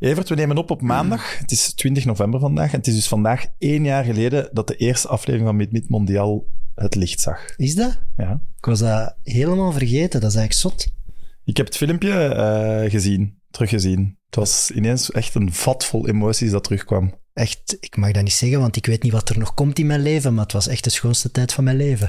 Evert, we nemen op op maandag. Het is 20 november vandaag. En het is dus vandaag één jaar geleden dat de eerste aflevering van Mid Mid Mondial het licht zag. Is dat? Ja. Ik was dat helemaal vergeten. Dat is eigenlijk zot. Ik heb het filmpje eh, gezien, teruggezien. Het was ineens echt een vat vol emoties dat terugkwam. Echt, ik mag dat niet zeggen, want ik weet niet wat er nog komt in mijn leven, maar het was echt de schoonste tijd van mijn leven.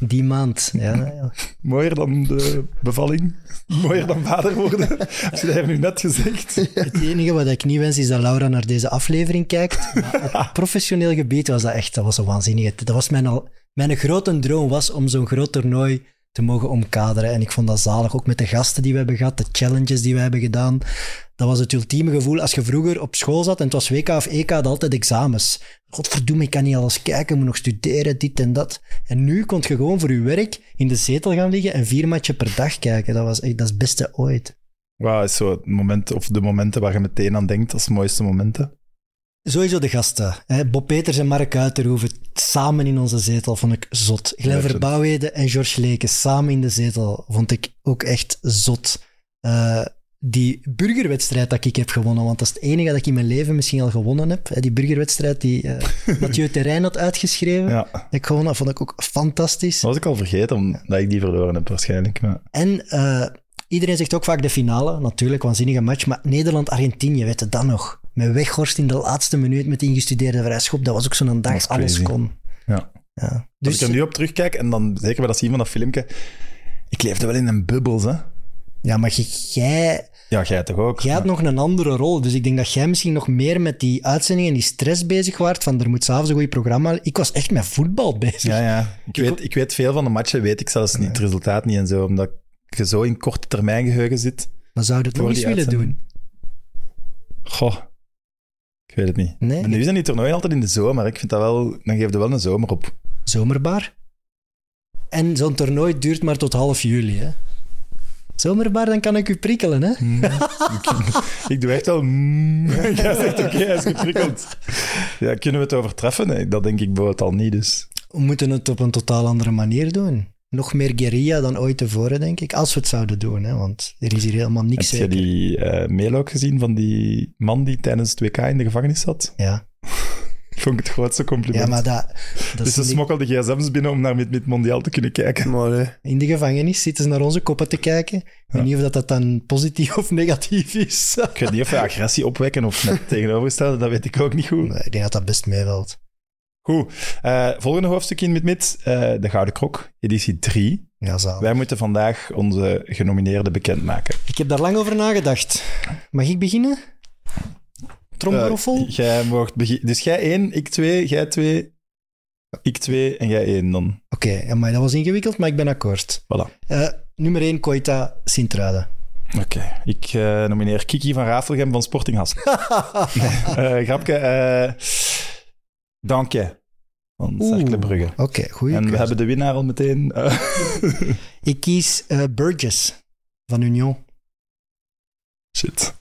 Die maand, ja. ja. Mooier dan de bevalling? Mooier dan vader worden? Heb je dat nu net gezegd? Het enige wat ik niet wens is dat Laura naar deze aflevering kijkt. Maar op professioneel gebied was dat echt, dat was zo waanzinnig. Dat was mijn, al, mijn grote droom was om zo'n groot toernooi te mogen omkaderen. En ik vond dat zalig, ook met de gasten die we hebben gehad, de challenges die we hebben gedaan. Dat was het ultieme gevoel als je vroeger op school zat en het was WK of EK, had altijd examens. Godverdomme, ik kan niet alles kijken, moet nog studeren, dit en dat. En nu kon je gewoon voor je werk in de zetel gaan liggen en vier matchen per dag kijken. Dat was echt dat is het beste ooit. Wauw, is zo het moment, of de momenten waar je meteen aan denkt als mooiste momenten. Sowieso de gasten. Hè. Bob Peters en Mark Uiterhoeven samen in onze zetel vond ik zot. Glenn Legend. Verbouwheden en George Leken samen in de zetel vond ik ook echt zot. Eh, die burgerwedstrijd dat ik heb gewonnen, want dat is het enige dat ik in mijn leven misschien al gewonnen heb. Hè, die burgerwedstrijd die eh Mathieu Terrein had uitgeschreven. Ja, Dat ik gewonnen had, vond ik ook fantastisch. dat was ik al vergeten, omdat ik die verloren heb waarschijnlijk. Maar... En eh, iedereen zegt ook vaak de finale, natuurlijk, waanzinnige match. Maar Nederland-Argentinië, weet je dat nog? Met Weghorst in de laatste minuut met ingestudeerde vrijschop. Dat was ook zo'n dag, alles kon. Ja. Ja. Als Dus, ik er nu op terugkijk en dan zeker bij dat zien van dat filmpje, ik leefde wel in een bubbel, hè? ja, maar jij, Ja, jij toch ook? jij had nog een andere rol. Dus ik denk dat jij misschien nog meer met die uitzendingen en die stress bezig waart. Van er moet s'avonds een goed programma. Ik was echt met voetbal bezig. Ja, ja. Ik, weet, ik weet veel van de matchen, weet ik zelfs niet, het resultaat niet en zo, omdat je zo in korte termijn geheugen zit. Maar zou je het nog eens willen doen? Goh, weet het niet. Nee, Maar nu zijn die toernooien altijd in de zomer. Ik vind dat wel, dan geef je wel een zomer op. Zomerbaar. En zo'n toernooi duurt maar tot half juli, hè? Zomerbaar, dan kan ik u prikkelen, hè? Ik doe echt wel... mm. Jij zegt oké, hij is geprikkeld. Ja, kunnen we het overtreffen? Nee, dat denk ik bijvoorbeeld al niet, dus... We moeten het op een totaal andere manier doen. Nog meer guerrilla dan ooit tevoren, denk ik. Als we het zouden doen, hè? want er is hier helemaal niks Heb je die eh mail ook gezien van die man die tijdens het WK in de gevangenis zat? Ja. Ik vond het grootste compliment. ja, maar dat, dat dus is ze smokkelden gsm's binnen om naar Mid Mondiaal te kunnen kijken. Maar in de gevangenis zitten ze naar onze koppen te kijken. Ik weet niet of dat, dat dan positief of negatief is. Ik weet niet of we agressie opwekken of net tegenovergestelde, dat weet ik ook niet goed. Nee, ik denk dat dat best meevalt. Goed, eh, volgende hoofdstuk in Mid Mid, eh, de Gouden Krok, editie 3. Ja, zalig. Wij moeten vandaag onze genomineerden bekendmaken. Ik heb daar lang over nagedacht. Mag ik beginnen? Tromgeroffel? Eh, jij mocht beginnen. Dus jij één, ik twee, jij twee, ik twee en jij één dan. Oké, maar dat was ingewikkeld, maar ik ben akkoord. Voilà. Nummer 1, Koita Sint-Truiden. Oké, ik nomineer Kiki van Rafelgem van Sporting Hasselt. Eh grapje. Dank je. Van Cercle Brugge. Oké, goeie En we hebben de winnaar al meteen. eh, Ik kies eh, Burgess van Union. shit.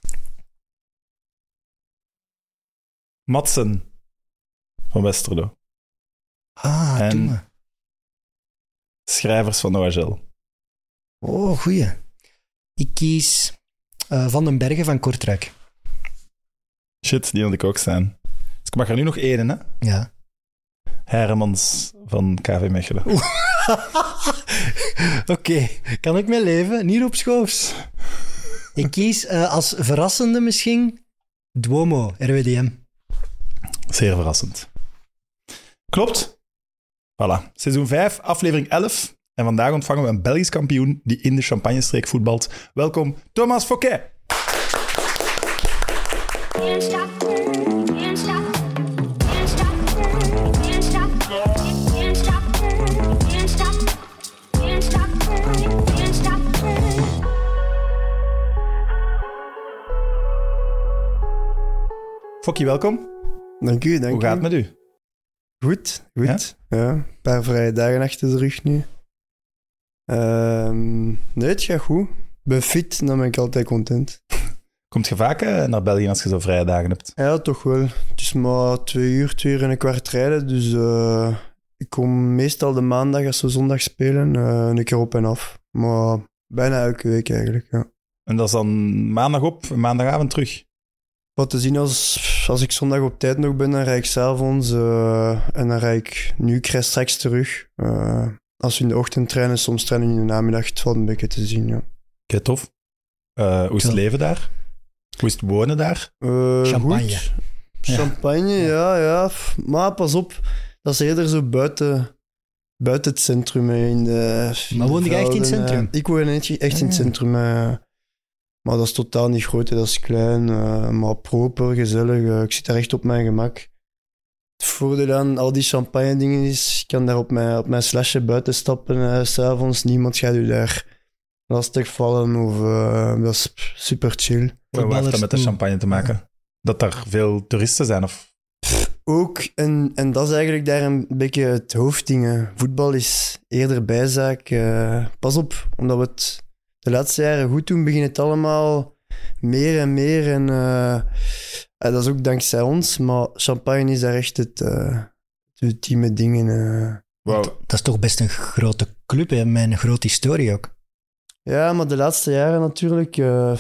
Matsen van Westerlo. Ah, En-. Schrijvers van OHL. Oh, goeie. Ik kies eh, Van den Bergen van Kortrijk. Shit, die had ik ook staan. Dus ik mag er nu nog één, hè? Ja. Hermans van KV Mechelen. Oké, kan ik mee leven? Niet op schoofs. Ik kies eh, als verrassende misschien Duomo, RWDM. Zeer verrassend. Klopt. Voilà. Seizoen 5, aflevering 11. En vandaag ontvangen we een Belgisch kampioen die in de Champagnestreek voetbalt. Welkom, Thomas Fouquet. Fokkie, welkom. dank u, dank Hoe gaat het met u? Goed, goed. Ja? een paar vrije dagen achter de rug nu. Ehm, nee, het gaat goed. Ik ben fit, dan ben ik altijd content. Komt je vaak eh, naar België als je zo vrije dagen hebt? Ja, toch wel. Het is maar twee uur, twee uur en een kwart rijden, dus eh, ik kom meestal de maandag als we zondag spelen, eh, een keer op en af. Maar bijna elke week eigenlijk, ja. En dat is dan maandag op en maandagavond terug. Wat te zien als, als ik zondag op tijd nog ben, dan rijd ik s'avonds uh, en dan rijd ik nu, ik rijd straks terug. Uh, als we in de ochtend trainen, soms trainen we in de namiddag, het valt een beetje te zien, ja. Oké, tof. Uh, hoe is het leven daar? Hoe is het wonen daar? Uh, Champagne. goed. Champagne, ja, ja. Maar pas op, dat is eerder zo buiten, buiten het centrum. In de, Maar woon je echt in het centrum? eh. Ik woon echt, echt in het Ah. centrum. Maar dat is totaal niet groot, dat is klein, eh, maar proper, gezellig. eh. ik zit daar echt op mijn gemak. Het voordeel aan al die champagne dingen is, ik kan daar op mijn, op mijn slasje buiten stappen eh, s s'avonds. Niemand gaat u daar lastig vallen of dat is super chill. Wat heeft dat met de champagne te maken? Dat daar veel toeristen zijn? Of... Ook, en, en dat is eigenlijk daar een beetje het hoofdding. Voetbal is eerder bijzaak. eh, pas op, omdat we het de laatste jaren goed doen, begint het allemaal meer en meer. En eh, eh, dat is ook dankzij ons, maar champagne is daar echt het, eh het ultieme ding in. Wow. Dat is toch best een grote club, hè, met een grote historie ook. Ja, maar de laatste jaren natuurlijk. eh,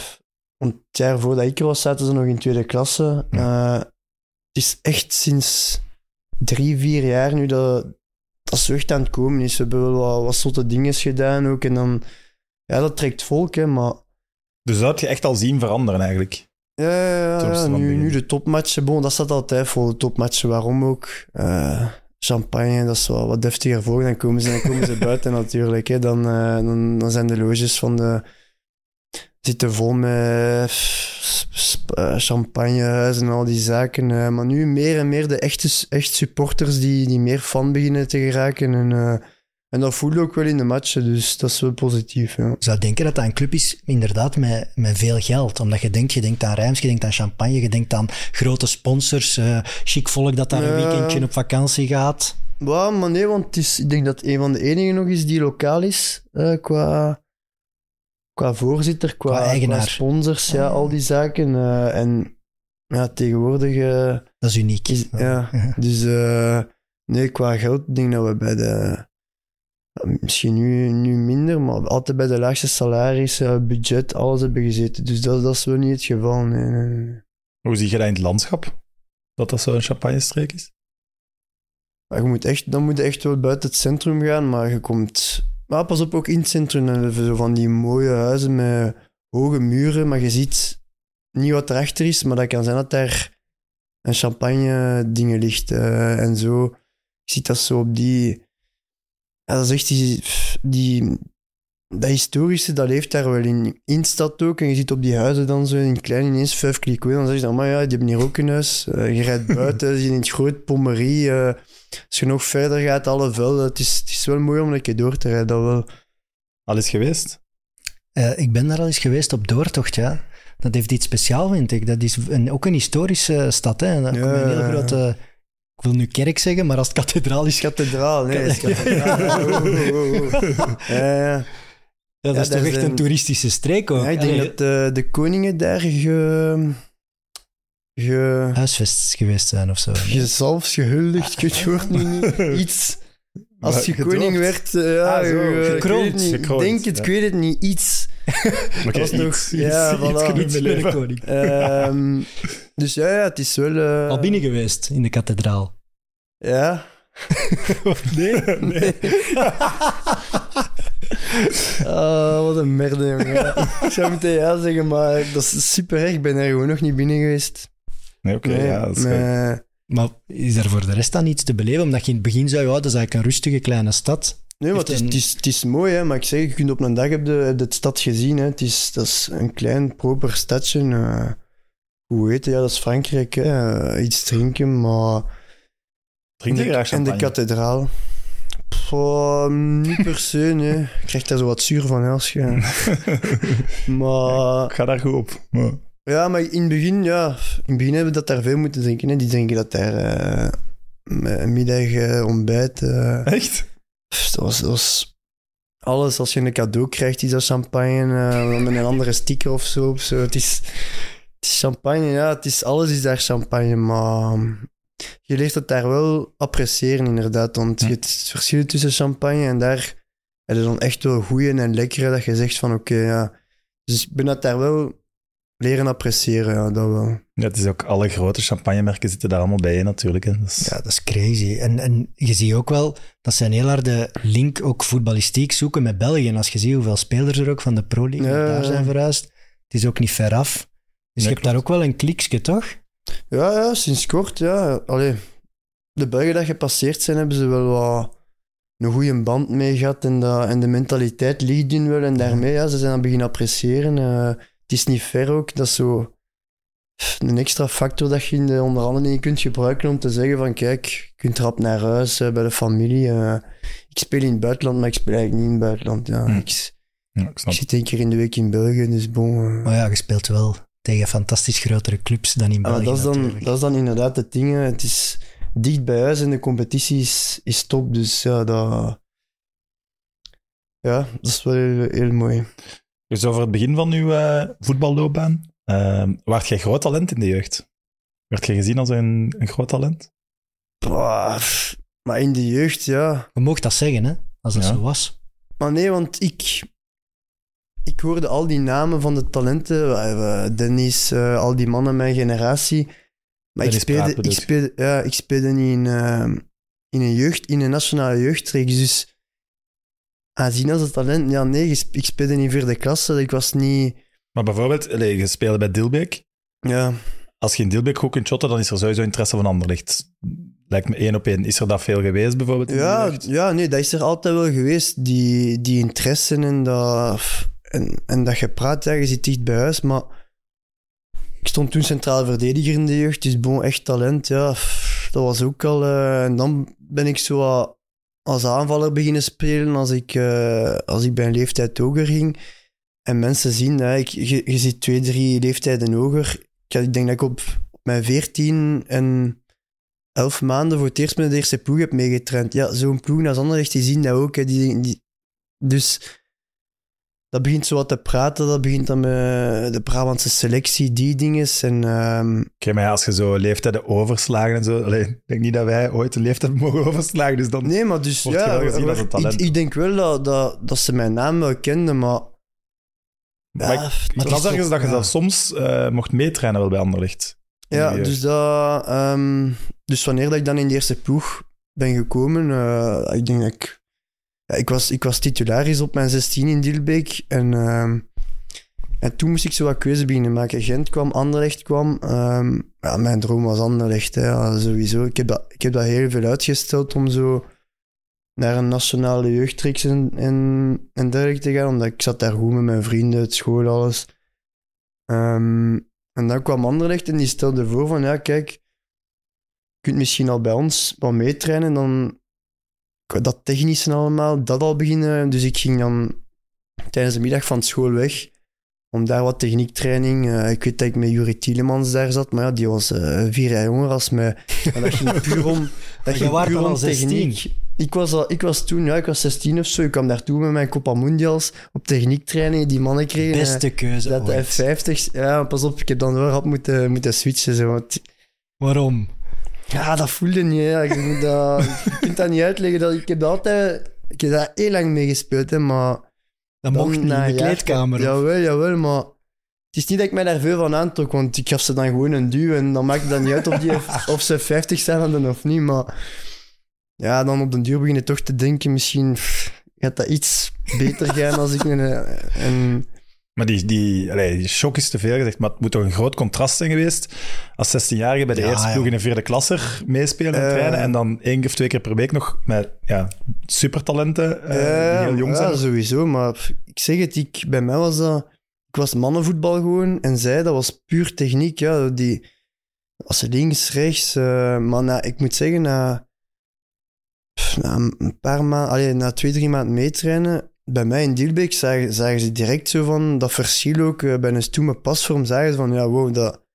want het jaar voordat ik er was, zaten ze nog in tweede klasse. Eh, het is echt sinds drie, vier jaar nu dat dat zo echt aan het komen is. We hebben wel wat, wat zotte dingen gedaan ook. En dan, ja, dat trekt volk, hè, maar Dus dat had je echt al zien veranderen eigenlijk. ja, ja, ja, nu, nu de topmatchen, bon, dat staat altijd vol, de topmatchen. Waarom ook? Eh, champagne, dat is wel wat deftiger voor. Dan komen ze, dan komen ze buiten natuurlijk. Hè. Dan, eh, dan, dan zijn de loges van de... zitten vol met eh, champagnehuizen en al die zaken. maar nu meer en meer de echte echt supporters die, die meer fan beginnen te geraken. En, en dat voel je ook wel in de matchen, dus dat is wel positief. Ja. Ik zou denken dat dat een club is, inderdaad, met, met veel geld. Omdat je denkt, je denkt aan Rijms, je denkt aan champagne, je denkt aan grote sponsors, eh chic volk dat daar een weekendje op vakantie gaat. Ja, maar nee, want het is, ik denk dat het een van de enigen nog is die lokaal is eh, qua, qua voorzitter, qua, Qua eigenaar. qua sponsors, ja, al die zaken. eh, en ja, tegenwoordig Dat is uniek. is, ja, dus nee, qua geld denk dat we bij de, misschien nu, nu minder, maar altijd bij de laagste salaris, eh, budget, alles hebben gezeten. Dus dat, dat is wel niet het geval, nee, nee, nee. Hoe zie je dat in het landschap? Dat dat zo'n champagne-streek is? Je moet echt, dan moet je echt wel buiten het centrum gaan, maar je komt... Maar pas op, ook in het centrum. Hebben zo van die mooie huizen met hoge muren, maar je ziet niet wat erachter is, maar dat kan zijn dat daar een champagne dingen ligt eh, en zo. Je ziet dat zo op die... Ja, dat is echt die... die dat historische, dat leeft daar wel in. In de stad ook. En je ziet op die huizen dan zo in klein ineens vijf kliko. Dan zeg je dan, maar ja, die hebben hier ook een huis. Eh, je rijdt buiten, je in het groot Pommerie. eh, als je nog verder gaat, alle velden. Het is, het is wel mooi om een keer door te rijden, dat wel. Al is geweest? Eh, ik ben daar al eens geweest op doortocht, ja. Dat heeft iets speciaals, vind ik. Dat is een, ook een historische stad, hè. En daar Ja, komt een ja. grote... Ik wil nu kerk zeggen, maar als het kathedraal is... Kathedraal, nee, het is kathedraal. Oh, oh, oh, oh. Ja, ja. Ja, dat Ja, is toch echt een toeristische streek ook. Ja, ik denk Allee, dat de, de koningen daar ge, ge, Huisvest geweest zijn of zo. gezalfs, gehuldigd, ik nu niet. Iets. Als Maar je koning werd, eh, ja, Ah, zo, gekroond. Ik Gekroond, denk het, ja. ik weet het niet. Iets. Oké, was nog- iets, ja, iets, voilà. iets genoemd Iets in met een leven. koning. Ehm, dus ja, ja, het is wel... eh, Al binnen geweest in de kathedraal. Ja. Nee? Nee. Ah, wat een merde, jongen. Ik zou meteen ja zeggen, maar dat is super erg. Ik ben er gewoon nog niet binnen geweest. Nee, oké, ja, dat is nee. Maar is er voor de rest dan iets te beleven? Omdat je in het begin zei, ja, dat is eigenlijk een rustige kleine stad. Nee, maar het is, een- het, is, het is mooi, hè, maar ik zeg, je kunt op een dag heb je, heb je het stad gezien. Hè. Het is, dat is een klein, proper stadje. eh, hoe heet het? Ja, dat is Frankrijk. Hè. eh, iets drinken, maar... Drink je de, graag en de champagne? kathedraal. Pff, oh, niet per se, nee. Je krijgt daar zo wat zuur van als je... maar... Ik ga daar goed op. Maar- Ja, maar in het begin, ja, in het begin hebben we dat daar veel moeten drinken. Hè. Die drinken dat daar met middag, eh, ontbijt. Echt? Pff, dat, was, dat was alles. Als je een cadeau krijgt, is dat champagne. eh, met een andere sticker of zo. Of zo. Het is champagne, ja. Het is, alles is daar champagne. Maar je leert het daar wel appreciëren, inderdaad. Want je het verschil tussen champagne en daar... Het is dan echt wel goeie en lekkere dat je zegt van oké, ja. Dus ik ben dat daar wel leren appreciëren, ja, dat wel. Ja, het is ook alle grote champagnemerken zitten daar allemaal bij natuurlijk. Hè. Dus, Ja, dat is crazy. En, en je ziet ook wel dat ze een heel harde link ook voetballistiek zoeken met België. En als je ziet hoeveel spelers er ook van de Pro League Ja, daar ja. zijn verhuisd, het is ook niet ver af. Dus je hebt daar ook wel een kliksje, toch? Ja, ja, sinds kort, ja. Allee, de Belgen dat gepasseerd zijn, hebben ze wel wat een goede band mee gehad en, dat, en de mentaliteit ligt in wel. En daarmee, ja, ze zijn aan beginnen appreciëren. Eh, het is niet ver ook, dat is zo een extra factor dat je in de onderhandelingen kunt gebruiken om te zeggen van kijk, je kunt rap naar huis eh, bij de familie. eh, ik speel in het buitenland, maar ik speel eigenlijk niet in het buitenland. Ja. Hm. Ik, ja, ik zit één keer in de week in België, dus bon... Maar ja, je speelt wel tegen fantastisch grotere clubs dan in Ja, maar België dat, is dan, natuurlijk. dat is dan inderdaad het ding. hè. Het is dicht bij huis en de competitie is, is top. Dus ja, dat, ja, dat is wel heel, heel mooi. Dus over het begin van uw eh, voetballoopbaan, uh, waart jij groot talent in de jeugd? Werd jij gezien als een, een groot talent? Bah, maar in de jeugd, ja. Je mocht dat zeggen, hè? Als dat Ja. zo was. Maar nee, want ik, ik hoorde al die namen van de talenten. eh, Dennis, eh, al die mannen mijn generatie. Maar ik speelde, ik, je? speelde, ja, ik speelde niet in, eh, in een jeugd, in een nationale jeugdreeks. Dus aanzien als een talent, ja nee, ik speelde in vierde klasse. Ik was niet... Maar bijvoorbeeld, je speelde bij Dilbeek. Ja, Als je in Dilbeek goed kunt shotten, dan is er sowieso interesse van Anderlicht. Lijkt me één op één. Is er dat veel geweest, bijvoorbeeld? ja, ja, nee, dat is er altijd wel geweest. Die, die interesse en dat, en, en dat gepraat, ja, je zit dicht bij huis. Maar ik stond toen centraal verdediger in de jeugd, dus bon, echt talent. Ja, dat was ook al. eh, en dan ben ik zo als aanvaller beginnen spelen als ik, eh, als ik bij een leeftijd hoger ging. En mensen zien, hè, ik, je, je zit twee, drie leeftijden hoger. Ik, ik denk dat ik op mijn veertien en elf maanden voor het eerst met de eerste ploeg heb meegetraind. Ja, zo'n ploeg als Anderlecht, die zien dat ook. Hè. Die, die, dus dat begint zo wat te praten. Dat begint dan met de Brabantse selectie, die dinges. En Oké, maar als je zo leeftijden overslagen en zo... allee, ik denk niet dat wij ooit een leeftijd mogen overslagen, dus dan... nee, maar dus ja, talent. ik, ik denk wel dat, dat, dat ze mijn naam wel kenden, maar... Maar Ja, is ergens dat je ja. zelfs soms eh, mocht meetrainen wel bij Anderlicht. Ja, dus, dat, ehm, dus wanneer dat ik dan in de eerste ploeg ben gekomen, eh, ik denk dat ik... Ik, was, ik was titularis op mijn 16 in Dilbeek en, ehm, en toen moest ik zo wat keuze beginnen maken. Gent kwam, Anderlecht kwam. ehm, ja, mijn droom was Anderlecht, hè, sowieso. Ik heb, dat, ik heb dat heel veel uitgesteld om zo naar een nationale jeugdreeks en, en, en te gaan, omdat ik zat daar goed met mijn vrienden, het school, alles. Ehm, en dan kwam Anderlecht en die stelde voor van, ja, kijk, je kunt misschien al bij ons wat meetrainen, dan dat technische allemaal, dat al beginnen. Dus ik ging dan tijdens de middag van school weg, om daar wat techniektraining. eh, ik weet dat ik met Juri Tielemans daar zat, maar ja, die was eh, vier jaar jonger als mij. En dat ging puur om, dat je ging puur om al 16. techniek. Ik was, al, ik was toen, ja, ik was 16 of zo. Ik kwam daartoe met mijn Copa Mundials op techniektraining. Die mannen kregen... eh, Beste keuze dat ooit. F50, ja, pas op, ik heb dan wel rap moeten, moeten switchen. Zo, want, Waarom? Ja, dat voelde niet. Hè. Je, moet dat, je kunt dat niet uitleggen. Dat, ik heb dat altijd... Ik heb daar heel lang mee gespeeld, hè, maar... Dat dan mocht niet in de kleedkamer. of- Jawel, jawel, maar... Het is niet dat ik mij daar veel van aantrok, want ik gaf ze dan gewoon een duw en dan maakt het dan niet uit of, die, of ze 50 zijn of niet, maar... Ja, dan op den duur begin je toch te denken, misschien pff, gaat dat iets beter gaan als ik een... een Maar die, die, allee, die shock is te veel gezegd, maar het moet toch een groot contrast zijn geweest als 16-jarige bij de Ja, eerste ja. ploeg in een vierde klasser meespelen en Eh. trainen en dan één of twee keer per week nog met ja, supertalenten eh, die heel jong zijn. Ja, sowieso. Maar ik zeg het, ik, bij mij was dat... Ik was mannenvoetbal gewoon en zij, dat was puur techniek. Ja, die, als ze links, rechts... eh, maar na, ik moet zeggen, na, een paar maanden... na twee, drie maanden meetrainen... Bij mij in Dielbeek zagen, zagen ze direct zo van... Dat verschil ook eh, bij een stoeme pasvorm. Zagen ze van, ja, wow, dat,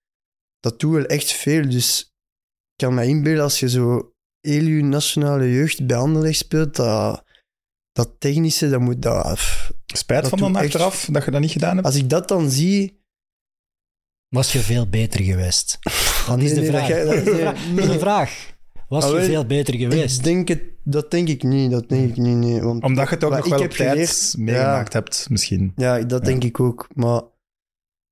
dat doet wel echt veel. Dus ik kan me inbeelden als je zo heel je nationale jeugd bij Anderlecht speelt... Dat, dat technische, dat moet dat. Spijt Dat van dan echt- achteraf dat je dat niet gedaan hebt? Als ik dat dan zie. Was je veel beter geweest? Dan is Nee, de nee, dat is de vraag. Dat is de vraag. Was Ah, je wel, veel beter geweest? Ik denk het, dat denk ik niet. Dat denk ik niet. Nee, want, Omdat je het ook nog wel op tijd geleerd- meegemaakt hebt, misschien. Ja, dat Ja. denk ik ook. Maar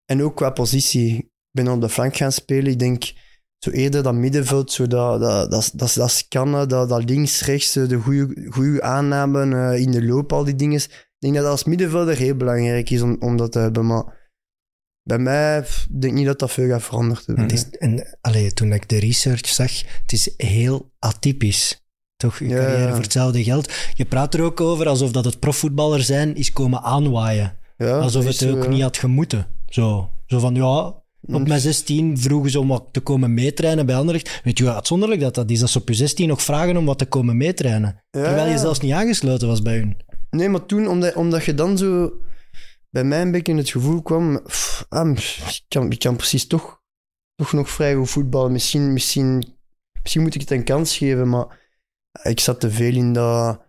En ook qua positie. Ik ben op de flank gaan spelen. Ik denk zo eerder dat middenveld, zo dat, dat, dat, dat, dat scannen, dat, dat links, rechts, eh, de goede aanname eh, in de loop, al die dingen. Ik denk dat dat als middenvelder heel belangrijk is om, om dat te hebben. Maar bij mij pff, ik denk niet dat dat veel gaat. Het is, en, allee, toen ik de research zag, het is heel atypisch. Toch, je Ja, carrière voor hetzelfde geld. Je praat er ook over alsof dat het profvoetballer zijn is komen aanwaaien. Ja, alsof het ook ja. niet had gemoeten. Zo, zo van, ja, op mijn 16 vroegen ze om wat te komen meetrainen bij Anderlecht. Weet je hoe uitzonderlijk dat dat is? Dat ze op je 16 nog vragen om wat te komen meetrainen. Terwijl je zelfs niet aangesloten was bij hun. Nee, maar toen, omdat, omdat je dan zo bij mij een beetje het gevoel kwam, pff, ah, ik, kan, ik kan precies toch, toch nog vrij goed voetballen. Misschien, misschien, misschien moet ik het een kans geven, maar ik zat te veel in dat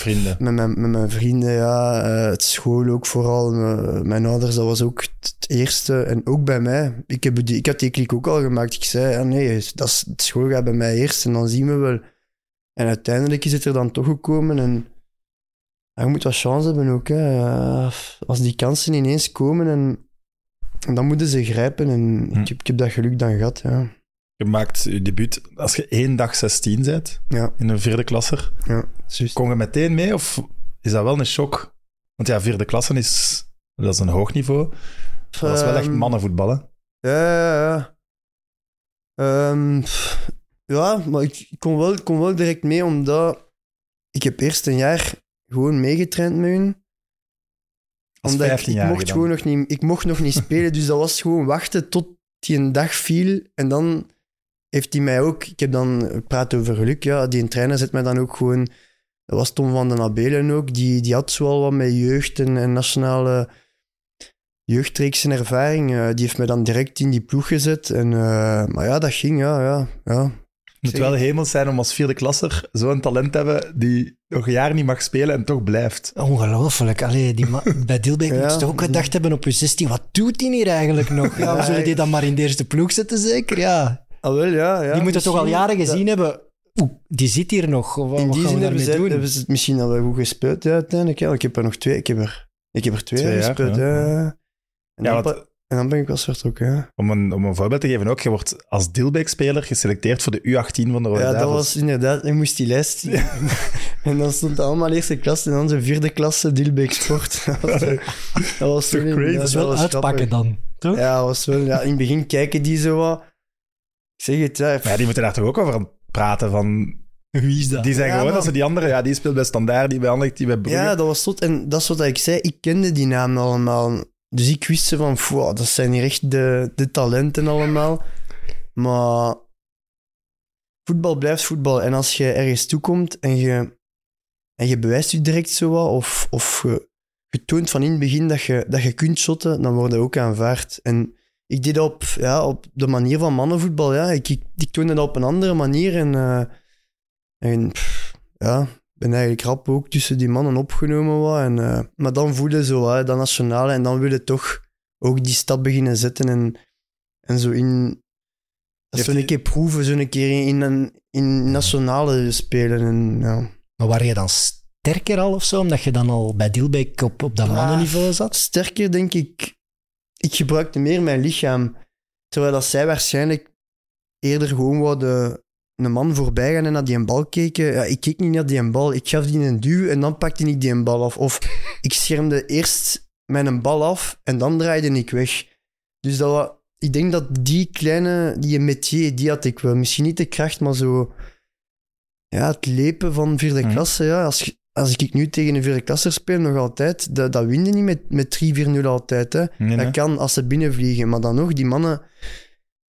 Vrienden. met mijn, met mijn vrienden, ja, eh, het school ook vooral. eh, mijn ouders, dat was ook het eerste. En ook bij mij. Ik, heb die, ik had die klik ook al gemaakt. Ik zei, ja, nee, dat is, het school gaat bij mij eerst en dan zien we wel. En uiteindelijk is het er dan toch gekomen en ja, je moet wat chance hebben ook. Hè. Ja, Als die kansen ineens komen en, dan moeten ze grijpen. En Hm. ik, heb, ik heb dat geluk dan gehad, ja. Je maakt je debuut als je één dag 16 bent Ja, in een vierde klasser. ja. juist. Kon je meteen mee of is dat wel een shock? Want ja, vierde klasse is, dat is een hoog niveau. Dat is wel echt Ehm, mannenvoetbal, hè? Ja, ja, ja. Ehm, ja, maar ik kon wel, kon wel direct mee, omdat ik heb eerst een jaar gewoon meegetraind met hun. Omdat ik, ik 15-jarige mocht dan. gewoon nog niet, ik mocht nog niet spelen, dus dat was gewoon wachten tot die een dag viel. En dan heeft hij mij ook, ik heb dan, praat over geluk, ja, die trainer zet mij dan ook gewoon, dat was Tom van den Abelen ook, die, die had zoal wat met jeugd en, en nationale jeugdreeks en ervaring. eh, die heeft mij dan direct in die ploeg gezet. En, eh, maar ja, dat ging, ja, ja, ja. Het moet wel hemels zijn om als vierde klasser zo'n talent te hebben die nog een jaar niet mag spelen en toch blijft. Ongelooflijk. Allee, die ma- bij Dilbeek Ja. moet je toch ook gedacht hebben op je 16. Wat doet hij hier eigenlijk nog? Ja, we zullen die dan maar in de eerste ploeg zetten, zeker? Ja. Ah, wel, ja, ja. die moeten toch al jaren dat- gezien hebben. Oeh, die zit hier nog. Wat, In die gaan zin we hebben ze, doen? hebben ze het misschien al wel goed gespeeld ja, uiteindelijk. Ja. Ik heb er nog twee, ik heb er, ik heb er twee, Twee jaar, gespeeld. ja. ja. En, Ja, dan, want- pa- en dan ben ik wel vertrokken. Ja, Om een, om een voorbeeld te geven ook, je wordt als Dilbeek-speler geselecteerd voor de U18 van de Rode ja dat was inderdaad, ik moest die lijst zien. en dan stond het allemaal eerste klas en dan zijn vierde klasse Dilbeek Sport. dat was, dat Toch crazy? ja, Dat is wel was uitpakken grappig. dan. Toch? Ja, was wel, ja, in het begin kijken die zo wat. Ik zeg het, ja. Maar ja, die moeten daar toch ook over aan praten van... Wie is dat? Die zijn Ja, gewoon, als ze die andere... Ja, die speelt bij Standaard, die bij Anderlecht, die bij Brugge. Ja, dat was tot. En dat is wat ik zei. Ik kende die namen allemaal. Dus ik wist ze van, "Pfoh, dat zijn hier echt de, de talenten allemaal. Maar voetbal blijft voetbal. En als je ergens toekomt en je, en je bewijst je direct zo wat, of, of je, toont van in het begin dat je, dat je kunt shotten, dan word je ook aanvaard. En ik deed dat op, ja, op de manier van mannenvoetbal. Ja. Ik, ik, toonde dat op een andere manier. En, eh, en ja, ben eigenlijk rap ook tussen die mannen opgenomen. Wat, en, eh, maar dan voelde zo hè, dat nationale en dan wil je toch ook die stap beginnen zetten en, en zo in... Dat zo een keer proeven, zo een keer in, een, in nationale spelen. En, ja. Maar waren je dan sterker al of zo? Omdat je dan al bij Dilbeek op, op dat mannenniveau zat? Sterker denk ik, ik gebruikte meer mijn lichaam. Terwijl dat zij waarschijnlijk eerder gewoon wouden man voorbij gaan en naar die een bal keken. Ja, ik keek niet naar die een bal. Ik gaf die een duw en dan pakte ik die een bal af. Of ik schermde eerst mijn bal af en dan draaide ik weg. Dus dat ik denk dat die kleine, die metier, die had ik wel. Misschien niet de kracht, maar zo... Ja, het lepen van vierde Mhm. klasse. Ja, als, als ik nu tegen een vierde klasser speel, nog altijd, dat, dat win je niet met, met 3-4-0 altijd. Hè. Nee, nee. Dat kan als ze binnenvliegen. Maar dan nog, die mannen,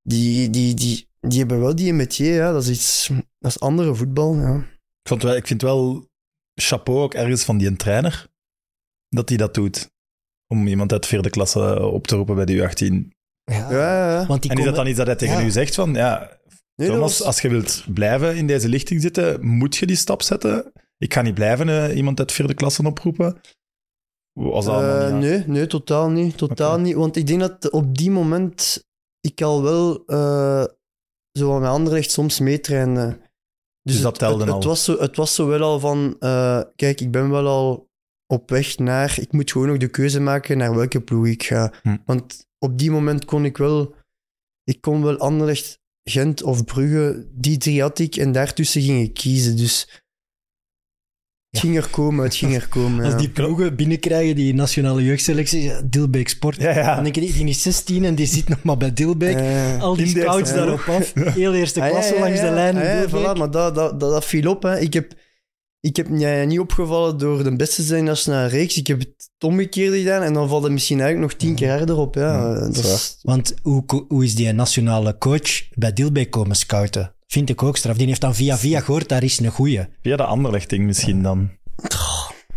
die, die, die, die hebben wel die metier. Ja. Dat is iets, dat is andere voetbal. Ja. Ik, vond wel, ik vind wel chapeau ook ergens van die trainer dat hij dat doet. Om iemand uit de vierde klasse op te roepen bij de U18. Ja. Ja, ja. Want die en is dat dan iets dat hij tegen Ja. u zegt van, ja, Nee, Thomas, was- als je wilt blijven in deze lichting zitten, moet je die stap zetten. Ik ga niet blijven eh, iemand uit de vierde klasse oproepen. Was dat Eh, niet nee, nee, totaal niet. Totaal niet. Want ik denk dat op die moment ik al wel eh zo aan mijn Anderlecht soms meetrainde. Dus dat het, telde het, al. Het was, zo, het was zo wel al van, eh, kijk, ik ben wel al op weg naar... Ik moet gewoon nog de keuze maken naar welke ploeg ik ga. Hm. Want op die moment kon ik wel... Ik kon wel Anderlecht, Gent of Brugge, die drie had ik. En daartussen ging ik kiezen. Dus het ging er komen, het ging er komen. Als die ploegen binnenkrijgen, die nationale jeugdselectie, Dilbeek Sport. Dan denk je, die is 16 en die zit nog maar bij Dilbeek. Eh, Al die scouts daarop af. Heel eerste Ah, klasse langs de lijn. Ah, ja, voilà, maar dat, dat, dat, viel op. Hè. Ik heb, ik heb ja, niet opgevallen door de beste te zijn nationale reeks. Ik heb het omgekeerde gedaan en dan valt het misschien eigenlijk nog tien keer harder op. Ja. Ja, dat dat is is, Want hoe, hoe is die nationale coach bij Dilbeek komen scouten? Vind ik ook straf. Die heeft dan via via gehoord, daar is een goeie. Via de Anderlecht-ding misschien dan.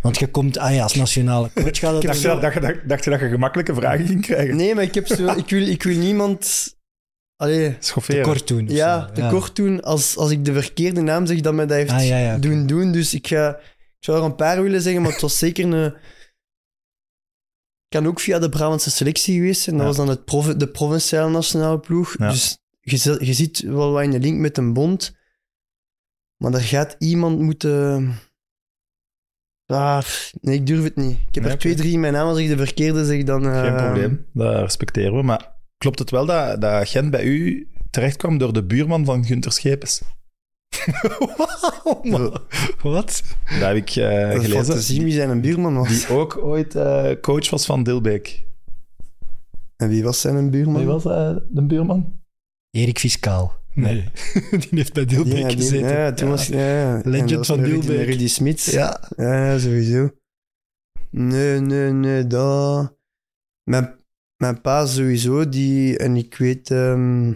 Want je komt, ah ja, als nationale coach gaat het Dacht je, dat, dacht, je- dacht, dacht je dat je gemakkelijke vragen ging krijgen? nee, maar ik, heb zo, ik, wil, ik wil niemand allee, Schofferen. tekort doen. ja, zo. te kort doen als, als ik de verkeerde naam zeg dat mij dat heeft Ah, ja, ja, oké. doen doen. Dus ik, ga, ik zou er een paar willen zeggen, maar het was zeker een... kan ook via de Brabantse selectie geweest zijn. Dat Ja. was dan het de provinciale nationale ploeg. Ja. Dus je, je ziet wel wat in de link met een bond. Maar er gaat iemand moeten... Ah, nee, ik durf het niet. Ik heb Nee, er twee, drie in mijn naam. Als ik de verkeerde zeg, dan... Geen eh, probleem, dat respecteren we. Maar klopt het wel dat, dat Gent bij u terechtkwam door de buurman van Gunther Schepens? Man. Wat? Dat heb ik eh, Dat gelezen. fantasie wie zijn een buurman was. Die ook ooit eh, coach was van Dilbeek. En wie was zijn een buurman? Wie was eh, de buurman? Erik Fiscaal. Nee. die heeft bij Dilbeek Ja, die- gezeten. Ja, toen Ja. was... Ja, ja. En Legend dat van Rudy- Dilbeek. Rudy Smits. Ja. Ja, sowieso. Nee, nee, nee, dat... Mijn, mijn pa sowieso, die... En ik weet... ehm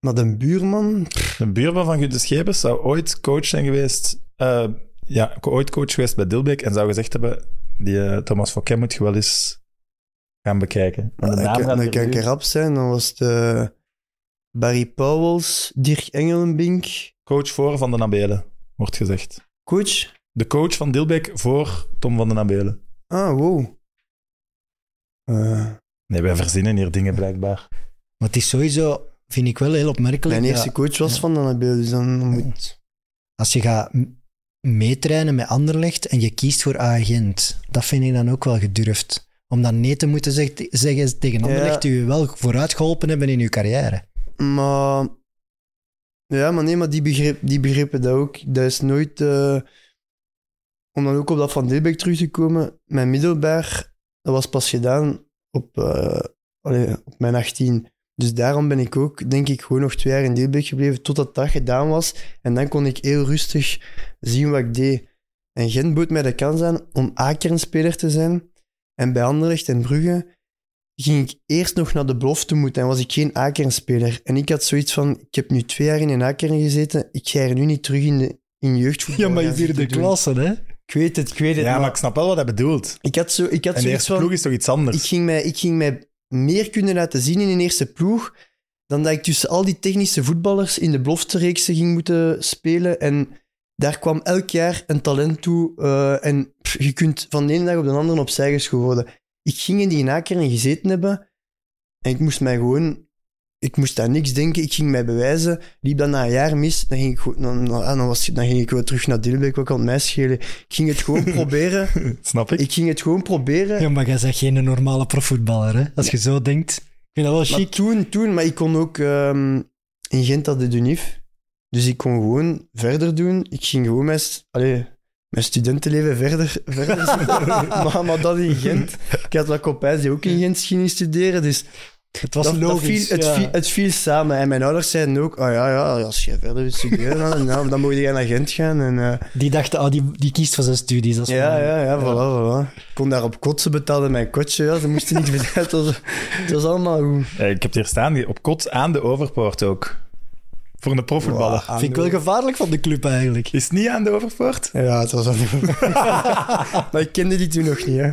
maar de buurman... De buurman van Gunther Schepens zou ooit coach zijn geweest. eh, ja, ooit coach geweest bij Dilbeek en zou gezegd hebben: die eh, Thomas Fouquet moet je wel eens gaan bekijken. En de dat naam kan, dat hier kan nu- ik erop zijn. Dan was het eh, Barry Pauwels, Dirk Engelenbink, Coach voor Van den Abelen, wordt gezegd. coach. De coach van Dilbeek voor Tom van den Abelen. Ah, wow. Eh, Nee, wij verzinnen hier dingen blijkbaar. Maar het is sowieso, vind ik wel heel opmerkelijk. mijn dat eerste coach was ja. van dan dus dan moet... Als je gaat meetrainen met Anderlecht en je kiest voor agent, dat vind ik dan ook wel gedurfd. Om dan nee te moeten zeg- zeggen tegen Anderlecht die je wel vooruit geholpen hebben in je carrière. Maar... Ja, maar nee, maar die, begreep, die begrepen dat ook. Dat is nooit... eh, om dan ook op dat Van Dilbeek terug te komen. Mijn middelbaar, dat was pas gedaan op, eh, op mijn 18. Dus daarom ben ik ook, denk ik, gewoon nog twee jaar in Dilbeek gebleven totdat dat gedaan was. En dan kon ik heel rustig zien wat ik deed. En Gent bood mij de kans aan om A-kernspeler te zijn. En bij Anderlecht en Brugge ging ik eerst nog naar de belofte moeten en was ik geen A-kernspeler. En ik had zoiets van, ik heb nu twee jaar in een A-kern gezeten, ik ga er nu niet terug in, de, in jeugdvoetbal gaan zitten doen. hè? Ik weet het, ik weet het. Ja, maar maar ik snap wel wat hij bedoelt. ik had, zo, ik had En de eerste van... ploeg is toch iets anders? Ik ging, mij, ik ging mij meer kunnen laten zien in een eerste ploeg dan dat ik tussen al die technische voetballers in de beloftereeksen ging moeten spelen. En daar kwam elk jaar een talent toe. eh, en pff, je kunt van de ene dag op de andere opzij geschoven worden. Ik ging in die nakern gezeten hebben en ik moest mij gewoon... Ik moest aan niks denken, ik ging mij bewijzen. Liep dat na een jaar mis, dan ging ik, gewoon- dan, dan, was, dan ging ik weer terug naar Dilbeek, wat kan het mij schelen. Ik ging het gewoon proberen. Snap ik? Ik ging het gewoon proberen. Ja, maar jij bent geen normale profvoetballer, hè? Als je zo denkt. Ik vind dat wel Maar chic. toen, toen, maar ik kon ook ehm, in Gent had de Dunif. Dus ik kon gewoon verder doen. Ik ging gewoon mijn, st- allee, mijn studentenleven verder, verder maar, maar dat in Gent. Ik had wat kopijs die ook in Gent gingen studeren. Dus Het was dat, dat logisch. viel, het, ja. viel, het viel samen. En mijn ouders zeiden ook, oh ja, ja als je verder wilt studeren, dan, nou, dan moet je naar Gent gaan. En, eh, Die dachten, oh, die, die kiest voor zijn studies. Dat is ja, wel- ja, ja, voilà, voilà. Ik kon daar op kotsen betalen mijn kotje. Ja, ze moesten niet betalen. Het was, het was allemaal goed. Eh, ik heb het hier staan, op kot aan de overpoort ook. Voor een profvoetballer. Wow. Vind ik wel gevaarlijk van de club eigenlijk. Is het niet aan de overpoort? Ja, het was al Maar ik kende die toen nog niet, hè.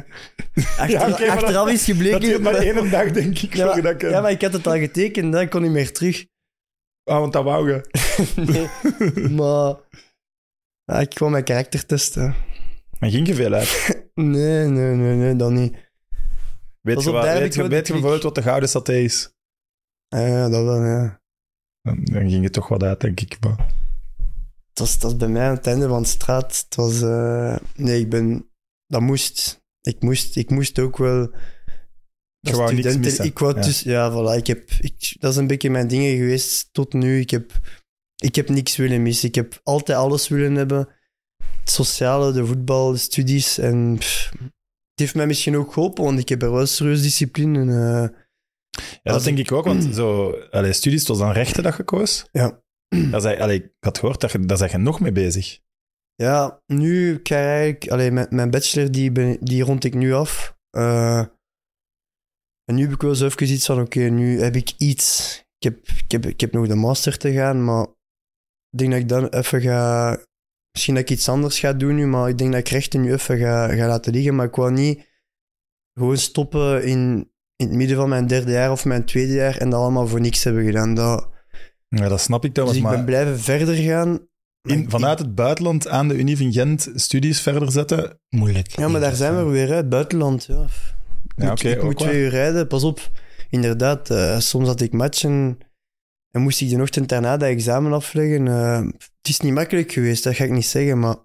Achter, Ja, achteraf dat- is gebleken... Dat duurt maar één dag, denk ik. ja, maar, ik, eh, ja, maar ik had het al getekend, dan kon niet meer terug. Ah, want dat wou je. Nee, maar... Ja, ik kwam mijn karakter testen. Maar ging je veel uit? Nee, nee, nee, nee, dat niet. Weet je, wat, weet, ik je, de weet je bijvoorbeeld wat de gouden saté is? Ah, Ja, dat wel, ja. Dan, dan ging het toch wat uit, denk ik. Maar... Het was, het was bij mij aan het einde van de straat. Het was... eh, Nee, ik ben... dat moest. Ik moest, ik moest ook wel... Als wou niks missen. Ik wou Ja. dus... Ja, voilà. Ik heb, ik, dat is een beetje mijn dingen geweest tot nu. Ik heb, ik heb niks willen missen. Ik heb altijd alles willen hebben. Het sociale, de voetbal, de studies. En pff, het heeft mij misschien ook geholpen, want ik heb er wel serieus discipline. En, eh, Ja, dat denk ik ook, want zo, allee, studies, was dan rechten dat je koos. Ja. Zei, allee, ik had gehoord, dat je, daar zijn je nog mee bezig. Ja, nu krijg ik... Allee, mijn, mijn bachelor, die, ben, die rond ik nu af. Eh, en nu heb ik wel zo even iets van, oké, nu heb ik iets... Ik heb, ik, heb, ik heb nog de master te gaan, maar ik denk dat ik dan even ga... Misschien dat ik iets anders ga doen nu, maar ik denk dat ik rechten nu even ga, ga laten liggen. Maar ik wou niet gewoon stoppen in, in het midden van mijn derde jaar of mijn tweede jaar en dat allemaal voor niks hebben gedaan. Dat, Ja, dat snap ik, Thomas. dus ik maar ben blijven verder gaan. in, vanuit het buitenland aan de Unie van Gent studies verder zetten. Moeilijk. Ja, maar daar zijn we weer, hè. het buitenland. Ja. Ja, moet- oké, ik moet twee uur rijden. Pas op, inderdaad, eh, soms had ik matchen en moest ik de ochtend daarna dat examen afleggen. Eh, het is niet makkelijk geweest, dat ga ik niet zeggen, maar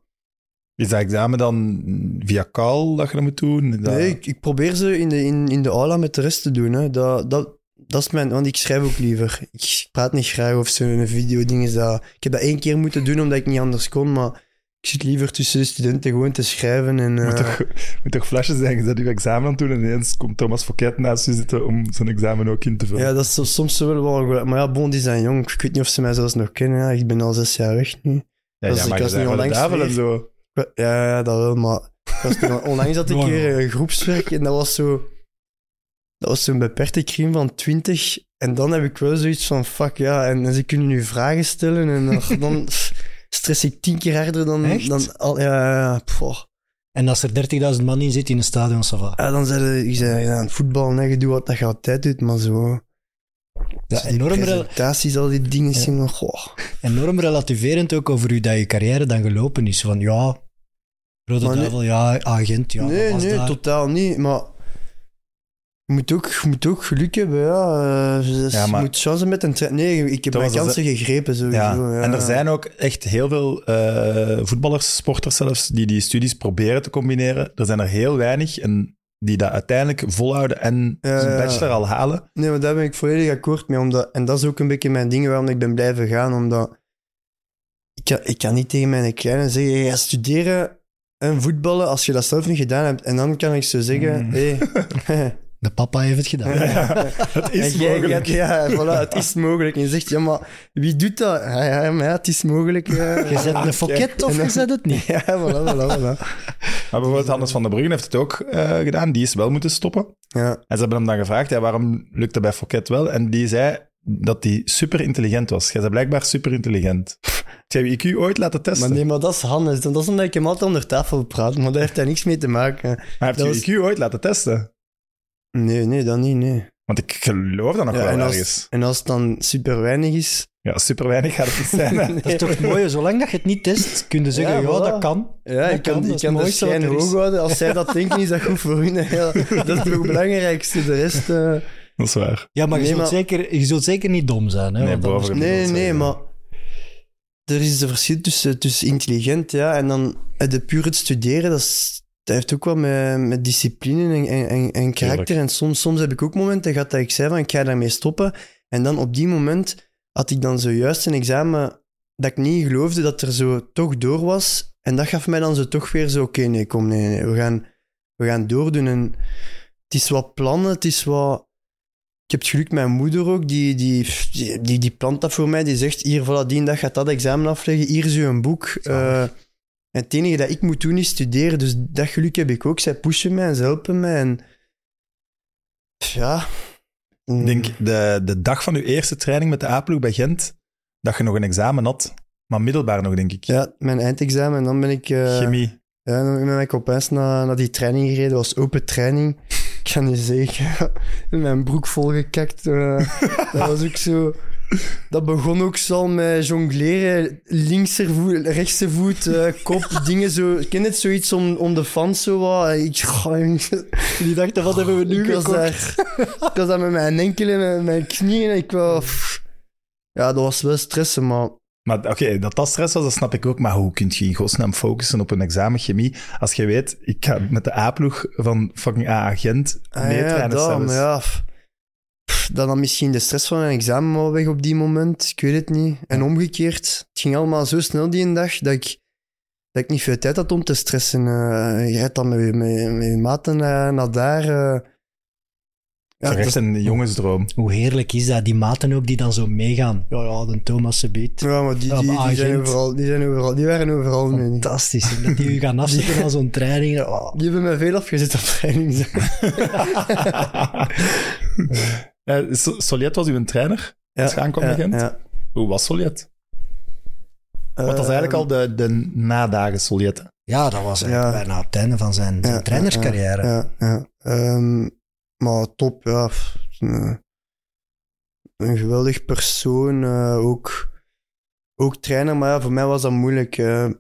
Is dat examen dan via call dat je dat moet doen? Dat- nee, ik, ik probeer ze in de, in, in de aula met de rest te doen. Hè. Dat, dat, dat is mijn, want ik schrijf ook liever. Ik praat niet graag of zo'n video ding is dat. Ik heb dat één keer moeten doen omdat ik niet anders kon, maar ik zit liever tussen de studenten gewoon te schrijven. En, moet, eh, toch, moet toch flashes zijn? Je zet je examen aan het doen en ineens komt Thomas Fouquet naast je zitten om zijn examen ook in te vullen. Ja, dat is soms wel wel. Maar ja, bon, die zijn jong. Ik weet niet of ze mij zelfs nog kennen. Ja. Ik ben al zes jaar weg nu. ja, dat ja, is- maar ik je onlangs en weer- zo. Ja, ja dat wel, maar onlangs had ik Wow. weer een groepswerk en dat was zo... Dat was zo'n beperkte kring van 20. En dan heb ik wel zoiets van, fuck ja, en, en ze kunnen nu vragen stellen en dan, dan stress ik tien keer harder dan... Echt? dan al, ja, ja, ja. En als er 30.000 man in zit in een stadion, ça va. Ja, dan zei ik zei, ja, het voetbal, nee, je doet wat dat je altijd doet, maar zo... Ja, die enorm, presentaties, al die dingen, Ja. zien, goh. enorm relativerend ook over hoe dat je carrière dan gelopen is. Van ja, Rode Maar nee- Duivel, ja, agent, ja, nee, daar? totaal niet. Maar je moet ook, je moet ook geluk hebben. Ja. Eh, dus Ja, maar- Je moet met een Nee, ik heb mijn kansen gegrepen sowieso. Ja. Ja. En er zijn ook echt heel veel eh, voetballers, sporters zelfs, die die studies proberen te combineren. Er zijn er heel weinig en die dat uiteindelijk volhouden en Ja, zijn bachelor al halen. Nee, maar daar ben ik volledig akkoord mee. Omdat, en dat is ook een beetje mijn ding waarom ik ben blijven gaan. Omdat ik kan, ik kan niet tegen mijn kleine zeggen: studeren en voetballen als je dat zelf niet gedaan hebt. En dan kan ik zo zeggen: Mm. hey, De papa heeft het gedaan. Het is jij- mogelijk. Ja, voilà, het is mogelijk. En je zegt, ja, maar wie doet dat? Ja, ja, maar ja, het is mogelijk. Ja. Je zet een foket of je zet het niet. Ja, voilà, voilà, voilà. Maar bijvoorbeeld Hannes van der Bruggen heeft het ook eh, gedaan. Die is wel moeten stoppen. Ja, En ze hebben hem dan gevraagd, ja, waarom lukt dat bij Fouquet wel? En die zei dat hij super intelligent was. Jij bent blijkbaar super intelligent. Heb je IQ ooit laten testen? maar nee, maar dat is Hannes. Dat is omdat ik hem altijd onder tafel praat, maar daar heeft hij niks mee te maken. Maar heb je was- IQ ooit laten testen? Nee, nee, dat niet, nee. Want ik geloof dat nog Ja, wel en, ergens. als, en als het dan super weinig is... Ja, super weinig gaat het niet zijn. Dat is toch het mooie, zolang dat je het niet test, kun je zeggen, Ja, ja, voilà. dat kan. Ja, Dat ik kan, ik kan de schijn hoog houden. Als zij dat denken, is dat goed voor hun. Ja, dat is toch het belangrijkste. De rest... eh, Dat is waar. Ja, maar je, zult, maar- Zeker, je zult zeker niet dom zijn. Hè, Nee, boven- Nee, nee, maar er is een verschil tussen, tussen intelligent ja, en dan eh, de puur het studeren. Dat, is, dat heeft ook wel met, met discipline en, en, en, en karakter. En soms, soms heb ik ook momenten gehad dat ik zei van ik ga daarmee stoppen. En dan op die moment had ik dan zojuist een examen dat ik niet geloofde dat er zo toch door was. En dat gaf mij dan zo toch weer zo, oké, nee, kom, nee, nee, we gaan, we gaan doordoen. En het is wat plannen, het is wat... Ik heb het geluk, mijn moeder ook, die, die, die, die, plant dat voor mij. Die zegt, hier, voilà, die dag gaat dat examen afleggen. Hier is uw boek. Eh, en het enige dat ik moet doen is studeren. Dus dat geluk heb ik ook. Zij pushen mij en ze helpen mij. En ja... Ik denk de, de dag van uw eerste training met de A-ploeg bij Gent, dat je nog een examen had. Maar middelbaar nog, denk ik. Ja, mijn eindexamen. En dan ben ik... eh, Chemie. Ja, dan ben ik copains naar, naar die training gereden. Dat was open training. Ik kan je zeggen, mijn broek volgekakt. eh dat was ook zo... Dat begon ook zo al met jongleren. Linkse voet, rechtse voet, eh, kop, dingen zo. Ik ken het zoiets om, om de fans zo wat. Ik, Die dachten, wat hebben we nu ik was, daar, ik was daar met mijn enkelen en met mijn knieën. Ik was, ja, dat was wel stressen, maar Maar oké, dat dat stress was, dat snap ik ook. Maar hoe kun je in godsnaam focussen op een examen chemie als je weet, ik ga met de A-ploeg van fucking A-agent Ah, meetrainen dat, zelfs. maar ja. Pff, Dan dan misschien de stress van een examen wel weg op die moment. Ik weet het niet. En omgekeerd, het ging allemaal zo snel die een dag dat ik, dat ik niet veel tijd had om te stressen. Eh, je rijdt dan met, met, je- met je maten naar, naar daar. eh. Ja, dat- een jongensdroom. Hoe heerlijk is dat? Die maten ook die dan zo meegaan. Ja, ja, de Thomas beet. ja, maar die, die, die, zijn overal, die zijn overal. Die waren overal mee. Fantastisch. En dat die u gaan afzetten aan zo'n training. Oh, Die hebben mij veel afgezet op training. Eh, So- Soliet was uw trainer als je aankwam bij Gent? ja. Hoe was Soliet? Want dat is eigenlijk al de, de nadagen Soliet. Ja, dat was eigenlijk Ja. bijna op het einde van zijn, zijn Ja, trainerscarrière. Ja, ja. Ehm, maar top, ja. Een, een geweldig persoon. eh, ook, ook trainer, maar ja, voor mij was dat moeilijk. eh.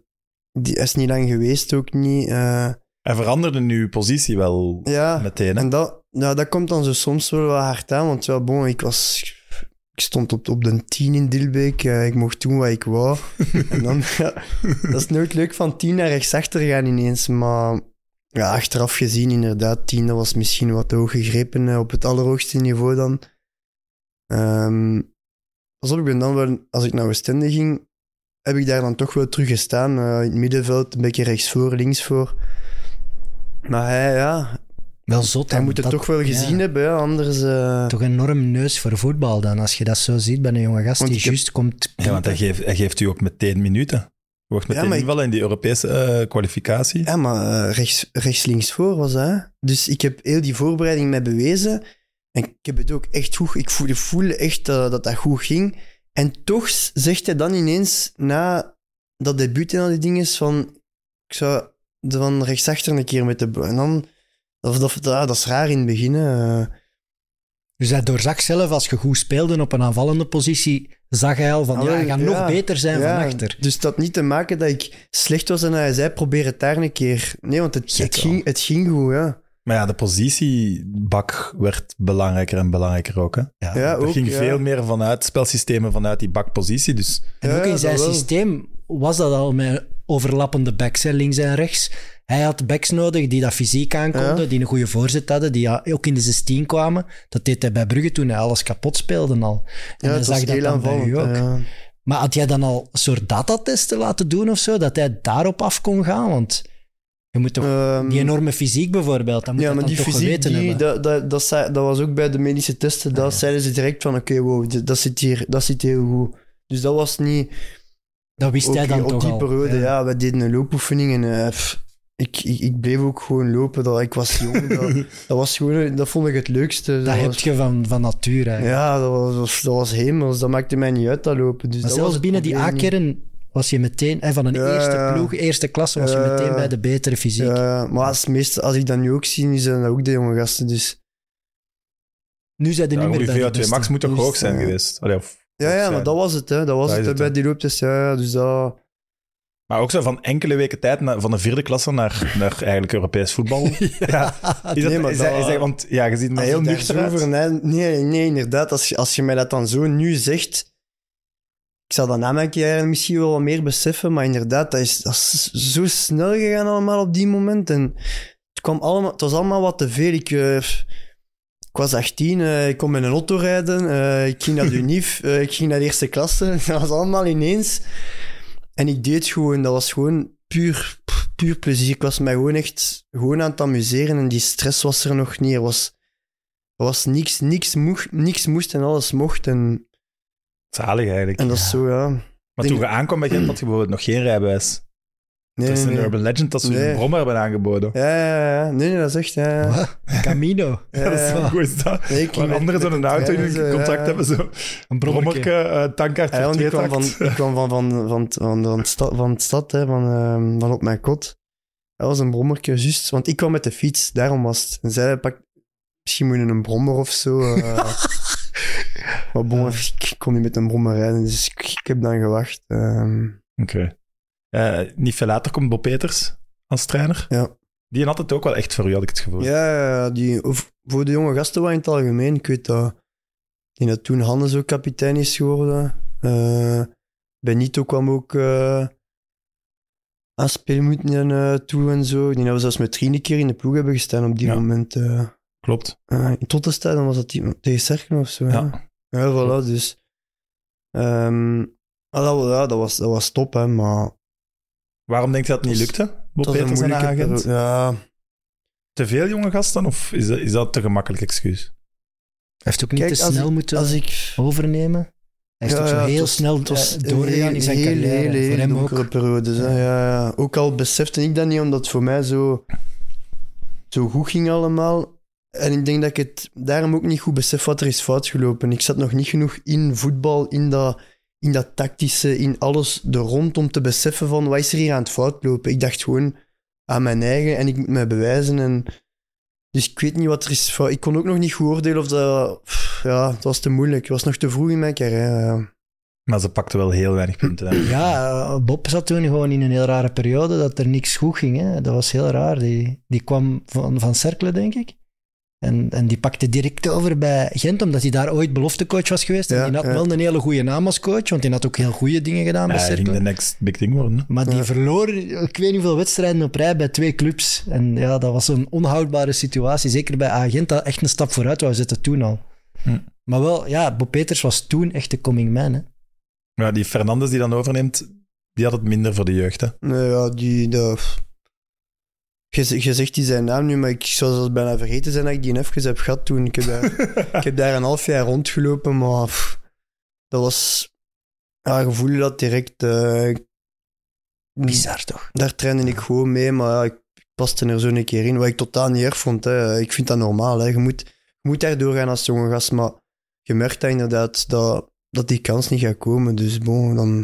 die is niet lang geweest, ook niet. eh. Hij veranderde nu positie wel ja, meteen. Hè? en dat, ja, dat komt dan zo soms wel wat hard aan. Want ja, bon, ik was... Ik stond op, op de 10 in Dilbeek. eh, ik mocht doen wat ik wou. en dan, ja, dat is nooit leuk van 10 naar rechtsachter gaan ineens. Maar ja, achteraf gezien, inderdaad, 10 dat was misschien wat hoog gegrepen eh, op het allerhoogste niveau dan. Pas op, ik ben dan wel, als ik naar Oostende ging, heb ik daar dan toch wel terug gestaan. eh, in het middenveld, een beetje rechts voor, links voor. Maar hij, ja, Wel zot. hij moet het Dat- toch wel gezien ja. hebben, anders... eh, Toch een enorm neus voor voetbal dan, als je dat zo ziet bij een jonge gast Want die heb- juist komt. Ja, want hij geeft, hij geeft u ook meteen minuten. Je wordt meteen ik- invallen in die Europese eh, kwalificatie. Ja, maar eh, rechts, rechts, links voor was dat. hè. Dus ik heb heel die voorbereiding mij bewezen. En ik heb het ook echt goed... Ik voelde, voelde echt dat dat goed ging. En toch zegt hij dan ineens, na dat debuut en al die dingen, van... Ik zou de van rechtsachter een keer met de... En dan... Dat, dat, ja, dat is raar in het begin. hè. Dus hij doorzag zelf, als je goed speelde op een aanvallende positie, zag hij al van, Ah, ja, hij gaat ja. nog beter zijn Ja, van achter. Dus dat niet te maken dat ik slecht was en hij zei, probeer het daar een keer. Nee, want het, het, ging, het ging goed, ja. Maar ja, de positiebak werd belangrijker en belangrijker ook. Hè? Ja. Ja, er ook, ging ja. veel meer vanuit spelsystemen vanuit die bakpositie. Dus En ook in zijn systeem was dat al met overlappende backs, hè, links en rechts. Hij had backs nodig die dat fysiek aankonden, Ja. die een goede voorzet hadden, die ja, ook in de 16 kwamen. Dat deed hij bij Brugge toen hij alles kapot speelde al. En Ja, hij zag dat dan bij u ook. ja. Maar had jij dan al een soort datatesten laten doen of zo, dat hij daarop af kon gaan? Want je moet toch... Ehm, die enorme fysiek bijvoorbeeld, dat moet ja, maar die toch fysiek, die, dat, dat, dat, zei- dat was ook bij de medische testen. Dat ja. zeiden ze direct van, oké, wow, dat zit, hier, dat zit heel goed. Dus dat was niet... Dat wist hij dan op toch die al. periode, ja. we deden een loopoefening en eh, pff, ik, ik, ik bleef ook gewoon lopen. Dat, ik was jong. dat, dat, was gewoon, dat vond ik het leukste. Dat heb was, je van, van natuur eigenlijk. Ja, dat was, dat was, dat was hemels. Dat maakte mij niet uit, dat lopen. Dus maar dat was zelfs binnen die. A-kern was je meteen... En van een Ja, eerste ploeg, eerste klasse, was je Ja. meteen bij de betere fysiek. Ja, maar als, meeste, als ik dat nu ook zie, zijn dat ook de jonge gasten. Dus. Nu zijn er ja, niet meer bij de VO2 beste. max moet toch Dus, hoog zijn ja. geweest? Allee, of, Ja, ja, zijn. maar dat was het. Hè. Dat was Dat het, bij die looptest. Ja, dus dat... Maar ook zo van enkele weken tijd, van de vierde klasse naar, naar eigenlijk Europees voetbal. ja. Is dat, Nee, maar is dat- dat- is dat- want ja, je ziet mij heel nuchter over na- nee, nee, inderdaad. Als je, als je mij dat dan zo nu zegt... Ik zal dat na mijn carrière misschien wel wat meer beseffen, maar inderdaad, dat is, dat is zo snel gegaan allemaal op die moment. En het, kwam allemaal, het was allemaal wat te veel. Ik, eh, ik was 18, eh, ik kon met een auto rijden, eh, ik ging naar de UNIF, ik ging naar de eerste klasse. Dat was allemaal ineens. En ik deed gewoon, dat was gewoon puur, puur plezier. Ik was mij gewoon echt gewoon aan het amuseren en die stress was er nog niet. Er was, er was niks, niks, mocht, niks moest en alles mocht. En, Zalig eigenlijk. en dat is zo, ja. maar toen je aankwam bij Gent had je bijvoorbeeld nog geen rijbewijs. Nee, Het is een nee. urban legend dat ze Nee. een brommer hebben aangeboden. Ja, ja, ja. Nee, nee, dat is echt, ja. Camino. Ja, dat is goed is dat. Nee, ik Waar anderen met zo'n auto in ja. hebben, zo Een brommerke, eh tankkaart Ja, voor want twee ik kwam van, van, van, van, van, stad, van de stad, hè, van, ehm, van op mijn kot. Dat was een brommerke, juist. Want ik kwam met de fiets, daarom was het. En zij pak, misschien moet je een brommer of zo. eh. maar bon, ik kon niet met een brommer rijden, dus ik, ik heb dan gewacht. ehm. Oké. Eh, niet veel later komt Bob Peters als trainer. Ja. Die had het ook wel echt voor u, had ik het gevoel. Ja, ja, ja, die, voor de jonge gasten wel in het algemeen. Ik weet dat, denk dat toen Hannes ook kapitein is geworden. Eh, Benito kwam ook eh aan speelminuten toe en zo. Ik denk dat we zelfs met drie een keer in de ploeg hebben gestaan op die Ja. moment. eh Klopt. uh, in Tottenstad, was dat die, tegen Cerken of zo. Ja, Ja. voilà, dus... ehm, ah, dat, ja, dat, was, dat was top, hè, maar... Waarom denk je dat het niet lukte? Bob een Peters en moeilijke agent? periode. Ja, Te veel jonge gasten of is dat, is dat te gemakkelijk excuus? Hij heeft ook niet Kijk, te als snel ik- moeten als ik... overnemen. Hij is Ja, toch zo ja, heel snel het was eh, doorgegaan een in zijn hele, carrière. hele, voor hele hem ook. donkere periodes. Ja, ja. Ook al besefte ik dat niet, omdat het voor mij zo, zo goed ging allemaal. En ik denk dat ik het daarom ook niet goed besef wat er is fout gelopen. Ik zat nog niet genoeg in voetbal, in dat, in dat tactische, in alles er rond om te beseffen van wat is er hier aan het fout lopen. Ik dacht gewoon aan mijn eigen en ik moet mij bewijzen. En, dus ik weet niet wat er is fout. Ik kon ook nog niet goed oordelen of dat... pff, Ja, het was te moeilijk. Het was nog te vroeg in mijn carrière. Maar ze pakten wel heel weinig punten. hè. Ja, Bob zat toen gewoon in een heel rare periode dat er niks goed ging. Hè. Dat was heel raar. Die, die kwam van, van Cercle, denk ik. En, en die pakte direct over bij Gent, omdat hij daar ooit beloftecoach was geweest. En Ja, die had ja. wel een hele goede naam als coach, want die had ook heel goede dingen gedaan bij Ja, hij ging Cercle. de next big thing worden. hè. Maar die verloor, ik weet niet hoeveel wedstrijden op rij bij twee clubs. En ja, dat was een onhoudbare situatie. Zeker bij Agent, dat echt een stap vooruit wou zetten toen al. Hm. Maar wel, ja, Bob Peters was toen echt de coming man. Hè. Ja, die Fernandes die dan overneemt, die had het minder voor de jeugd. Hè? Nee, ja, die... De... Je, zegt die zijn naam nu, maar ik zou zelfs bijna vergeten zijn dat ik die even heb gehad toen. Ik heb daar, ik heb daar een half jaar rondgelopen, maar pff, dat was... Ja, je voelde dat direct. eh, Bizar toch? daar trainde ik gewoon mee, maar ja, ik paste er zo een keer in, wat ik totaal niet erg vond. Hè. Ik vind dat normaal. Hè. Je, moet, je moet daar doorgaan als jonge gast, maar je merkt dat inderdaad dat, dat die kans niet gaat komen. Dus bon, dan...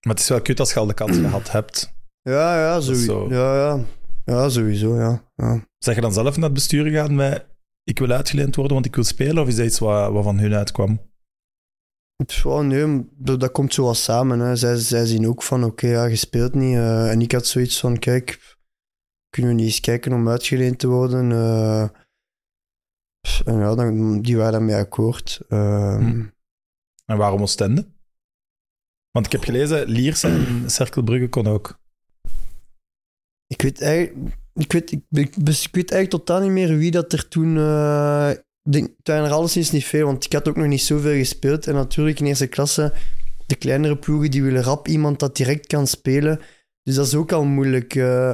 Maar het is wel kut als je al de kans gehad hebt. Ja, ja, sowieso. zo. Ja, ja. Ja, sowieso, ja. ja. Zeg je dan zelf naar het bestuur gegaan met ik wil uitgeleend worden, want ik wil spelen? Of is dat iets wat, wat van hun uitkwam? Oh, nee, dat, komt zo wat samen. Hè. Zij, zij zien ook van, oké, ja, je speelt niet. eh, en ik had zoiets van, kijk, kunnen we niet eens kijken om uitgeleend te worden? Eh, en ja, dan, die waren daarmee akkoord. Eh, Hm. En waarom Oostende? Want ik heb gelezen, Lierse en Cerkelbrugge kon ook. Ik weet eigenlijk... Ik weet, ik, ik, ik weet eigenlijk totaal niet meer wie dat er toen... denk, het waren er alleszins niet veel, want ik had ook nog niet zoveel gespeeld. En natuurlijk in eerste klasse, de kleinere ploegen, die willen rap iemand dat direct kan spelen. Dus dat is ook al moeilijk. eh.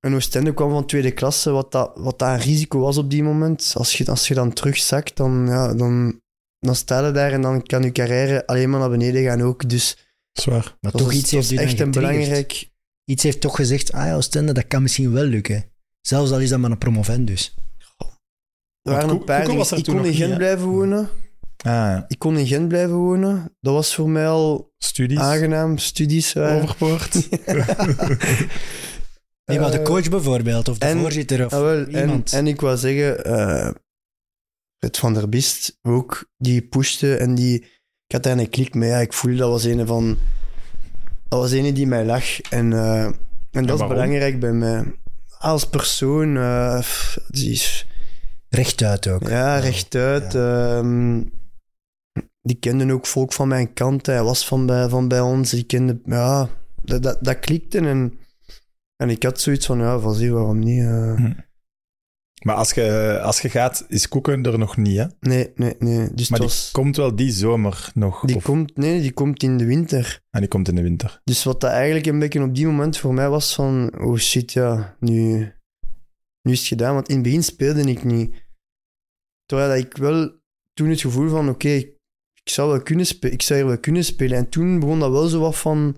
en Oostende kwam van tweede klasse, wat dat, wat dat een risico was op die moment. Als je, als je dan terugzakt, dan, ja, dan, dan sta je daar en dan kan je carrière alleen maar naar beneden gaan ook. Dus Zwaar. Maar toch is, iets is echt een belangrijk... Iets heeft toch gezegd, ah ja, Oostende, dat kan misschien wel lukken. Zelfs al is dat maar een promovendus. Er waren een paar dingen. Ik kon in Gent blijven wonen. Ah. Ik kon in Gent blijven wonen. Dat was voor mij al studies, aangenaam. Studies waren. Overpoort. Nee, maar de Eh, coach bijvoorbeeld, of de en- voorzitter, of Ah, wel, en, iemand. en ik wou zeggen, eh het Van der Bist ook, die pushte en die... Ik had daar een klik mee. Ja, ik voelde dat was een van... Dat was een die mij lag. En, eh, en dat is belangrijk bij mij. Als persoon, eh, pff, die is... Rechtuit ook. Ja, rechtuit. ehm, die kenden ook volk van mijn kant. Hij was van bij, van bij ons. Die kende, ja, dat, dat, dat klikte. En, en ik had zoiets van, ja, van zie, waarom niet? eh. Hm. Maar als je, als je gaat, is Koeken er nog niet, hè? Nee, nee, nee. Dus Maar die was, komt wel die zomer nog. die of- komt, nee, die komt in de winter. En die komt in de winter. Dus wat dat eigenlijk een beetje op die moment voor mij was van, oh shit, ja, nu, nu is het gedaan. Want in het begin speelde ik niet. Terwijl ik wel toen het gevoel van, oké, ik, ik zou wel kunnen spelen, ik zou hier wel kunnen spelen. En toen begon dat wel zo wat van,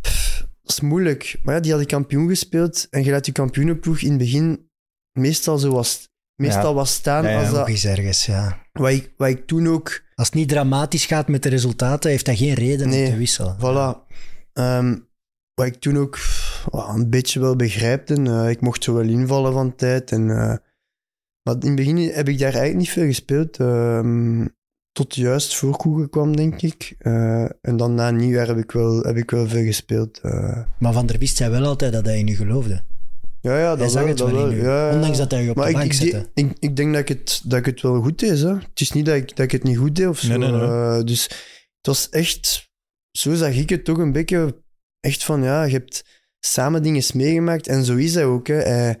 pff, dat is moeilijk. Maar ja, die had ik kampioen gespeeld en je laat je kampioenenploeg in het begin meestal zo was, meestal Ja. was staan als dat, ergens, ja. wat ik, wat ik toen ook Als het niet dramatisch gaat met de resultaten, heeft hij geen reden Nee, om te wisselen. Voilà. Ehm, wat ik toen ook een beetje wel begrijpte. eh, ik mocht zo wel invallen van tijd. En, eh, maar in het begin heb ik daar eigenlijk niet veel gespeeld. ehm, tot juist voor Koegen kwam, denk ik. Eh, en dan na nieuwjaar heb ik wel, heb ik wel veel gespeeld. Maar Van der Wist zei wel altijd dat hij in u geloofde. Ja, ja, dat zag wel, het dat wel ja, ja. Ondanks dat hij je op Maar de ik, bank ik, ik, ik denk dat ik, het, dat ik het wel goed deed. Hè. Het is niet dat ik, dat ik het niet goed deed of zo. Nee, nee, nee. eh, dus het was echt, zo zag ik het toch een beetje, echt van ja, je hebt samen dingen meegemaakt en zo is hij ook. Hè. Hij,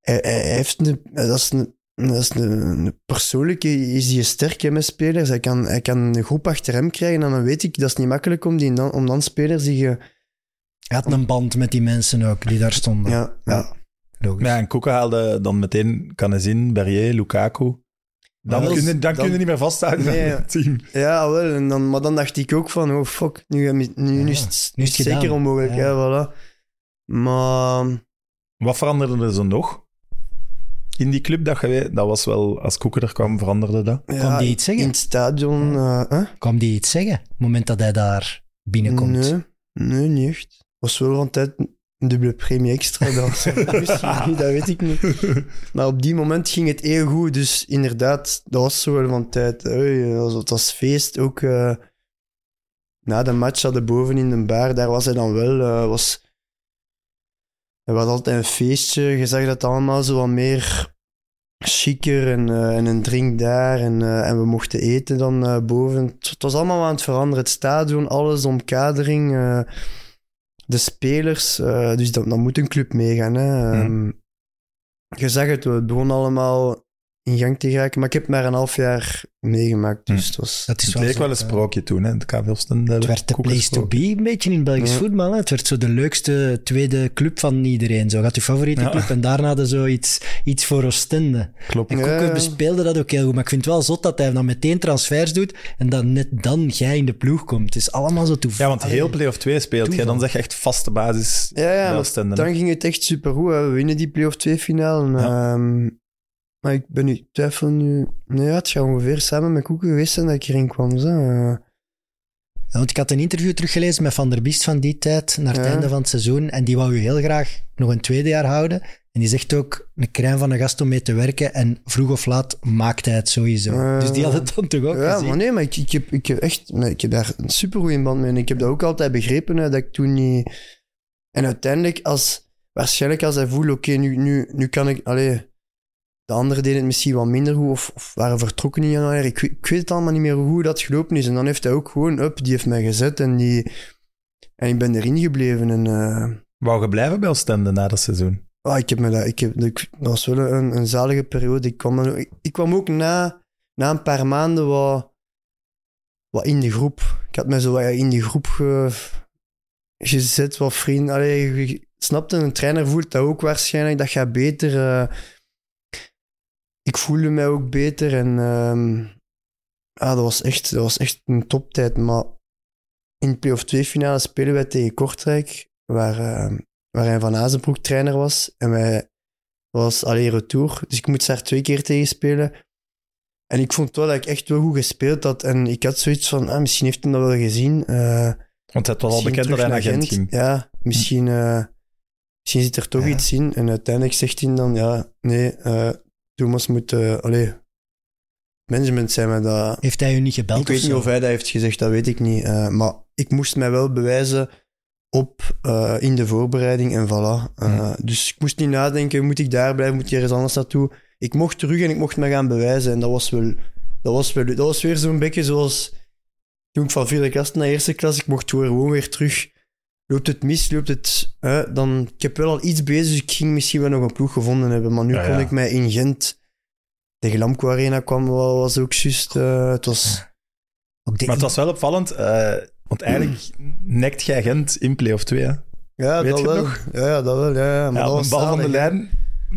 hij, hij heeft een, dat is een, dat is een, een persoonlijke, is die sterk hè, met spelers. Hij kan, hij kan een groep achter hem krijgen en dan weet ik, dat is niet makkelijk om, die om dan spelers die je, Hij had een band met die mensen ook, die daar stonden. ja, ja. Logisch. Ja, en Koeken haalde dan meteen Canezin, Berrier, Lukaku. Dan, kun, je, dan, dan- kun je niet meer vasthouden Nee, aan het team. Ja, wel. En dan, maar dan dacht ik ook van, oh fuck, nu, nu, nu Ja, is het, nu is het zeker onmogelijk. Ja. Ja. voilà. Maar Wat veranderde er zo nog? In die club dat je dat was wel, als Koeken er kwam, veranderde dat. ja, Kwam die iets zeggen? in het stadion... eh, hè? Kwam die iets zeggen? Op het moment dat hij daar binnenkomt. Nee, nee, niet echt. Was wel van tijd een dubbele premie extra. Misschien niet, dat weet ik niet. Maar op die moment ging het heel goed. Dus inderdaad, dat was zo wel van tijd. Hey, dat was- het was feest. Ook eh, na de match hadden boven in de bar, daar was hij dan wel. eh, was, er was altijd een feestje. Je zag dat allemaal zo wat meer chiquer en, eh, en een drink daar. En, en we mochten eten dan boven. Het, het was allemaal aan het veranderen. Het stadion, alles, de omkadering, de spelers. eh, dus dat moet een club meegaan. Hè. Ehm, je zag het, het begon allemaal in gang te geraken. Maar ik heb maar een half jaar meegemaakt. Dus Hm. het was... Dat is Het leek wel een eh, sprookje toen, hè, het KV Ostende. Het werd de place to be een beetje in Belgisch Ja. voetbal. Hè. Het werd zo de leukste tweede club van iedereen. Zo gaat je favoriete Ja. club en daarna hadden zo iets, iets voor Oostende. Klopt. En Ja, Koeken ja. bespeelde dat ook heel goed. Maar ik vind het wel zot dat hij dan meteen transfers doet en dat net dan jij in de ploeg komt. Het is allemaal zo Ja, toevallig. want heel play-off 2 speelt jij, dan zeg je echt vaste basis Ja, ja Oostende. dan ging het echt supergoed. hè. We winnen die play-off 2 finale. Ja. Ehm, maar ik ben nu twijfel nu... Nee, ja, het gaat ongeveer samen met Koeken geweest zijn dat ik erin kwam. Zo. Eh, Ja, want ik had een interview teruggelezen met Van der Biest van die tijd, naar het Ja. einde van het seizoen. En die wou je heel graag nog een tweede jaar houden. En die zegt ook, een crème van een gast om mee te werken. En vroeg of laat maakt hij het sowieso. Dus die had het dan toch ook ja, gezien. maar nee, maar ik, ik, heb, ik heb echt... ik heb daar een supergoeie band mee. En ik heb dat ook altijd begrepen, hè, dat ik toen niet... En uiteindelijk, als, waarschijnlijk als hij voelt, oké, nu, nu, nu kan ik... Allee, de anderen deden het misschien wat minder goed of, of waren vertrokken in januari. Ik, weet- ik weet het allemaal niet meer hoe dat gelopen is. En dan heeft hij ook gewoon, up, die heeft mij gezet en die... En ik ben erin gebleven en... eh, Wou je blijven bij Oostende na dat seizoen? Ah, ik heb me dat, ik heb, dat was wel een, een zalige periode. Ik kwam, dan ik, ik kwam ook na, na een paar maanden wat, wat in de groep. Ik had me zo wat in die groep ge, gezet, wat vrienden. Allee, je snapte, een trainer voelt dat ook waarschijnlijk. Dat gaat beter. eh. Ik voelde mij ook beter en ah, dat, was echt, dat was echt een toptijd. Maar in de play-off 2 finale spelen wij tegen Kortrijk, waar... ehm, waar hij van Azenbroek trainer was. En wij was alleen retour. Dus ik moet daar twee keer tegen spelen. En ik vond wel dat ik echt wel goed gespeeld had. En ik had zoiets van, ah, misschien heeft hij dat wel gezien. Eh, Want het was al bekend dat hij naar agent Gent. ging. Ja, misschien, eh, misschien zit er toch Ja. iets in. En uiteindelijk zegt hij dan, ja, nee, eh, Thomas moet... eh allee, management zijn met dat... Heeft hij u niet gebeld Ik weet niet of hij dat heeft gezegd, dat weet ik niet. Eh, maar ik moest mij wel bewijzen op, eh, in de voorbereiding en voilà. Eh, Dus ik moest niet nadenken, moet ik daar blijven, moet ik ergens anders naartoe. Ik mocht terug en ik mocht me gaan bewijzen. En dat was wel... Dat was, wel, dat was weer zo'n beetje zoals toen ik van vierde klas naar eerste klas, ik mocht gewoon weer terug. Loopt het mis, loopt het... dan, ik heb wel al iets bezig, dus ik ging misschien wel nog een ploeg gevonden hebben. Maar nu Ja, kon ja. ik mij in Gent... Tegen Lamco Arena kwam, wa- was ook juist... eh, het was... Ook Maar het was wel opvallend, eh, want eigenlijk nekt jij Gent in play-off 2. Hè? Ja, Weet dat je wel. nog? Ja, ja, dat wel. Ja, ja. Maar dat een bal van de lijn,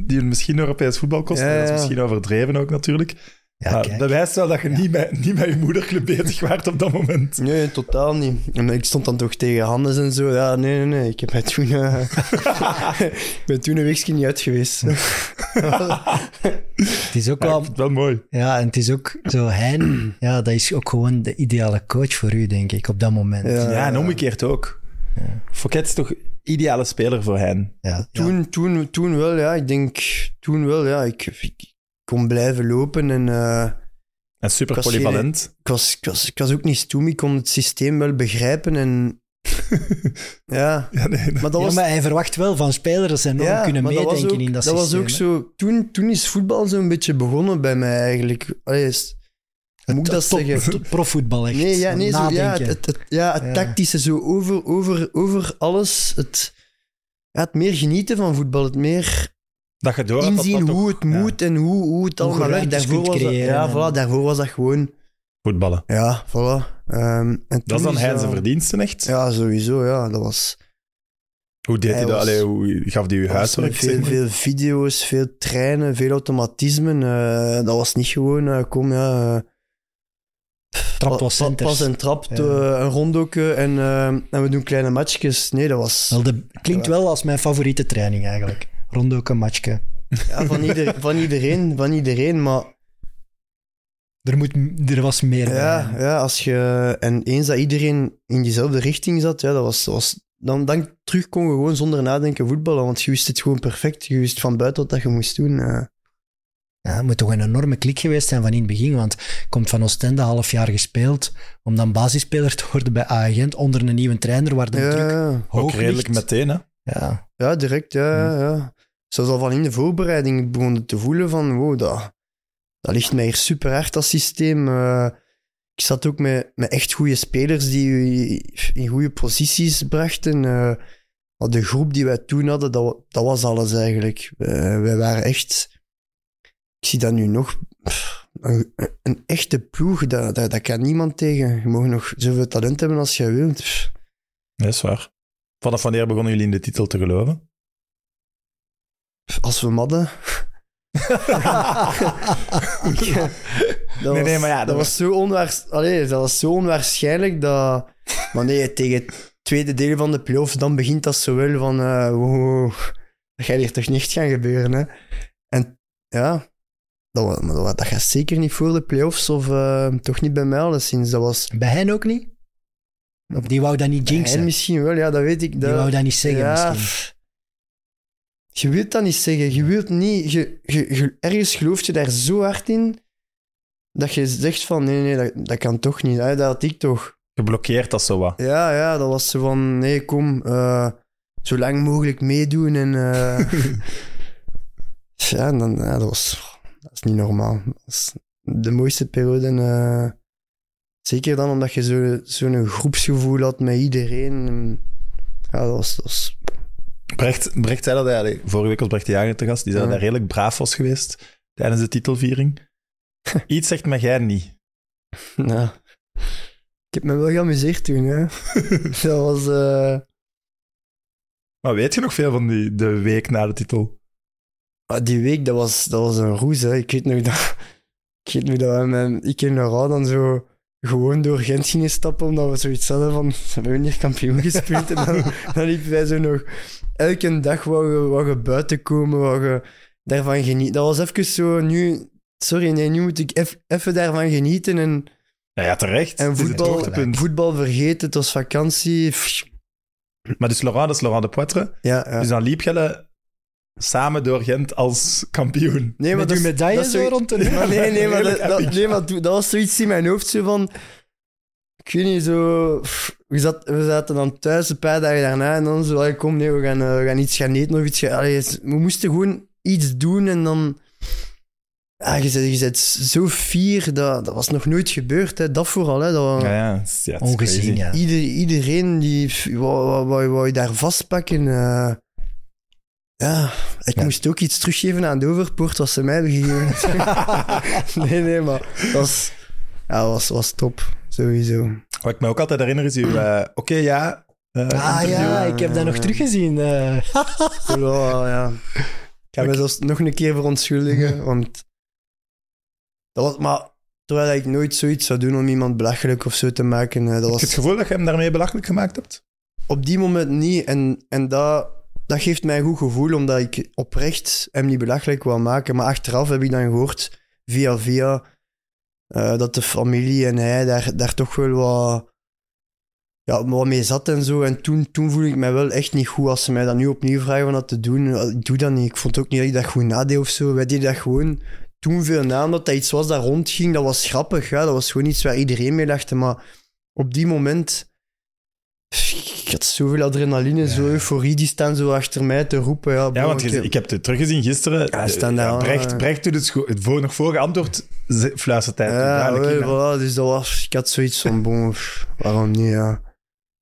die misschien Europees voetbal kost. Dat is misschien overdreven ook natuurlijk. Ja, bewijst wel dat je niet, met, niet met je moederclub bezig waart op dat moment. Nee, totaal niet. En ik stond dan toch tegen Hannes en zo. Ja, nee, nee, nee. Ik heb mij toen... eh, ik ben toen een weekje niet uit geweest. Het is ook Ja, wel... wel mooi. Ja, en het is ook zo, Hein, ja, dat is ook gewoon de ideale coach voor u, denk ik, op dat moment. Ja. Ja, en omgekeerd ook. Fouquet is toch ideale speler voor hen. Ja, ja. Toen, toen, toen wel, ja. Ik denk... Toen wel, ja. Ik, ik kon blijven lopen en... eh, En super Ik was polyvalent. ik, was, ik, was, ik was ook niet stoem. Ik kon het systeem wel begrijpen en... ja. Ja, nee, Maar dat Ja, was... maar hij verwacht wel van spelers dat ze enorm kunnen dat meedenken ook- in dat, dat systeem. was ook hè. zo... Toen, toen is voetbal zo'n beetje begonnen bij mij eigenlijk. Allee, moet ik dat Top- zeggen? Profvoetbal echt. Nee, ja, nee zo, ja, Nadenken. het, het, ja, het Ja. tactische, zo over, over, over alles. Het, ja, het meer genieten van voetbal, het meer Dat je door had dat inzien dat hoe het ja, moet en hoe, hoe het allemaal je werkt. Daarvoor kunt was, dat, creëren ja, en- voilà, daarvoor was dat gewoon... voetballen. Ja, voilà. Ehm, en Dat is toen dan hij zijn verdiensten echt. Ja, sowieso, ja. Dat was... Hoe deed hij, Hij dat? was- Allee, hoe gaf hij dat was huiswerk? veel, zeg maar? veel video's, veel treinen, veel automatismen. eh, dat was niet gewoon, eh, kom ja... eh, Trap was pa- centers. Pas en trapt, Ja. eh, een rondoke en, eh, en we doen kleine matchjes. Nee, dat was Wel, klinkt wel als mijn favoriete training eigenlijk. Rondoke, matchke. ja, van, ieder, van iedereen, van iedereen. Maar Er, moet, er was meer ja, bij. ja, als je... En eens dat iedereen in diezelfde richting zat, ja, dat was... dat was dan, dan terug kon je gewoon zonder nadenken voetballen, want je wist het gewoon perfect. Je wist van buiten wat dat je moest doen. eh. Ja, het moet toch een enorme klik geweest zijn van in het begin, want komt van Oostende half jaar gespeeld, om dan basisspeler te worden bij Agent onder een nieuwe trainer waar de ja, druk ja. hoog Ook redelijk ligt. meteen, hè? Ja, Ja, direct, ja. ja. Zoals al van in de voorbereiding begon te voelen van, wow, dat, dat ligt mij hier super hard, dat systeem. Eh, ik zat ook met, met echt goede spelers die in goede posities brachten. Eh, de groep die wij toen hadden, dat, dat was alles eigenlijk. Eh, wij waren echt... Ik zie dat nu nog... Een, echte ploeg, dat, dat kan niemand tegen. Je mag nog zoveel talent hebben als je wilt. Dat is waar. Vanaf wanneer begonnen jullie in de titel te geloven? Als we madden. dat Nee, was, nee, maar ja, dat, dat was zo onwaars... Allee, dat was zo onwaarschijnlijk dat... Maar nee, tegen het tweede deel van de playoffs, dan begint dat zo wel van... eh wow, dat gaat hier toch niet gaan gebeuren, hè. En ja, dat, maar dat, gaat zeker niet voor de playoffs of eh, toch niet bij mij alleszins. Dat was... bij hen ook niet? Of die wou dat niet bij jinxen? hen misschien wel, ja, dat weet ik. Die Dat, wou dat niet zeggen ja, misschien. Je wilt dat niet zeggen. Je wilt niet... Je, je, je- ergens geloof je daar zo hard in dat je zegt van nee, nee, dat, dat kan toch niet. Hè, dat had ik toch. Geblokkeerd dat zo wat. Ja, ja, dat was zo van nee, kom, eh, zo lang mogelijk meedoen. En, eh, ja, dan, ja, dat was... Dat is niet normaal. Dat is de mooiste periode. eh, zeker dan omdat je zo- zo'n groepsgevoel had met iedereen. En, ja, dat was... Dat was Brecht, Brecht zei dat allee, vorige week was Brecht de Jager te gast, die zei dat hij redelijk braaf was geweest tijdens de titelviering. Iets zegt me jij niet. Ja. Ik heb me wel geamuseerd toen, hè. dat was... eh, Maar weet je nog veel van die, de week na de titel? ah, die week, dat was, dat was een roes, hè. Ik weet nog dat... Ik weet nog dat met... En dan zo gewoon door Gent gingen stappen, omdat we zoiets hadden van... We hebben hier kampioen gespeeld. en dan, dan liepen wij zo nog... Elke dag wou je, buiten komen, wou je daarvan genieten. Dat was even zo... Nu... Sorry, nee, nu moet ik even daarvan genieten en... Ja, ja terecht. En voetbal, voetbal vergeten, het was vakantie. Pff, Maar dus Laurent, dat is Laurent de Poitre. Ja, ja. Dus dan liep je samen door Gent als kampioen. Nee, Met dat uw is- medaille dat zo rond de neus. Maar nee, nee, maar, dat, nee, maar dat was zoiets in mijn hoofd zo van... Ik weet niet, zo... We, zat, we zaten dan thuis een paar dagen daarna en dan zo... Kom, nee, we gaan, eh, we gaan iets gaan eten of iets gaan... allee, we moesten gewoon iets doen en dan... Ja, je bent, je bent zo fier, dat, dat was nog nooit gebeurd. Hè. Dat vooral, hè. Dat, Ja, ja. ja, Ongezien, crazy. ja. Ieder, iedereen die wou, wou, wou je daar vastpakken. eh. Ja, ik Ja. moest ook iets teruggeven aan de overpoort wat ze mij hebben gegeven. nee, nee, maar dat was, ja, was, was top. Sowieso. Wat ik me ook altijd herinner is uw eh, oké, ja. eh, Ah interview. ja, ik heb dat nog Ja. teruggezien. eh. Ja, ja. Ik ga me zelfs nog een keer verontschuldigen, want... Dat was, maar terwijl ik nooit zoiets zou doen om iemand belachelijk of zo te maken, eh, dat Heb je het gevoel dat je hem daarmee belachelijk gemaakt hebt? op die moment niet. En, en dat, dat geeft mij een goed gevoel, omdat ik oprecht hem niet belachelijk wil maken. Maar achteraf heb ik dan gehoord, via via, eh, dat de familie en hij daar, daar toch wel wat, ja, wat mee zat en zo. En toen, toen voelde ik mij wel echt niet goed als ze mij dat nu opnieuw vragen om dat te doen. Eh, Ik doe dat niet. Ik vond ook niet dat ik dat goed nadeed of zo. Wij deden dat gewoon toen veel na, omdat dat iets was dat rondging. Dat was grappig. Dat was gewoon iets waar iedereen mee lachte. Maar op die moment Ik had zoveel adrenaline, zo euforie, die staan zo achter mij te roepen. Ja, Ja, want ik heb- ik heb het teruggezien gisteren. Ja, staan daar, Brecht, eh. Brecht doet het, voor, nog voor geantwoord, ze- fluistert hij. Ja, voilà, dus dat was, ik had zoiets van, bon, waarom niet, ja.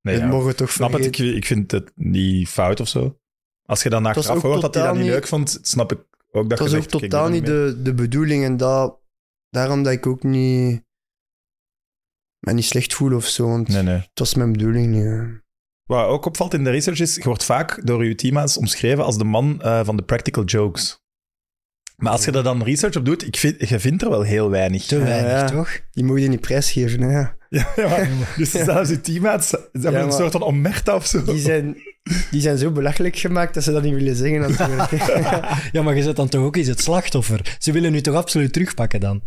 Nee, het ja. mogen toch snap het, ik, ik vind het niet fout of zo. Als je dan achteraf hoort dat hij dat niet leuk vond, snap ik ook dat Het je was ook zegt, totaal niet de, de bedoeling en dat, daarom dat ik ook niet, me niet slecht voel of zo, want Nee, nee. het was mijn bedoeling niet. ja. Wat ook opvalt in de research is, je wordt vaak door je teammates omschreven als de man eh, van de practical jokes. Maar als je er dan research op doet, ik vind, je vindt er wel heel weinig. Te weinig, ja. toch? Die moet je niet prijsgeven, hè. Ja, ja, maar- dus zelfs je teammates ze hebben Ja, een maar- soort van omerta of zo. Die zijn, die zijn zo belachelijk gemaakt dat ze dat niet willen zeggen natuurlijk. Ja, maar je zit dan toch ook eens het slachtoffer. Ze willen nu toch absoluut terugpakken dan?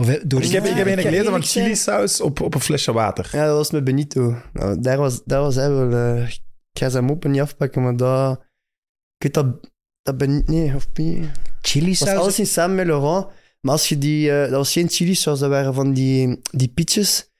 Of eh, door Ik heb, ik heb een gelezen van chili saus op, op een flesje water. Ja, dat was met Benito. Nou, daar, was, daar was hij wel... eh, ik ga zijn moppen niet afpakken, maar dat... Ik weet dat... Dat ben Nee, of niet. chili saus. alleszins samen met Laurent. Maar als je die... eh, dat was geen chili saus, dat waren van die, die pitjes.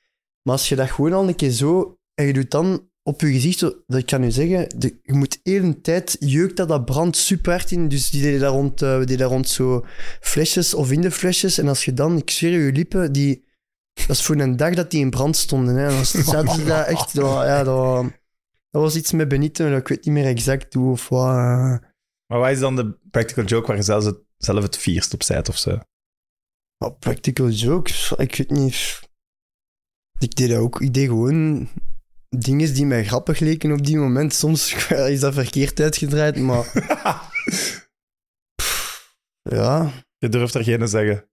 Maar als je dat gewoon al een keer zo... En je doet dan op je gezicht... zo- Dat ik kan nu zeggen... De, je moet heel een tijd... Jeukt dat, dat brandt super hard in. Dus die deden daar rond, eh, die deden daar rond zo flesjes of in de flesjes. En als je dan... Ik zweer je, lippen... Die, dat is voor een dag dat die in brand stonden. Hè. Dan zaten ze daar echt... Dat, ja, dat, wa- dat was iets met Benito. Ik weet niet meer exact hoe of wat... eh. Maar wat is dan de practical joke waar je zelfs het, zelf het vierst op zijt of zo? Oh, practical jokes, ik weet niet. Ik deed dat ook. Ik deed gewoon dingen die mij grappig leken op die moment. Soms is dat verkeerd uitgedraaid, maar ja. Je durft er geen te zeggen.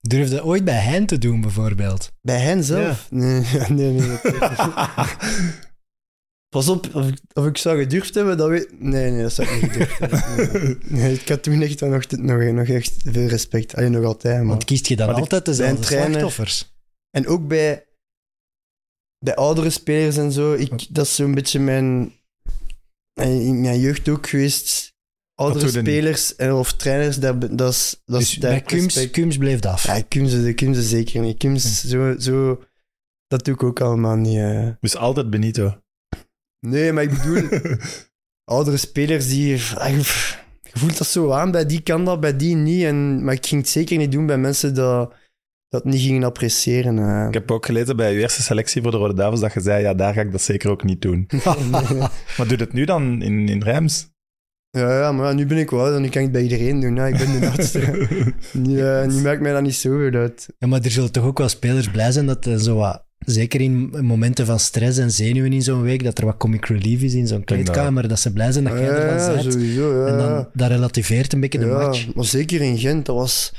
Durf dat ooit bij hen te doen, bijvoorbeeld? Bij hen zelf? Nee, nee, nee. Pas op, of ik, of ik zou gedurfd hebben, dat weet... Nee, nee, dat zou ik niet gedurfd hebben. Nee, Nee, ik had toen echt, wel nog, nog, nog echt veel respect. Alleen nog altijd, maar... Want kiest je dan Maar altijd dezelfde een trainer- slachtoffers? En ook bij, bij oudere spelers en zo. Ik, dat is zo'n beetje mijn, in mijn jeugd ook geweest. Oudere spelers en, of trainers, dat, dat is... Dat Dus daar Kums, Kums bleef af. Ja, Kumse, de Kumse zeker niet. Kums, zo, zo... Dat doe ik ook allemaal niet. eh. Dus altijd Benito. Nee, maar ik bedoel... oudere spelers die... ah, Je je voelt dat zo aan, bij die kan dat, bij die niet. En, maar ik ging het zeker niet doen bij mensen dat dat niet gingen appreciëren. eh. Ik heb ook gelezen bij je eerste selectie voor de Rode Duivels dat je zei, ja, daar ga ik dat zeker ook niet doen. Maar doe het nu dan in, in Reims? Ja, ja, maar nu ben ik wel nu kan ik het bij iedereen doen. Ja, ik ben de oudste. nu, eh, nu maakt mij dat niet zoveel uit. Ja, maar er zullen toch ook wel spelers blij zijn dat er zo wat, zeker in momenten van stress en zenuwen in zo'n week, dat er wat comic relief is in zo'n dat. kleedkamer, dat ze blij zijn dat jij er ja, dan bent. sowieso. Ja, En dan, dat relativeert een beetje de Ja, match. maar zeker in Gent, dat was,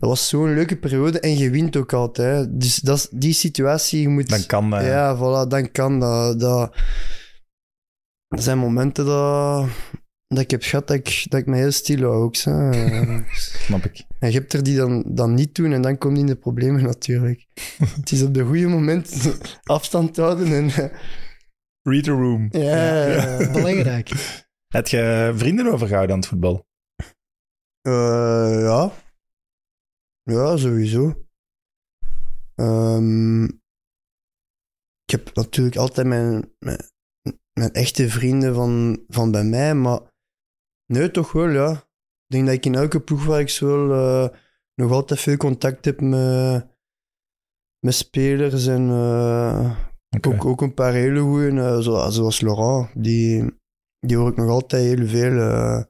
dat was zo'n leuke periode en je wint ook altijd. Dus dat, is- die situatie, je moet... Dan kan dat. ja. Voilà, dan kan dat. dat. Er zijn momenten dat, dat ik heb gehad dat ik, dat ik me heel stil hou ook. zo. Snap ik. En je hebt er die dan, dan niet doen en dan kom je in de problemen natuurlijk. het is op de goede moment afstand houden en... Read the room. ja, ja. Belangrijk. Heb je vrienden overgehouden aan het voetbal? Eh, ja. Ja, sowieso. Ehm, ik heb natuurlijk altijd mijn, mijn, mijn echte vrienden van, van bij mij, maar nee, toch wel, ja. Ik denk dat ik in elke ploeg waar ik wel eh, nog altijd veel contact heb met, met spelers en eh, Oké. ook, ook een paar hele goeie, zoals, zoals Laurent, die, die hoor ik nog altijd heel veel. eh.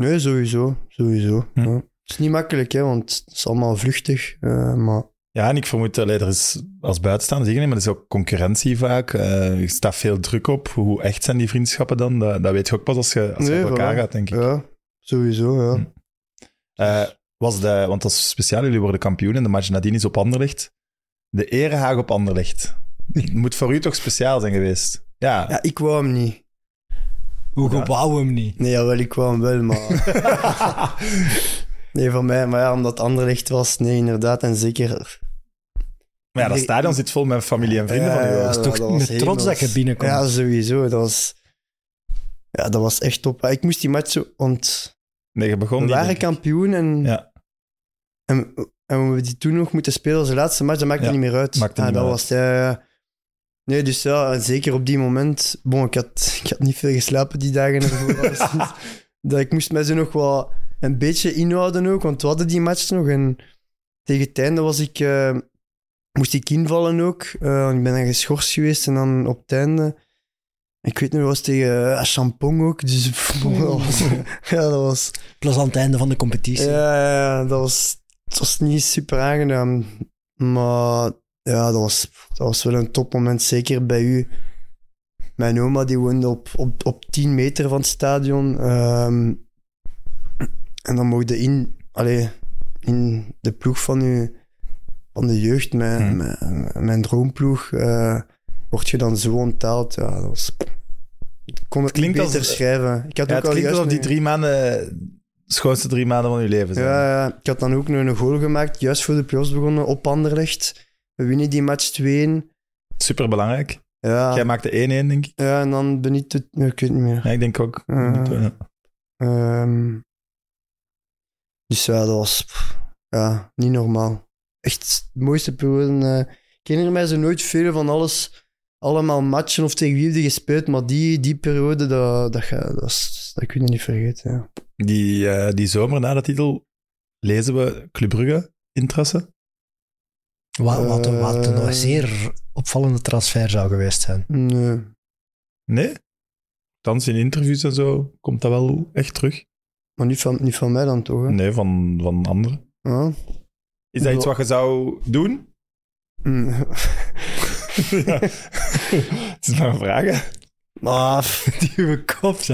Nee, sowieso. sowieso Hm. ja. Het is niet makkelijk, hè, want het is allemaal vluchtig. eh, maar Ja, en ik vermoed, allee, er is als buitenstaander zeker niet, maar er is ook concurrentie vaak. Eh, er staat veel druk op. Hoe echt zijn die vriendschappen dan? Dat, dat weet je ook pas als je, als je Nee, op elkaar voilà. gaat, denk ik. ja, sowieso. Ja. Hm. Eh, was de, want dat is speciaal, jullie worden kampioen en de match nadien is op Anderlecht. De erehaag op Anderlecht. Het moet voor u toch speciaal zijn geweest? Ja. ja, ik wou hem niet. Hoe Ja. wou hem niet? Nee, jawel, ik wou hem wel, maar... nee, van mij, maar ja, omdat Anderlecht was, nee, inderdaad. En zeker... Maar ja, dat stadion zit vol met familie en vrienden van u. Ja, ja, is toch dat was met trots dat je binnenkomt. Ja, sowieso. Dat was... Ja, dat was echt top. Ik moest die match zo... Want Nee, je begon we niet. waren kampioen en... Ja. En, en we die toen nog moeten spelen als de laatste match, dat maakte Ja, niet meer uit. maakte ja, niet dat meer was... Ja, ja. Nee, dus ja, zeker op die moment. Bon, ik had, ik had niet veel geslapen die dagen ervoor. dat ik moest mij zo nog wel een beetje inhouden ook, want we hadden die match nog. En tegen het einde was ik, eh, moest ik invallen ook. Eh, ik ben dan geschorst geweest en dan op het einde... Ik weet dat was tegen uh, Champong ook. Dus pff, dat was, ja, dat was... Plus aan het einde van de competitie. Ja, ja, ja, dat was, het was niet super aangenaam. Maar ja, dat was, dat was wel een topmoment, zeker bij u. Mijn oma die woonde op, op, op 10 meter van het stadion. Ehm, en dan mocht je in, allee, in de ploeg van, u, van de jeugd, mijn, Hmm. mijn, mijn droomploeg, eh, word je dan zo onthaald. Ja, dat was... Ik kon het Klinkt niet als- beter schrijven. Ik had Ja, ook het al klinkt alsof die drie maanden de schoonste drie maanden van je leven zijn. Ja, ja, ik had dan ook nog een goal gemaakt, juist voor de playoffs begonnen, op Anderlecht. We winnen die match 2-1. Super belangrijk. Ja, Jij maakte 1-1, denk ik. ja, en dan ben ik het... nee, ik weet het niet meer. Ja, ik denk ook. Ja. Ja. Ehm, dus ja, dat was pff, ja, niet normaal. Echt de mooiste periode. eh. ik herinner mij zo nooit veel van alles, allemaal matchen of tegen wie heb je gespeeld, maar die, die periode, dat, dat, ga- dat, is- dat kun je niet vergeten. Ja. Die, eh, die zomer na de titel lezen we Club Brugge interesse. Wat, wat, wat een Eh. zeer opvallende transfer zou geweest zijn. Nee. Nee? Thans in interviews en zo komt dat wel echt terug. Maar niet van, niet van mij dan toch? Hè? Nee, van, van anderen. Ja. Is dat iets wat je zou doen? Mm. ja. Het is maar een vraag. hè. Ah. Die kop.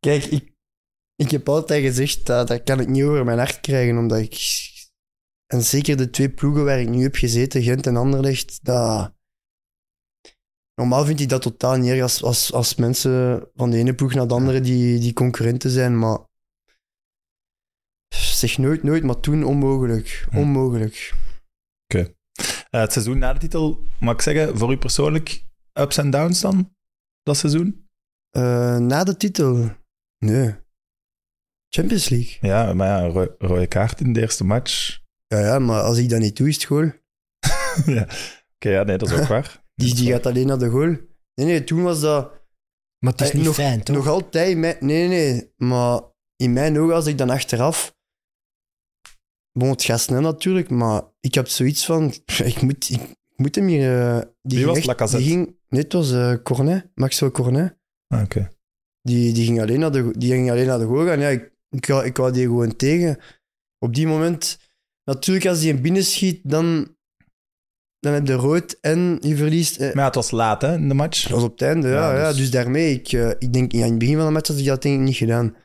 Kijk, ik, ik heb altijd gezegd dat dat kan ik niet over mijn hart krijgen, omdat ik... En zeker de twee ploegen waar ik nu heb gezeten, Gent en Anderlecht, dat... Normaal vind ik dat totaal niet erg als, als, als mensen van de ene ploeg naar de andere die, die concurrenten zijn, maar... Zeg nooit, nooit, maar toen onmogelijk. Hm. Onmogelijk. Eh, het seizoen na de titel, mag ik zeggen, voor u persoonlijk, ups en downs dan? Dat seizoen? Eh, na de titel? Nee. Champions League? Ja, maar ja, ro- rode kaart in de eerste match. Ja, ja, maar als ik dat niet doe, is het goal. ja. Oké, ja, nee, dat is ook waar. Die, die gaat alleen naar de goal. Nee, nee, toen was dat Maar het is niet nog, fijn, toch? nog altijd... mijn- Nee, nee, nee. Maar in mijn ogen, als ik dan achteraf... Bon, het gaat snel natuurlijk, maar ik heb zoiets van... Ik moet, ik moet hem hier... eh, die Wie was ging echt- Lacazette? Die ging, nee, het was eh, Cornet, Maxwell Cornet. Ah, Oké. Die, die, ging alleen naar de, die ging alleen naar de goal gaan. Ja, ik, ik, wou- ik wou die gewoon tegen. Op die moment... Natuurlijk, als die een binnenschiet, dan... Dan heb je rood en je verliest... eh, Maar ja, het was laat hè, in de match. dat was op het einde, ja. Ja, ja, dus- dus... daarmee, ik, eh, ik denk, ja, in het begin van de match had ik dat denk ik niet gedaan.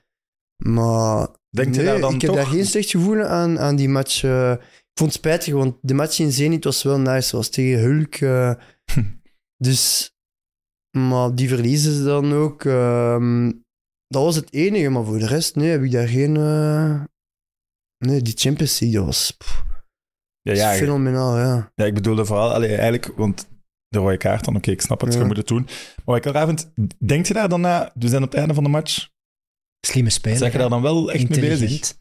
Maar Denk je nee, daar dan ik heb toch? daar geen slecht gevoel aan, aan die match. eh. ik vond het spijtig, want de match in Zenit was wel nice. Het was tegen Hulk. eh. dus, maar die verliezen ze dan ook. ehm. dat was het enige, maar voor de rest, nee, heb ik daar geen... eh, Nee, die Champions League, dat was pff, Ja, ja, fenomenaal, ja. ja, ik bedoelde vooral, allee, eigenlijk, want de rode kaart dan, oké, ik snap het, Ja. je moet het doen. Maar wat ik wel raar vind, denk je daar dan na, we zijn op het einde van de match, Slimme speler. zeg je daar dan wel echt mee bezig?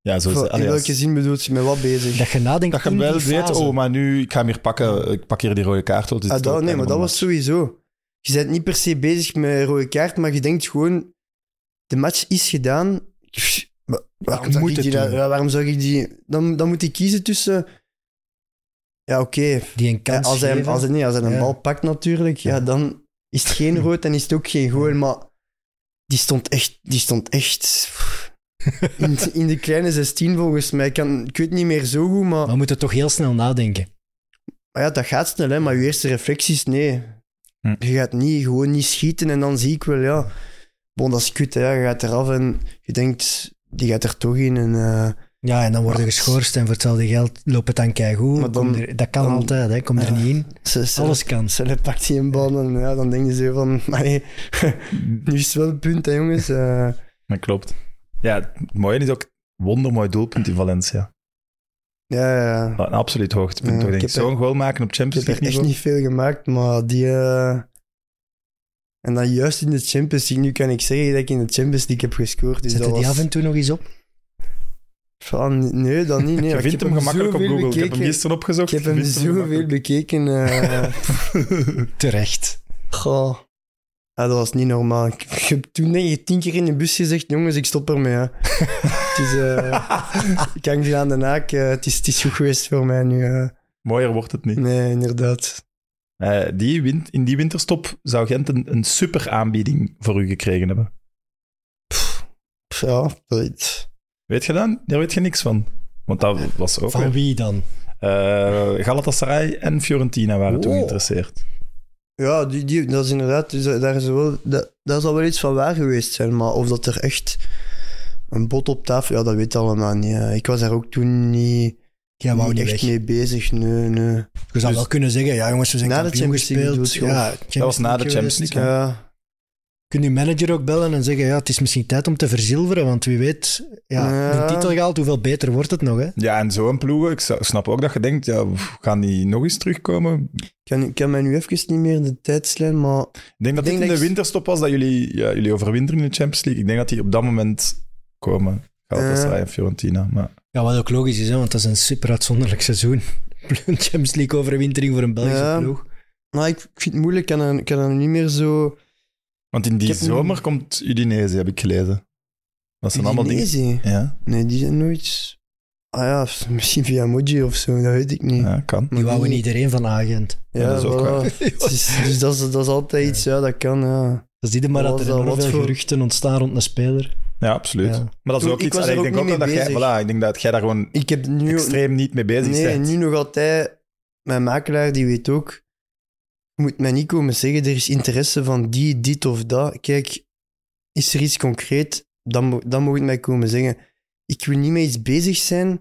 Ja, zo is het. In welke zin bedoelt je met wat bezig? Dat je nadenkt Dat je wel weet, oh, maar nu, ik ga hem hier pakken, ik pak hier die rode kaart. Ah, toch dat, nee, maar dat was sowieso. Je bent niet per se bezig met een rode kaart, maar je denkt gewoon... De match is gedaan. Waarom zou moet ik die... dat- waarom zou ik die... Dan, dan moet ik kiezen tussen... Ja, oké. Die een Ja, kans Als, hij, als, hij, nee, als hij een Ja. bal pakt natuurlijk, ja, dan is het geen rood en is het ook geen goal. Maar die stond echt... Die stond echt in, in de kleine 16 volgens mij. Ik, kan, ik weet niet meer zo goed, maar... Maar we moeten toch heel snel nadenken. Maar ja, dat gaat snel, hè, maar je eerste reflecties, nee. Hm. Je gaat niet, gewoon niet schieten en dan zie ik wel, ja. Bon, dat is kut, hè. Je gaat eraf en je denkt, die gaat er toch in. En, eh, Ja, en dan worden geschorst en voor hetzelfde geld loopt het dan keigoed. Dan- er- dat kan dan- altijd, hè. kom er Ja. niet in. ze, ze, Alles kan. Ze pakt die een bal en ja, dan denk je zo van, maar nee, nu is het wel een punt, hè, jongens. Eh, Dat klopt. Ja, het mooie is ook wondermooi doelpunt in Valencia. ja, ja. Een absoluut hoogtepunt, Ja, toch, ik denk ik. heb er- Zo'n goal maken op Ik Champions heb er League echt niet veel gemaakt, maar die... eh, En dan juist in de Champions League, nu kan ik zeggen dat ik in de Champions League heb gescoord. Dus Zet dat je die was... af en toe nog eens op? Van, nee, dat niet. Nee. Je Ik vindt hem gemakkelijk op Google. Ik heb hem bekeken. gisteren opgezocht. Ik heb hem zoveel bekeken. eh Terecht. goh. Ah, dat was niet normaal. Ik heb toen denk ik tien keer in de bus gezegd, jongens, ik stop ermee. Hè. het is, eh, ik hang die aan de naak. eh, het, is, het is goed geweest voor mij nu. eh. Mooier wordt het niet. Nee, inderdaad. Eh, die in die winterstop zou Gent een, een super aanbieding voor u gekregen hebben. Pff, Ja, dat, Weet je dat? Daar weet je niks van. Want dat was ook Van weer- wie dan? Eh, Galatasaray en Fiorentina waren toen geïnteresseerd. ja die, die, dat is inderdaad... Dus daar is wel, dat, dat zal wel iets van waar geweest zijn. Maar of dat er echt een bot op tafel... Ja, dat weet allemaal niet. Ik was daar ook toen niet, Jij wou niet niet echt weg. mee bezig. Nee, nee. Je zou Dus- wel kunnen zeggen, ja jongens, we zijn Na de kampioen Champions League gespeeld. bedoel je, Ja, of- Dat was na de League Champions geweest. League. hè? Ja, Kun je manager ook bellen en zeggen, ja, het is misschien tijd om te verzilveren, want wie weet, ja, Ja. een titel gehaald, hoeveel beter wordt het nog, hè? Ja, en zo'n ploegen, ik sa- snap ook dat je denkt, ja, pff, gaan die nog eens terugkomen? ik kan, ik kan mij nu even niet meer de tijdslijn, maar... Ik denk dat Ik dit in de ik- winterstop was, dat jullie, ja, jullie overwinteren in de Champions League. Ik denk dat die op dat moment komen. Galatasaray en Fiorentina. Maar Ja, wat ook logisch is, hè, want dat is een super uitzonderlijk seizoen. Champions League overwintering voor een Belgische Ja. ploeg. Maar ik vind het moeilijk, ik kan er, kan er niet meer zo... Want in die zomer een- komt Udinese, heb ik gelezen. Dat zijn allemaal dingen. Udinese? Ja, Nee, die zijn nooit... Ah ja, misschien via Moji of zo, dat weet ik niet. ja, kan. Die wouden iedereen van agent. Ja, Ja, dat is ook voilà. waar. Het is- dus dat is, dat is altijd iets, ja, dat kan, ja. Dus zie je maar dat er dat? enorm Wat veel voor- geruchten ontstaan rond een speler. Ja, absoluut. Ja. Maar dat is ook ik iets... allee, er ik denk ook dat mee jij... Voilà, ik denk dat jij daar gewoon Ik heb nu... extreem niet mee bezig Nee, bent. nu nog altijd... Mijn makelaar, die weet ook... Je moet mij niet komen zeggen, er is interesse van die, dit of dat. Kijk, is er iets concreet, dan, dan moet je mij komen zeggen. Ik wil niet met iets bezig zijn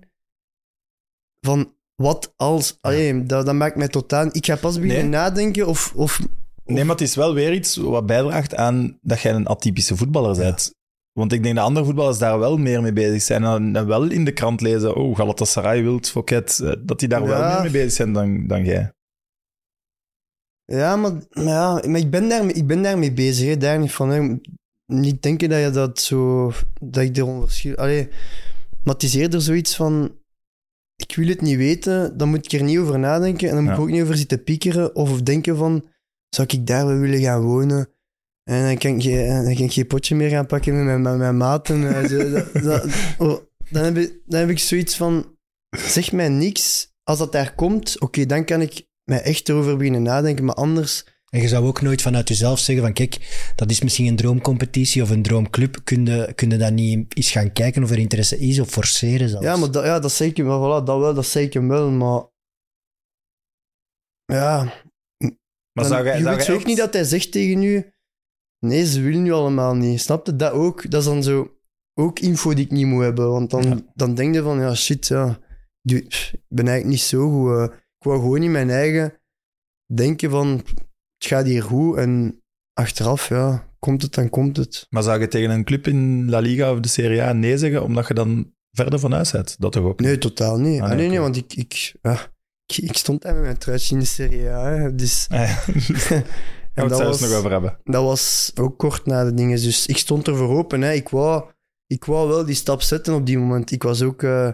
van wat als... Allee, dat, dat maakt mij totaal... Ik ga pas beginnen Nee. nadenken of... of Nee, maar het is wel weer iets wat bijdraagt aan dat jij een atypische voetballer bent. Want ik denk dat andere voetballers daar wel meer mee bezig zijn. En, en wel in de krant lezen, oh, Galatasaray wilt Fouquet. eh, Dat die daar wel meer mee bezig zijn dan, dan jij. Ja, maar, ja, maar ik, ben daar, ik ben daarmee bezig. Hè. Daar niet van. Hè. Niet denken dat je dat zo. Dat ik eronder verschil. Allee, maar het is eerder zoiets van. Ik wil het niet weten, dan moet ik er niet over nadenken. En dan moet Ja. ik ook niet over zitten piekeren of denken van. Zou ik daar wel willen gaan wonen? En dan kan ik, geen- dan kan ik geen potje meer gaan pakken met mijn, met mijn maten. eh, zo, dat, dat- oh, dan, heb ik, dan heb ik zoiets van. Zeg mij niks. Als dat daar komt, oké, dan kan ik mij echt erover beginnen nadenken. Maar anders. En je zou ook nooit vanuit jezelf zeggen van kijk, dat is misschien een droomcompetitie of een droomclub. Kun je, kun je dat niet eens gaan kijken of er interesse is of forceren zelfs? Ja, maar dat, ja, dat hem wel. Voilà, dat wel, dat hem wel. Maar. Ja. Maar dan- zou je zou weet jij ook echt- niet dat hij zegt tegen u. Nee, ze willen nu allemaal niet. Snap je dat ook? Dat is dan zo. Ook info die ik niet moet hebben. Want dan, Ja. dan denk je van, ja, shit, ja. Ik ben eigenlijk niet zo goed. eh. ik wou gewoon in mijn eigen denken van, het gaat hier goed. En achteraf, ja, komt het, dan komt het. Maar zou je tegen een club in La Liga of de Serie A nee zeggen, omdat je dan verder van huis? Dat toch ook? niet? Nee, totaal niet. Ah, Ah, nee, nee, want ik, ik, ja, ik, ik stond daar met mijn truitje in de Serie A. Hè, dus, Ah, ja. En het dat zelfs was- nog over hebben. dat was ook kort na de dingen. Dus ik stond er voor open. Hè. Ik, wou, ik wou wel die stap zetten op die moment. Ik was ook, eh,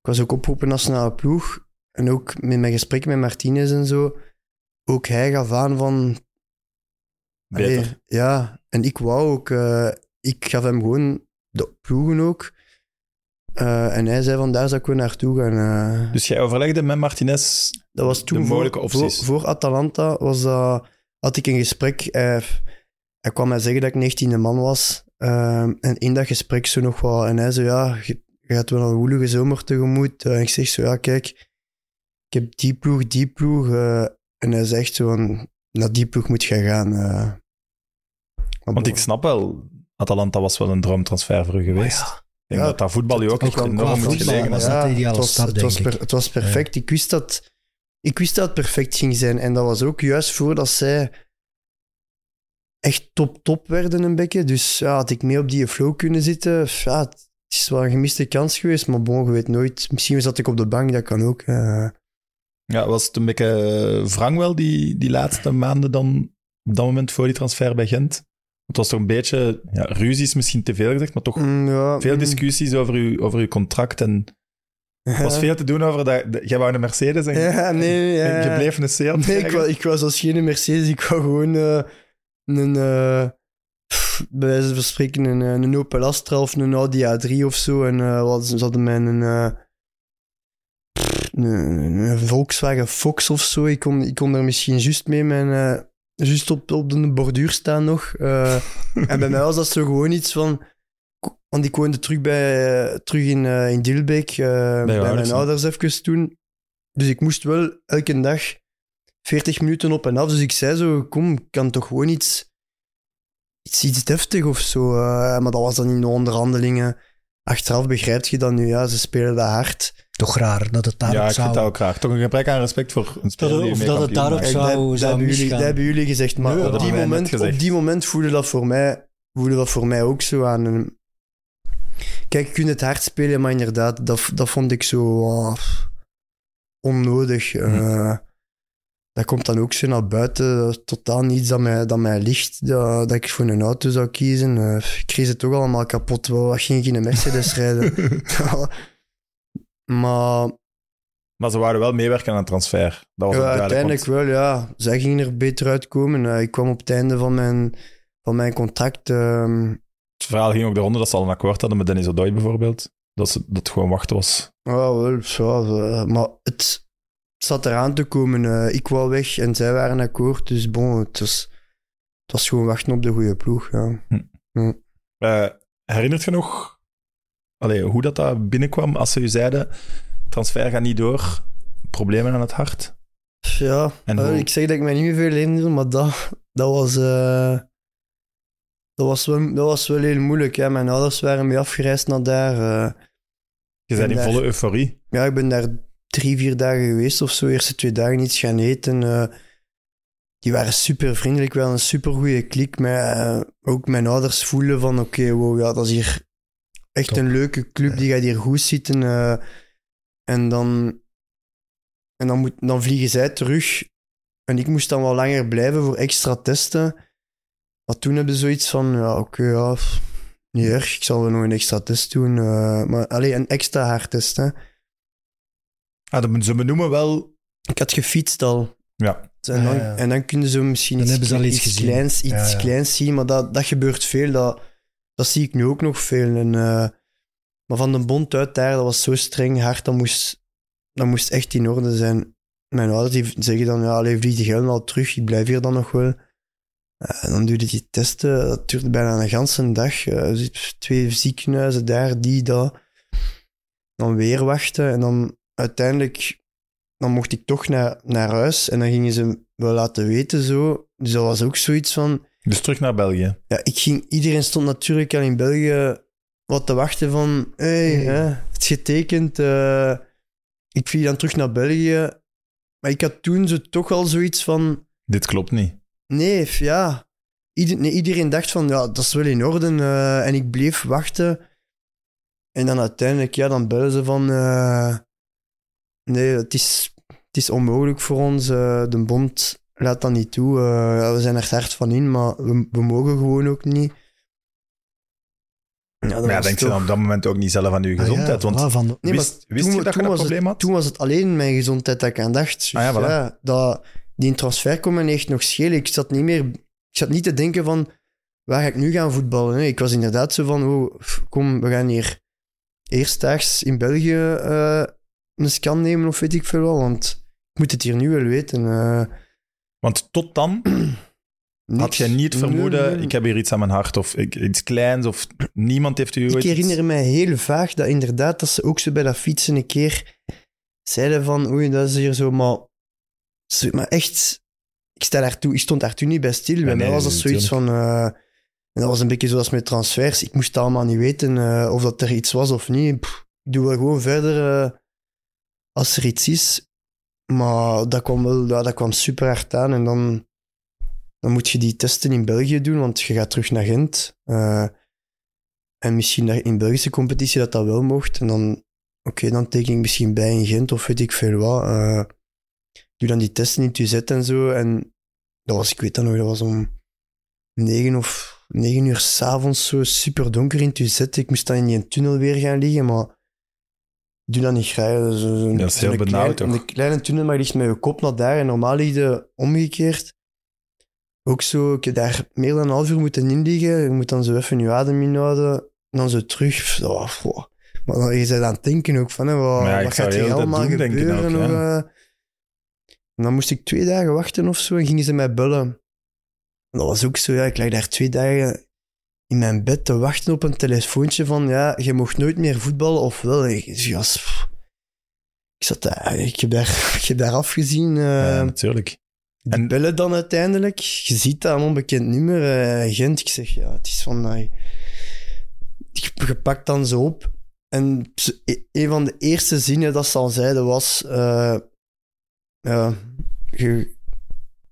ik was ook opgeroepen nationale ploeg. En ook met mijn gesprek met Martinez en zo. Ook hij gaf aan van... Beter. allee, ja, en ik wou ook... eh, ik gaf hem gewoon de ploegen ook. Eh, en hij zei van, daar zou ik wel naartoe gaan. Dus jij overlegde met Martinez Dat was toen de mogelijke voor, voor, opties. voor Atalanta was dat, had ik een gesprek. Hij, hij kwam mij zeggen dat ik 19e man was. Ehm, en in dat gesprek zo nog wat. En hij zei: Ja, je, je gaat wel een woelige zomer tegemoet. Eh, en ik zeg zo: Ja, kijk, ik heb die ploeg, die ploeg. eh, en hij zegt zo: van, Naar die ploeg moet je gaan. eh. Want ik snap wel, Atalanta was wel een droomtransfer voor u geweest. Ik denk Ja, dat dat voetbal u ook echt enorm moet gelegen was hebben. het was, stap, het was, denk per- het was perfect. Ik, wist dat, ik wist dat het perfect ging zijn. En dat was ook juist voordat zij echt top-top werden een beetje. Dus ja, had ik mee op die flow kunnen zitten. Ja, het is wel een gemiste kans geweest, maar bon, je weet nooit. Misschien zat ik op de bank, dat kan ook. Ja, was het een beetje eh, wrang wel, die, die laatste maanden dan, op dat moment voor die transfer bij Gent? Het was toch een beetje, ja, ruzie is misschien te veel gezegd, maar toch Mm, ja, veel mm. discussies over uw, over uw contract. En er was veel te doen over dat. Jij wou een Mercedes en Ja, nee, ja. je bleef een Seat. Nee, ik, wou, ik was als geen Mercedes, ik wou gewoon eh, een, eh, pff, bij wijze van spreken, een, eh, een Opel Astra of een Audi A3 of zo. En eh, wat, ze hadden mij een, eh, pff, een, een Volkswagen Fox of zo. Ik kon, ik kon daar misschien juist mee mijn... eh, Juist op, op de borduur staan nog. Eh, en bij mij was dat zo gewoon iets van... Want ik woonde terug, bij, terug in, eh, in Dilbeek, eh, bij, ouders, mijn hè? ouders even toen. Dus ik moest wel elke dag 40 minuten op en af. Dus ik zei zo, kom, ik kan toch gewoon iets, iets, iets deftig of zo. eh, maar dat was dan in de onderhandelingen. Achteraf begrijp je dan nu, ja, ze spelen dat hard. Toch raar dat het daarop ja, ik zou... vind dat ook graag. Toch een gebrek aan respect voor een speler die of dat het daarop maakt. zou- dat, zou hebben jullie, misgaan. dat hebben jullie gezegd, maar Nee, op, die moment, op die moment voelde dat voor mij, voelde dat voor mij ook zo aan. En, kijk, je kunt het hard spelen, maar inderdaad, dat, dat vond ik zo ah, onnodig. Eh, dat komt dan ook zo naar buiten. Totaal niets dat mij, dat mij ligt, dat, dat ik voor een auto zou kiezen. Eh, ik kreeg het toch allemaal kapot. Wel, Wat ging ik in een Mercedes rijden? Maar Maar ze waren wel meewerken aan een transfer. Dat was ja, uiteindelijk wel, ja. Zij gingen er beter uitkomen. Eh, ik kwam op het einde van mijn, van mijn contract. ehm, Het verhaal ging ook de ronde dat ze al een akkoord hadden met Dennis O'Doy bijvoorbeeld. Dat, ze, dat het gewoon wachten was. ja, wel, zo, eh, maar het, zat eraan te komen. Eh, ik wou weg en zij waren akkoord. Dus bon, het was, het was gewoon wachten op de goede ploeg. Ja. Eh, herinnert je nog allee, hoe dat, dat binnenkwam als ze u zeiden transfer gaat niet door, problemen aan het hart? Ja, En hoe- ik zeg dat ik mij niet meer veel herinner, maar dat, dat was... dat was, wel, dat was wel heel moeilijk. Ja. Mijn ouders waren mee afgereisd naar daar. eh. Je bent in daar- volle euforie. Ja, ik ben daar drie, vier dagen geweest of zo. Eerste twee dagen iets gaan eten. eh. die waren super vriendelijk, wel een super goede klik. Maar eh, ook mijn ouders voelen van: oké, wow, ja, dat is hier echt Top. een leuke club. Die gaat hier goed zitten. en dan, en dan, moet, dan vliegen zij terug. En ik moest dan wel langer blijven voor extra testen. Maar toen hebben ze zoiets van: ja, oké, ja, niet erg. Ik zal wel nog een extra test doen. eh. maar alleen een extra haartest, hè. Ah, dat- ze benoemen wel... Ik had gefietst al. Ja, En dan, Ja, ja. En dan kunnen ze misschien Dan iets, hebben ze al iets iets gezien. kleins, iets Ja, ja. kleins zien, maar dat, dat gebeurt veel. Dat, dat zie ik nu ook nog veel. En, eh, maar van de bond uit daar, dat was zo streng hard, dat moest, dat moest echt in orde zijn. Mijn ouders die zeggen dan, ja, allee, vlieg je helemaal terug, ik blijf hier dan nog wel. Eh, en dan duurde die testen, dat duurde bijna een ganse dag. Eh, twee ziekenhuizen daar, die, dat. Dan weer wachten en dan uiteindelijk dan mocht ik toch naar, naar huis en dan gingen ze me wel laten weten zo. Dus dat was ook zoiets van... dus terug naar België. Ja, ik ging, iedereen stond natuurlijk al in België wat te wachten van... Hey, hè, het is getekend. eh. ik vlieg dan terug naar België. Maar ik had toen zo toch al zoiets van... Dit klopt niet. Nee, ja. Ieder, nee, iedereen dacht van, ja, dat is wel in orde. eh, en ik bleef wachten. En dan uiteindelijk, ja, dan bellen ze van... eh, nee, het is, het is onmogelijk voor ons. eh, de bond laat dat niet toe. we zijn er hard van in, maar we, we mogen gewoon ook niet. Ja, Maar ja, denk je dan op dat moment ook niet zelf aan uw gezondheid? Ah, ja, want voilà, van, Nee, wist, wist toen- je dat je was probleem had? Toen was het alleen mijn gezondheid dat ik aan dacht. Dus Ah ja, voilà. dat, die transfer kon me echt nog schelen. Ik zat niet meer... Ik zat niet te denken van, waar ga ik nu gaan voetballen? hè? Ik was inderdaad zo van, oh, kom, we gaan hier eerstdaags in België eh, een scan nemen of weet ik veel wel, want ik moet het hier nu wel weten. eh, Want tot dan had jij niet vermoeden, nee. ik heb hier iets aan mijn hart of ik, iets kleins of niemand heeft u Ik ooit... herinner mij heel vaag dat inderdaad, dat ze ook zo bij dat fietsen een keer zeiden van, oei, dat is hier zo, maar, maar echt, ik, sta ik stond daartoe niet bij stil. bij nee, mij was dat zoiets van, eh, en dat was een beetje zoals met transfers. Ik moest allemaal niet weten eh, of dat er iets was of niet. Pff, ik doe wel gewoon verder eh, als er iets is. Maar dat kwam wel, ja, dat kwam super hard aan. En dan, dan moet je die testen in België doen, want je gaat terug naar Gent. Eh, en misschien daar in Belgische competitie dat dat wel mocht. En dan, oké, dan teken ik misschien bij in Gent of weet ik veel wat. Doe dan die testen in het UZ en zo. En dat was, ik weet dat nog, dat was om negen of negen uur s'avonds zo super donker in zet. Ik moest dan in die tunnel weer gaan liggen, maar doe dat niet. Zo, zo, Dat is heel benauwd, klein- toch? Een kleine tunnel, maar je ligt met je kop naar daar en normaal lig je omgekeerd. Ook zo, ik heb daar meer dan een half uur moeten inliggen. Je moet dan zo even je adem inhouden. En dan zo terug. Oh. Maar dan, je bent aan het denken ook van, hè, wat, ja, wat gaat hier allemaal gebeuren? ook, nog, ja. eh? En dan moest ik twee dagen wachten of zo en gingen ze mij bellen. En dat was ook zo, ja, ik lag daar twee dagen in mijn bed te wachten op een telefoontje van, ja, je mocht nooit meer voetballen of wel. Ik, ik zat daar, ik heb daar, ik heb daar afgezien. eh, Ja, natuurlijk. die En- bellen dan uiteindelijk. Je ziet dat een onbekend nummer, eh, Gent. Ik zeg, ja, het is van... eh, je, pakt dan zo op. En e- een van de eerste zinnen dat ze al zeiden was... eh, ja,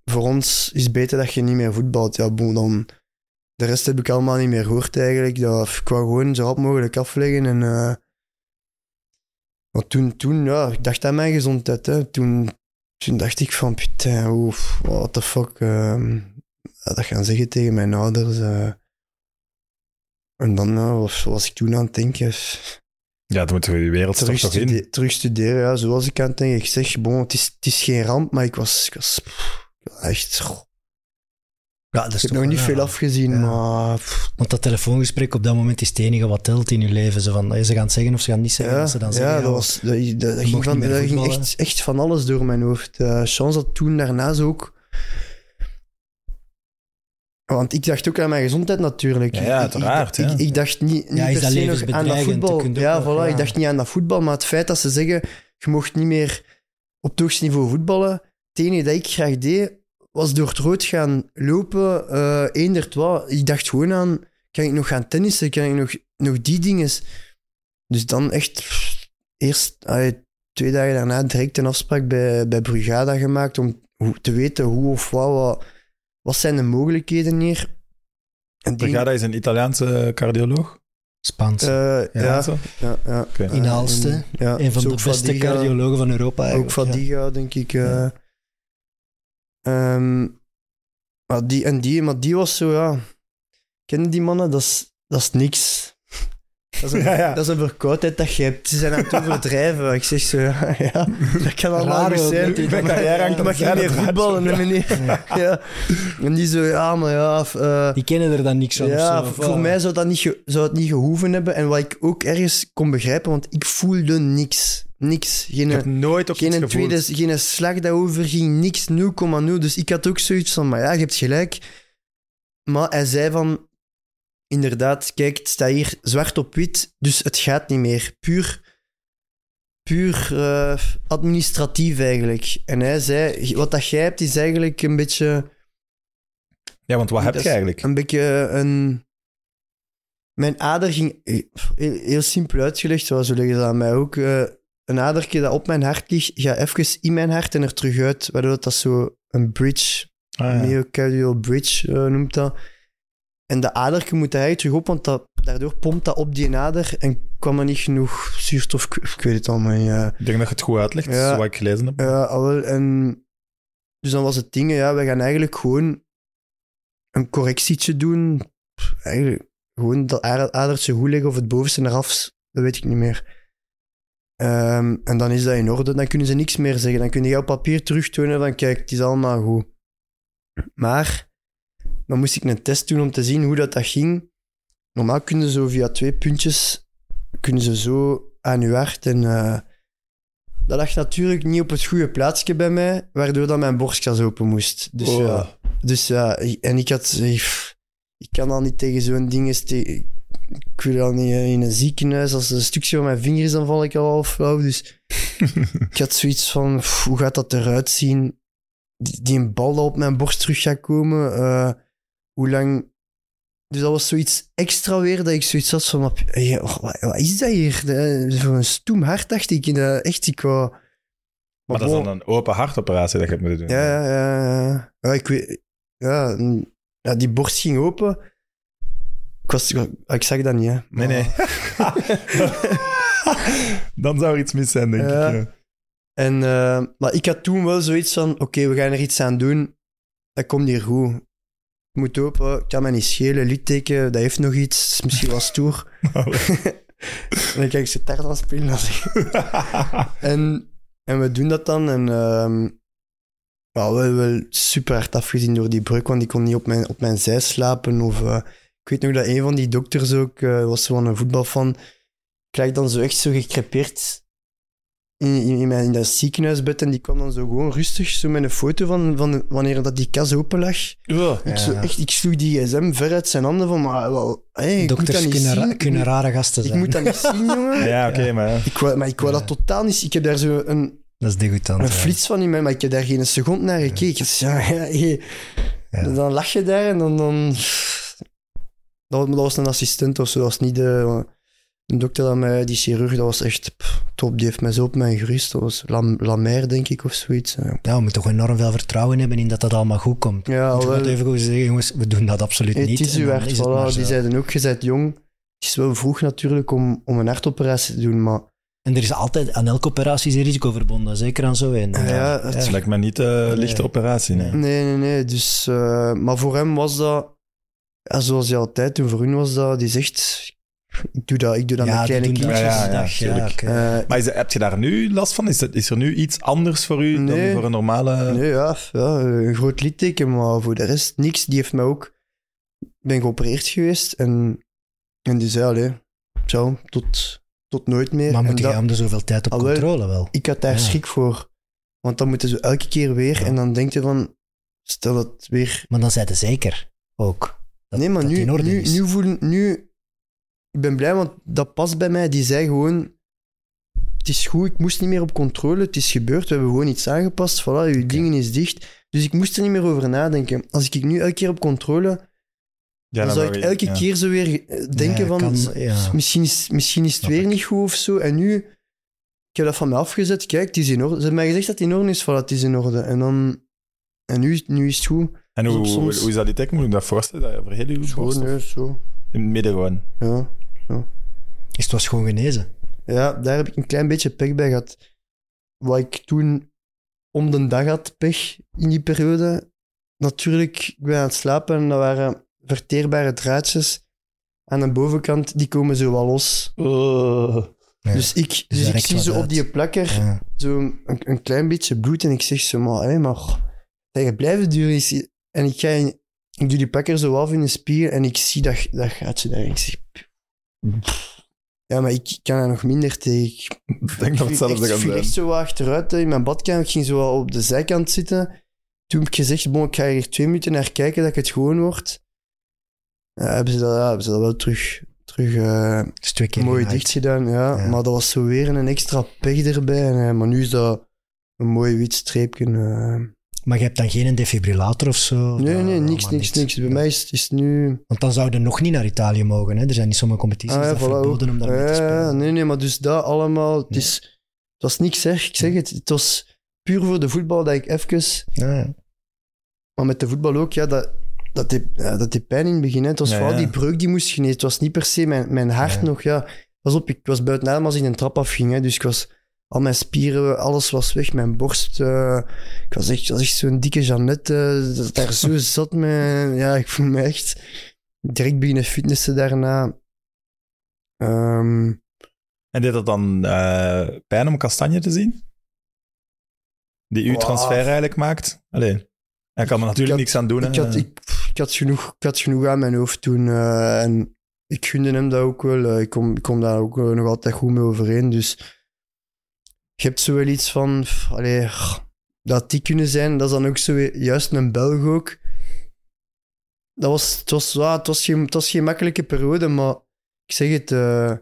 voor ons is het beter dat je niet meer voetbalt. Ja, bon, dan... De rest heb ik allemaal niet meer gehoord eigenlijk. Dat, ik wou gewoon zo rap mogelijk afleggen. En, eh, maar toen, toen, ja, ik dacht aan mijn gezondheid. Hè. Toen, toen dacht ik van, putain, oef, what the fuck. ehm, dat gaan zeggen tegen mijn ouders. eh. En dan ja, was, was ik toen aan het denken. Ja, dan moeten we die wereld Terug, toch in. stude- terug studeren, ja, zoals ik aan het denken. Ik zeg, bon, het is, het is geen ramp, maar ik was, ik was pff, echt... goh. Ja, dat is Ik heb nog niet veel ja. afgezien, Ja. maar... pff, Want dat telefoongesprek op dat moment is het enige wat telt in je leven. Zo van, ze gaan het zeggen of ze gaan niet zeggen. Ja, wat ze dan ja, zeggen, dat, was, dat, dat, dat ging, van, dat ging echt, echt van alles door mijn hoofd. Eh chance dat toen daarnaast ook... Want ik dacht ook aan mijn gezondheid natuurlijk. Ja, ja, Ik- uiteraard, Ik, ik, ik dacht niet, niet Ja, is per dat se nog aan dat voetbal. Ja, voilà, ja. ik dacht niet aan dat voetbal, maar het feit dat ze zeggen, je mocht niet meer op het hoogste niveau voetballen. Het enige dat ik graag deed, was door het rood gaan lopen, eh eender wat. Ik dacht gewoon aan, kan ik nog gaan tennissen? Kan ik nog, nog die dingen? Dus dan echt pff, eerst, allee, twee dagen daarna, direct een afspraak bij, bij Brugada gemaakt om te weten hoe of wat, wat, wat zijn de mogelijkheden hier. En die- Brigada is een Italiaanse cardioloog. Spaans. eh, Ja, ja, ja, ja. In Eh, Aalst, hè? en- ja, een van de ook beste Fadiga- cardiologen van Europa Ook eigenlijk. ja. Fadiga, denk ik. eh. Ehm, maar, die, en die, maar die was zo, ja... Kennen die mannen? Dat is, dat is niks. Dat is, een, Ja, ja. dat is een verkoudheid dat je hebt. Ze zijn aan het overdrijven. Ik zeg zo, ja, ja dat kan allemaal Raar ook, zijn. Maar dan- carrière mag je niet meer voetballen, hè, meneer. Ja. En die zo, ja, maar ja... eh, Die kennen er dan niks van. ja, of zo, of voor wat? mij zou, dat niet zou het niet gehoeven hebben. En wat ik ook ergens kon begrijpen, want ik voelde niks. Niks. Geen, Ik heb nooit op iets geen, tweede, geen slag daarover ging, niks, 0,0. Dus ik had ook zoiets van, maar ja, je hebt gelijk. Maar hij zei van, inderdaad, kijk, het staat hier zwart op wit, dus het gaat niet meer. Puur, puur eh, administratief eigenlijk. En hij zei, wat dat jij hebt is eigenlijk een beetje... Ja, want wat heb Dat je eigenlijk? Een beetje een... Mijn ader ging... Heel, heel simpel uitgelegd, zoals leggen ze aan mij ook. eh, een adertje dat op mijn hart ligt, gaat even in mijn hart en er terug uit. Waardoor dat zo een bridge, Ah, ja. myocardial bridge eh, noemt dat. En de adertje moet eigenlijk terug op, want dat, daardoor pompt dat op die ader en kwam er niet genoeg zuurstof. Ik, weet het allemaal niet. ja. Ik denk dat je het goed uitlegt, Ja. wat ik gelezen heb. Ja, al. En dus dan was het ding, ja, we gaan eigenlijk gewoon een correctietje doen. Eigenlijk gewoon dat ader- adertje goed leggen of het bovenste eraf, dat weet ik niet meer. Ehm, en dan is dat in orde, dan kunnen ze niks meer zeggen. Dan kun je op papier terugtonen van kijk, het is allemaal goed. Maar dan moest ik een test doen om te zien hoe dat, dat ging. Normaal kunnen ze zo via twee puntjes kunnen ze zo aan je hart en eh, dat lag natuurlijk niet op het goede plaatsje bij mij, waardoor dat mijn borstkas open moest. Dus, Oh. ja, dus ja, en ik had... pff, Ik kan al niet tegen zo'n ding... te- Ik wil al niet eh, in een ziekenhuis. Als er een stukje van mijn vinger is, dan val ik al half flauw. Dus ik had zoiets van, pff, hoe gaat dat eruit zien? Die, die een bal dat op mijn borst terug gaat komen. eh, hoe lang... Dus dat was zoiets extra weer, dat ik zoiets had van, wat, is dat hier? Eh, Voor een stoem hart, dacht ik. Eh, Echt, ik wou... Maar dat is dan een open hartoperatie dat je hebt moeten doen. Ja, ja, ja. ja. Ik weet... Ja, ja, die borst ging open. Ik, was, ik zag dat niet, hè. Nee, nee. dan zou er iets mis zijn, denk Ja. ik. ja. En, eh, maar ik had toen wel zoiets van, oké, we gaan er iets aan doen. Dat komt hier goed. Ik moet open, ik kan mij niet schelen, litteken, dat heeft nog iets, is misschien wel stoer. en dan kijk ik ze tartan spelen. en, en we doen dat dan en ehm ja, wel, wel super hard afgezien door die breuk, want ik kon niet op mijn, op mijn zij slapen. Of, eh, ik weet nog dat een van die dokters ook, eh, was zo van een voetbalfan, lag dan zo echt zo gecrepeerd in, in, in, mijn, in dat ziekenhuisbed en die kwam dan zo gewoon rustig zo met een foto van, van wanneer dat die kas open lag. Ja. Ik, zo, Ja. echt, ik sloeg die gsm ver uit zijn handen van, maar wel, hey, ik moet dat Dokters niet kunnen, ra- kunnen ik, rare gasten ik zijn. moet dat niet zien, jongen. Ja, oké, maar ja. Ik wou, maar ik wou dat totaal niet. Ik heb daar zo een, Dat is degoutant. een ja. flits van in mij, maar ik heb daar geen seconde naar gekeken. Dus ja, ja, hey. Ja. Dan lach je daar en dan... dan dat, was, dat was een assistent of zo, dat was niet de, de dokter dat mij, die chirurg, dat was echt pff, top. Die heeft mij zo op mij gerust. Dat was Lam, Lamer, denk ik, of zoiets. Ja, Ja, we moeten toch enorm veel vertrouwen hebben in dat dat allemaal goed komt. ja wel, het even goed zeggen, jongens, we doen dat absoluut het niet. is is het maar Voilà, zo. die zeiden ook, je bent jong. Het is wel vroeg natuurlijk om, om een hartoperatie te doen, maar En er is altijd aan elke operatie een risico verbonden, zeker aan zo een. Ja, het- Het lijkt me niet een lichte Nee. operatie, nee. Nee, nee, nee. Dus, eh, maar voor hem was dat, ja, zoals hij altijd toen voor hun was dat, die zegt, ik doe dat, ik doe dat Ja, met kleine dat kindjes. Ja, ja. Eh, Maar is, heb je daar nu last van? Is, het, is er nu iets anders voor u Nee. dan voor een normale... nee, ja, ja, een groot litteken, maar voor de rest niks. Die heeft mij ook, ik ben geopereerd geweest en, en die zei, allee, zo, tot, tot nooit meer. maar moet dat- je hem er zoveel tijd op wel. controle wel? ik had daar Ja. schrik voor. Want dan moeten ze elke keer weer Ja. en dan denk je van, stel dat weer Maar dan zijn ze zeker ook. Dat, nee, maar dat nu, die in orde nu, is. nu voelen... Nu, ik ben blij, want dat past bij mij. Die zei gewoon... Het is goed, ik moest niet meer op controle. Het is gebeurd, we hebben gewoon iets aangepast. Voilà, je dingen is dicht. Dus ik moest er niet meer over nadenken. Als ik nu elke keer op controle... Ja, dan zou ik elke ja. keer zo weer eh, denken Ja, van... kan-. Misschien is, misschien is het Snap weer ik. niet goed of zo. En nu... Ik heb dat van me afgezet. Kijk, het is in orde. Ze hebben mij gezegd dat het in orde is. Voilà, het is in orde. En dan... En nu, nu is het goed. En hoe, Dus soms- hoe is dat die tech? Moet ik dat voorstellen? Dat je over heel uw nee, zo. In het midden gewoon. Ja. Is het was gewoon genezen. Ja, daar heb ik een klein beetje pech bij gehad. Wat ik toen om de dag had, pech in die periode. Natuurlijk, ik ben aan het slapen en dat waren verteerbare draadjes aan de bovenkant, die komen zo wel los. Ja. Dus ik, dus ik direct zie zo op die plakker Ja. zo een, een klein beetje bloed en ik zeg zo, maar, hé, maar dat je blijven duren. En ik ga in, ik doe die plakker zo af in de spier en ik zie dat, dat gaatje daar. En ik zeg... Ja, maar ik kan er nog minder tegen. Ik denk dat ik hetzelfde viel echt, viel zo wat achteruit hè, in mijn badkamer. Ik ging zo op de zijkant zitten. Toen heb ik gezegd, bon, ik ga hier twee minuten naar kijken dat ik het gewoon word. Ja, hebben, ze dat, ja, hebben ze dat wel terug, terug twee keer mooi dicht gedaan. Ja. Ja. Maar dat was zo weer een extra pech erbij. En, eh, maar nu is dat een mooi wit streepje. eh. Maar je hebt dan geen defibrillator of zo? nee, nee, niks, niks, niks. Bij mij is het is nu... Want dan zouden nog niet naar Italië mogen. Hè? Er zijn niet sommige competities Ah, ja, dat voilà, verboden om daar mee te Ja, spelen. Nee, nee, maar dus dat allemaal... Het, Nee. is, het was niks, zeg. Ik zeg het. Het was puur voor de voetbal dat ik even... Ja, ja. Maar met de voetbal ook, ja, dat, dat, deed, ja, dat deed pijn in het begin. Hè. Het was Ja, vooral ja. die breuk die moest genezen. Het was niet per se mijn, mijn hart Ja. nog. Ja. Pas op, ik was buiten adem als ik een trap afging. Hè. Dus ik was... Al mijn spieren, alles was weg. Mijn borst... eh, ik was echt, was echt zo'n dikke Jeannette. eh, dat daar zo zat me. Ja, ik voel me echt... Direct beginnen fitnessen daarna. Ehm, En deed dat dan eh, pijn om Kastanje te zien? Die uw Wow. transfer eigenlijk maakt? Allee, hij kan er natuurlijk had- niks aan doen. ik, hè. had, ik, ik, had genoeg, ik had genoeg aan mijn hoofd toen. en ik gunde hem dat ook wel. ik, kom, ik kom daar ook nog altijd goed mee overeen. Dus je hebt zo wel iets van... pff, allee, dat die kunnen zijn. Dat is dan ook zo juist een Belg ook. Dat was, het, was, ja, het, was geen, het was geen makkelijke periode, maar ik zeg het... eh,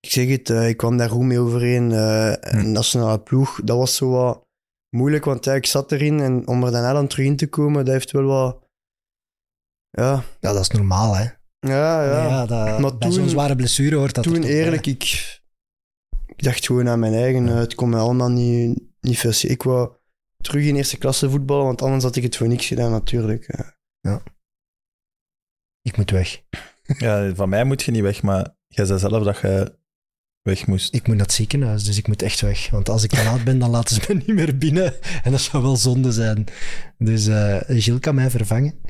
ik zeg het, eh, ik kwam daar goed mee overeen. Een nationale ploeg, dat was zo wat moeilijk, want ja, ik zat erin en om er daarna dan terug in te komen, dat heeft wel wat... Ja, Ja, dat is normaal, hè. ja, ja. Ja, dat, Maar bij toen- zo'n zware blessure hoort dat Toen toch eerlijk, ik, ik dacht gewoon aan mijn eigen. Het kon me allemaal niet, niet veel zien. Ik wou terug in eerste klasse voetballen, want anders had ik het voor niks gedaan natuurlijk. eh. Ik moet weg. Ja, van mij moet je niet weg, maar jij zei zelf dat je weg moest. Ik moet naar het ziekenhuis, dus ik moet echt weg. Want als ik te laat ben, dan laten ze me niet meer binnen. En dat zou wel zonde zijn. Dus eh Gilles kan mij vervangen.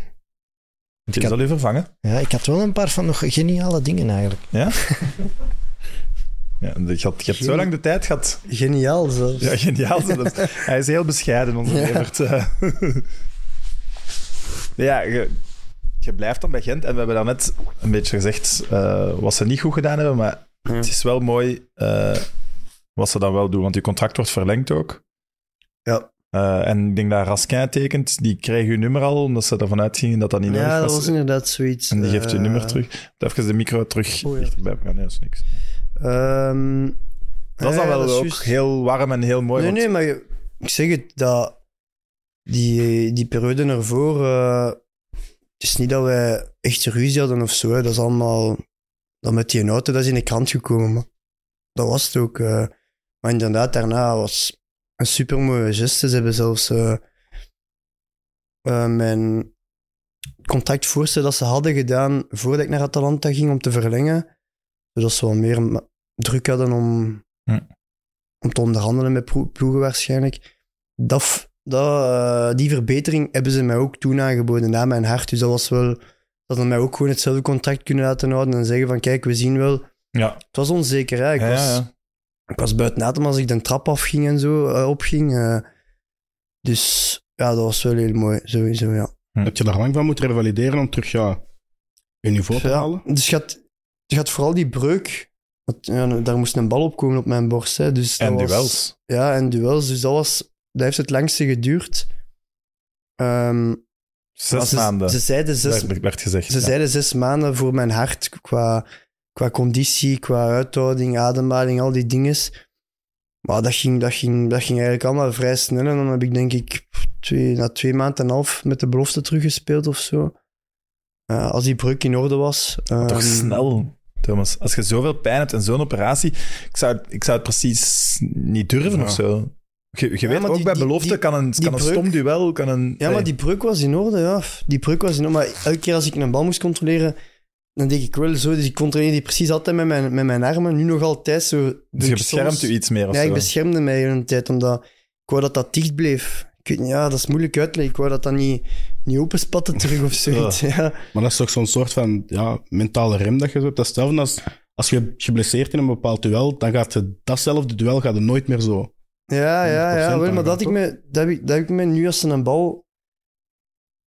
Had, zal u vervangen. ja, ik had wel een paar van nog geniale dingen eigenlijk. Ja? ja je, had, je hebt zo lang de tijd gehad. Geniaal zelfs. Ja, geniaal zelfs. Hij is heel bescheiden, onze Ja. Evert. ja, je, je blijft dan bij Gent. En we hebben daarnet een beetje gezegd eh, wat ze niet goed gedaan hebben. Maar Ja. het is wel mooi eh, wat ze dan wel doen. Want je contract wordt verlengd ook. Ja. Eh, en ik denk dat Raskin tekent. Die kreeg uw nummer al, omdat ze ervan uitgingen dat dat niet nodig Ja, dat was. inderdaad zoiets. En die geeft je nummer terug. Even de micro terug Oh, ja. dichterbij. Nee, dat is niks. Ehm, Dat is dan wel dat is ook juist. heel warm en heel mooi. Nee, want- nee, maar je- ik zeg het, dat die, die periode ervoor, eh, het is niet dat wij echt ruzie hadden of zo. hè. Dat is allemaal, dat met die auto, dat is in de krant gekomen. Maar dat was het ook. eh. maar inderdaad, daarna was een supermooie geste. Ze hebben zelfs eh, eh, mijn contactvoorstel dat ze hadden gedaan voordat ik naar Atalanta ging om te verlengen. Zodat ze wel meer druk hadden om, Hm. om te onderhandelen met plo- ploegen waarschijnlijk. Dat, dat, eh, die verbetering hebben ze mij ook toen aangeboden na mijn hart. Dus dat was wel dat ze mij ook gewoon hetzelfde contract kunnen laten houden en zeggen van kijk, we zien wel. Ja, Het was onzeker, hè. Ik, ja, was, ja, ja. ik was buiten adem als ik de trap afging en zo, eh, opging. eh. dus ja, dat was wel heel mooi, sowieso, ja. Heb je daar lang van moeten revalideren om terug ja, je niveau te halen? dus je had, je had vooral die breuk. Want, ja, daar moest een bal op komen op mijn borst. Hè, dus En was- duels. Ja, en duels. Dus dat, was, dat heeft het langste geduurd. Ehm, Zes ze, maanden, Ze zeiden zes, werd, gezegd. ze ja. zeiden zes maanden voor mijn hart qua, qua conditie, qua uithouding, ademhaling, al die dingen. Maar dat ging, dat, ging, dat ging eigenlijk allemaal vrij snel. En dan heb ik denk ik twee, na twee maanden en een half met de belofte teruggespeeld of zo. Eh, als die breuk in orde was. Toch Ehm, snel, Thomas. Als je zoveel pijn hebt en zo'n operatie, ik zou, het- ik zou het precies niet durven Ja. of zo. Je, je weet ook die- bij belofte die- kan een, kan een stom duel, kan een... Ja, maar die breuk was in orde, ja. Die breuk was in orde. Maar elke keer als ik een bal moest controleren, dan denk ik wel zo. Dus ik controleerde die precies altijd met mijn, met mijn armen. Nu nog altijd zo. Dus je beschermt soms- u iets meer of Ja, zo. ik beschermde mij een tijd, omdat ik wou dat dat dicht bleef. Ik weet niet, ja, dat is moeilijk uitleggen. Ik wou dat dat niet, niet openspatte terug of zoiets. Ja. Maar dat is toch zo'n soort van ja, mentale rem dat je zo hebt. Dat is hetzelfde als als je geblesseerd in een bepaald duel, dan gaat datzelfde duel gaat er nooit meer zo. Ja, ja, ja. 100% Wel, maar dat, dan ik me, dat, heb ik, dat heb ik me nu als een bal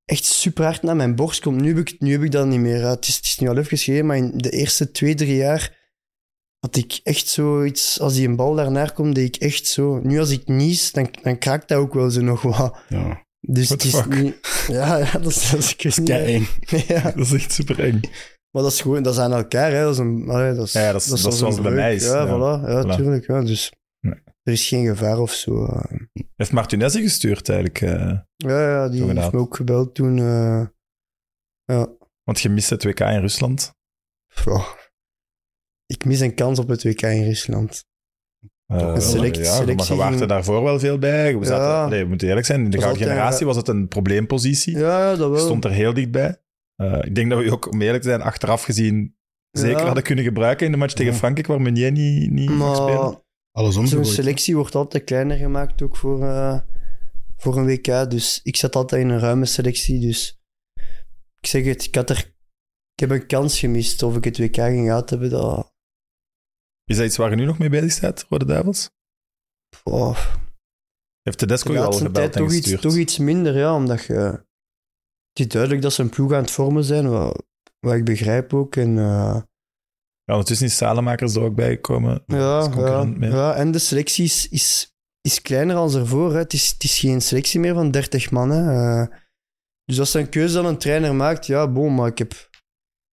echt super hard naar mijn borst komt. Nu heb ik, nu heb ik dat niet meer. Het, is, het is nu al even geleden, maar in de eerste twee, drie jaar had ik echt zoiets... Als die een bal daarnaar komt, deed ik echt zo... Nu als ik nies, dan, dan kraakt dat ook wel zo nog wat. Ja, Dus What het is fuck? niet... Ja, ja, dat is... Dat is, kei eng. ja. Dat is echt super eng. Maar dat is gewoon, dat is aan elkaar, hè. Dat is een, allee, dat is, Ja, ja, dat is- dat is als zoals bij mij is, Ja, ja. voilà. Ja, Voilà. tuurlijk. Ja. Dus Nee. er is geen gevaar of zo. eh. Heeft Martinez je gestuurd eigenlijk? eh, Ja, ja, die heeft me ook gebeld toen. eh, ja. want je mist het WK in Rusland. Goh. Ik mis een kans op het WK in Rusland. Eh, Een select- ja, maar selectie je waart er ging- daarvoor wel veel bij. We zaten, Ja. nee, we moeten eerlijk zijn, in de gouden generatie ja. was het een probleempositie. Ja, ja dat wel. stond er heel dichtbij. Eh, ik denk dat we ook, om eerlijk te zijn, achteraf gezien zeker Ja. hadden kunnen gebruiken in de match tegen Ja. Frankrijk, waar Meunier niet, niet mag spelen. maar Alles zo'n selectie wordt altijd kleiner gemaakt ook voor, eh, voor een WK. Dus ik zat altijd in een ruime selectie. Dus ik zeg het, ik, had er, ik heb een kans gemist of ik het WK ging gehad hebben. Dat, Is dat iets waar je nu nog mee bezig bent, Rode Duivels? oh, Heeft de je al laatste gebeld toch iets, gestuurd? toch iets minder, ja, omdat je... Het is duidelijk dat ze een ploeg aan het vormen zijn, wat, wat ik begrijp ook. En, eh, Ja, ondertussen is Salemakers er ook bij gekomen. ja, ja, ja, en de selectie is, is, is kleiner als ervoor. Hè. Het, is, het is geen selectie meer van 30 man. Hè. Eh, dus als dat een keuze dan een trainer maakt, ja, bon, maar ik heb,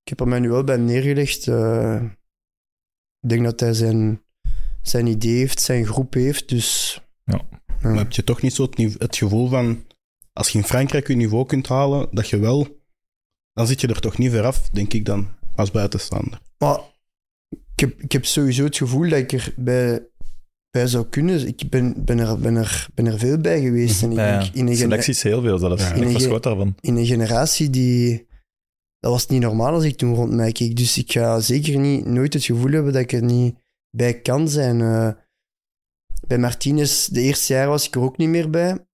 ik heb er mij nu wel bij neergelegd. Eh, ik denk dat hij zijn, zijn idee heeft, zijn groep heeft, dus... Ja. Ja. Maar heb je toch niet zo het, gevoel van, als je in Frankrijk je niveau kunt halen, dat je wel, dan zit je er toch niet ver af, denk ik dan, als buitenstaander. Maar ik heb, ik heb sowieso het gevoel dat ik er bij, bij zou kunnen. Ik ben, ben, er, ben, er, ben er veel bij geweest. En ik Ja, ja. denk in een, Selecties heel veel zelfs. Ja. ik daarvan. in een generatie die... Dat was niet normaal als ik toen rond mij keek. Dus ik ga zeker niet, nooit het gevoel hebben dat ik er niet bij kan zijn. Eh, bij Martinez, de eerste jaar was ik er ook niet meer bij.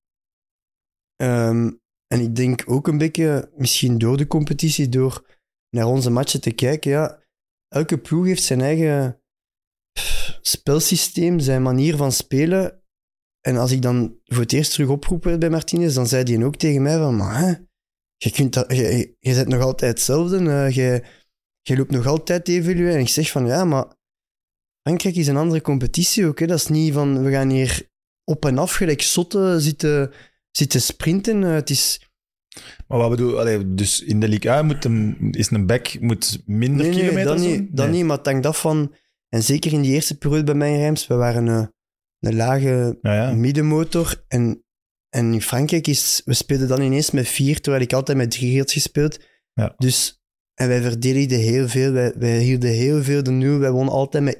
Ehm, en ik denk ook een beetje, misschien door de competitie, door naar onze matchen te kijken, ja, elke ploeg heeft zijn eigen spelsysteem, zijn manier van spelen. En als ik dan voor het eerst terug oproep werd bij Martinez, dan zei hij ook tegen mij van, maar hè, je, kunt dat, je, je bent nog altijd hetzelfde, eh, je, je loopt nog altijd evolueren. En ik zeg van, ja, maar Frankrijk is een andere competitie ook. Hè. Dat is niet van, we gaan hier op en af gelijk zotten zitten, zitten sprinten. Eh, het is... Maar wat bedoel allee, Dus in de Ligue A moet een, is een back moet minder Nee, nee, kilometers dat doen? niet, dat niet, maar het hangt af van... En zeker in die eerste periode bij mij in Reims, we waren een, een lage Ja, ja. middenmotor. En, en in Frankrijk is... We speelden dan ineens met vier, terwijl ik altijd met drie had gespeeld. Ja. Dus... En wij verdedigden heel veel. Wij, wij hielden heel veel de nul. Wij wonnen altijd met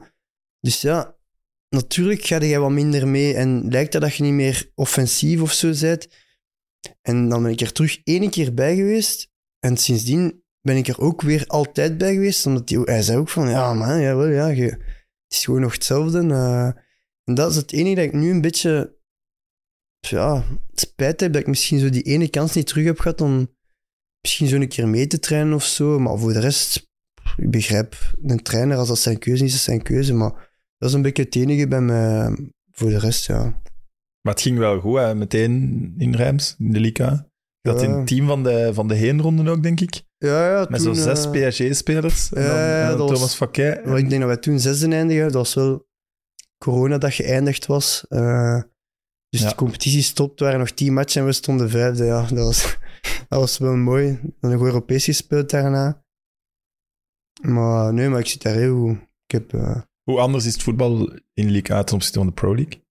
1-0. Dus ja, natuurlijk ga jij wat minder mee. En lijkt het dat je niet meer offensief of zo bent. En dan ben ik er terug één keer bij geweest. En sindsdien ben ik er ook weer altijd bij geweest. Omdat die, hij zei ook van, ja man, jawel, ja, je, het is gewoon nog hetzelfde. eh. en dat is het enige dat ik nu een beetje ja, spijt heb dat ik misschien zo die ene kans niet terug heb gehad om misschien zo een keer mee te trainen of zo. Maar voor de rest, ik begrijp een trainer, als dat zijn keuze is, is dat zijn keuze. Maar dat is een beetje het enige bij mij. Voor de rest, ja. Maar het ging wel goed, hè, meteen in Reims, in de Liga. Dat in het team van de, van de heenronde ook, denk ik. Ja, ja, Met zo'n zes eh, PSG-spelers. En ja, was- Thomas Faquet. Maar ik denk dat wij toen zesde eindigen. Dat was wel corona dat geëindigd was. Eh, dus Ja. de competitie stopt. Er waren nog tien matchen en we stonden vijfde. Ja, dat was, dat was wel mooi. Dan nog Europees gespeeld daarna. Maar nee, maar ik zit daar heel goed. Ik heb... eh, Hoe anders is het voetbal in Liga A ten opzichte van de Pro League?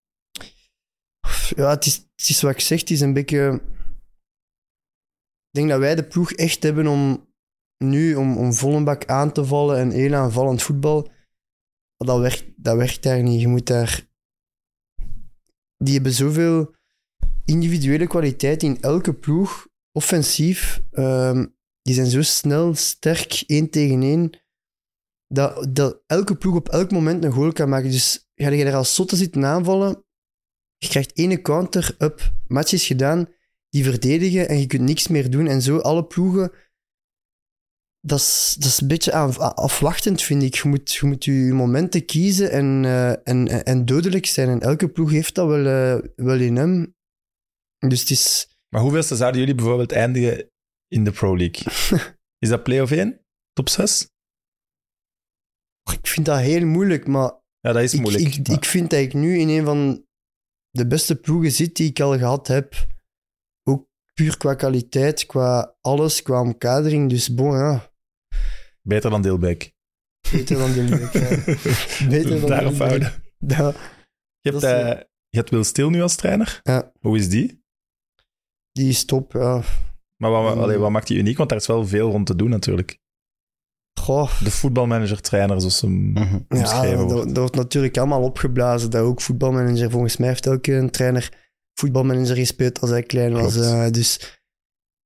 Ja, het is, het is wat ik zeg, het is een beetje... Ik denk dat wij de ploeg echt hebben om nu om, om volle bak aan te vallen en één aanvallend voetbal. Dat werkt, dat werkt daar niet. Je moet daar... Die hebben zoveel individuele kwaliteit in elke ploeg, offensief. Ehm, die zijn zo snel, sterk, één tegen één, dat, dat elke ploeg op elk moment een goal kan maken. Dus ga je daar als zotte zitten aanvallen, je krijgt ene counter, up, match is gedaan, die verdedigen en je kunt niks meer doen. En zo alle ploegen, dat is, dat is een beetje afwachtend, vind ik. Je moet je, moet je momenten kiezen en, eh, en, en, dodelijk zijn. En elke ploeg heeft dat wel, eh, wel in hem. Dus het is... Maar hoeveelste zouden jullie bijvoorbeeld eindigen in de Pro League? is dat play-off 1? Top 6? Ik vind dat heel moeilijk, maar Ja, dat is ik, moeilijk. ik, maar- ik vind dat ik nu in een van de beste ploegen zit die ik al gehad heb. Ook puur qua kwaliteit, qua alles, qua omkadering. Dus bon, ja. Beter dan Deelbeek. Beter dan Dilbeek. ja. Beter dan Daarop Dilbeek. houden. Ja, Je hebt, eh, je hebt Wil Stil nu als trainer. Ja. Hoe is die? die is top, ja. Maar wat, allee, wat maakt die uniek? Want daar is wel veel rond te doen natuurlijk. Goh, De voetbalmanager-trainer, zoals hem Mhm. ja, omschreven dat, wordt. dat wordt natuurlijk allemaal opgeblazen. Dat ook voetbalmanager, volgens mij heeft elke een trainer voetbalmanager gespeeld als hij klein was. Klopt. eh, dus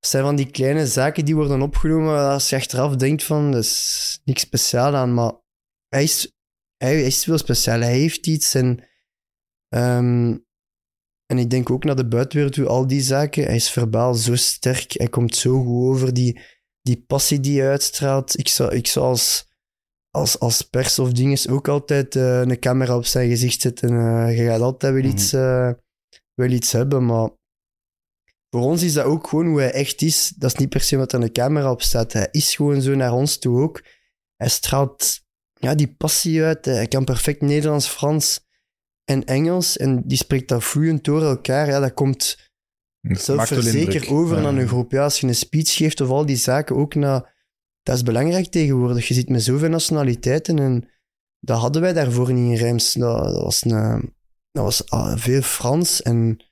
het zijn van die kleine zaken die worden opgenomen als je achteraf denkt van, dat is niks speciaal aan, maar hij is, hij is wel speciaal. Hij heeft iets en, ehm, en ik denk ook naar de buitenwereld toe, al die zaken. Hij is verbaal zo sterk, hij komt zo goed over, die, die passie die hij uitstraalt. Ik zou, ik zou als, als, als pers of dinges ook altijd eh, een camera op zijn gezicht zetten. Eh, je gaat altijd wel Mhm. iets, eh, wel iets hebben, maar voor ons is dat ook gewoon hoe hij echt is. Dat is niet per se wat aan de camera op staat. Hij is gewoon zo naar ons toe ook. Hij straalt ja, die passie uit. Hij kan perfect Nederlands, Frans en Engels. En die spreekt dat vloeiend door elkaar. Ja, dat komt wel zelfverzekerd over Ja. naar een groep. Ja, als je een speech geeft of al die zaken ook naar... Dat is belangrijk tegenwoordig. Je zit met zoveel nationaliteiten en dat hadden wij daarvoor niet in Reims. Dat, dat was, een, dat was ah, veel Frans en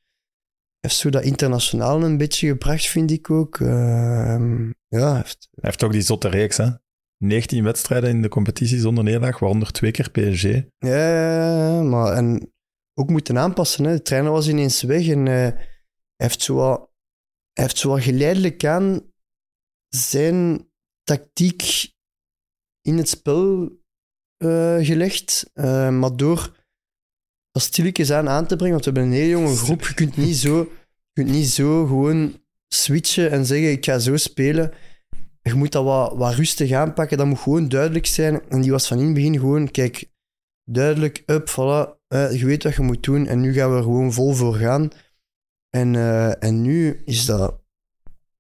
heeft zo dat internationaal een beetje gebracht, vind ik ook. Ehm, ja, heeft, Hij heeft ook die zotte reeks, hè? 19 wedstrijden in de competitie zonder nederlaag, waaronder twee keer PSG. ja, maar en ook moeten aanpassen. Hè. De trainer was ineens weg en eh, hij heeft zo heeft zo geleidelijk aan zijn tactiek in het spel eh, gelegd. Eh, maar door dat stilletjes aan aan te brengen, want we hebben een hele jonge groep, je kunt niet zo, je kunt niet zo gewoon switchen en zeggen ik ga zo spelen. Je moet dat wat, wat rustig aanpakken, dat moet gewoon duidelijk zijn. En die was van in het begin gewoon, kijk, duidelijk, up, voilà, eh, je weet wat je moet doen en nu gaan we er gewoon vol voor gaan. En, eh, en nu is dat,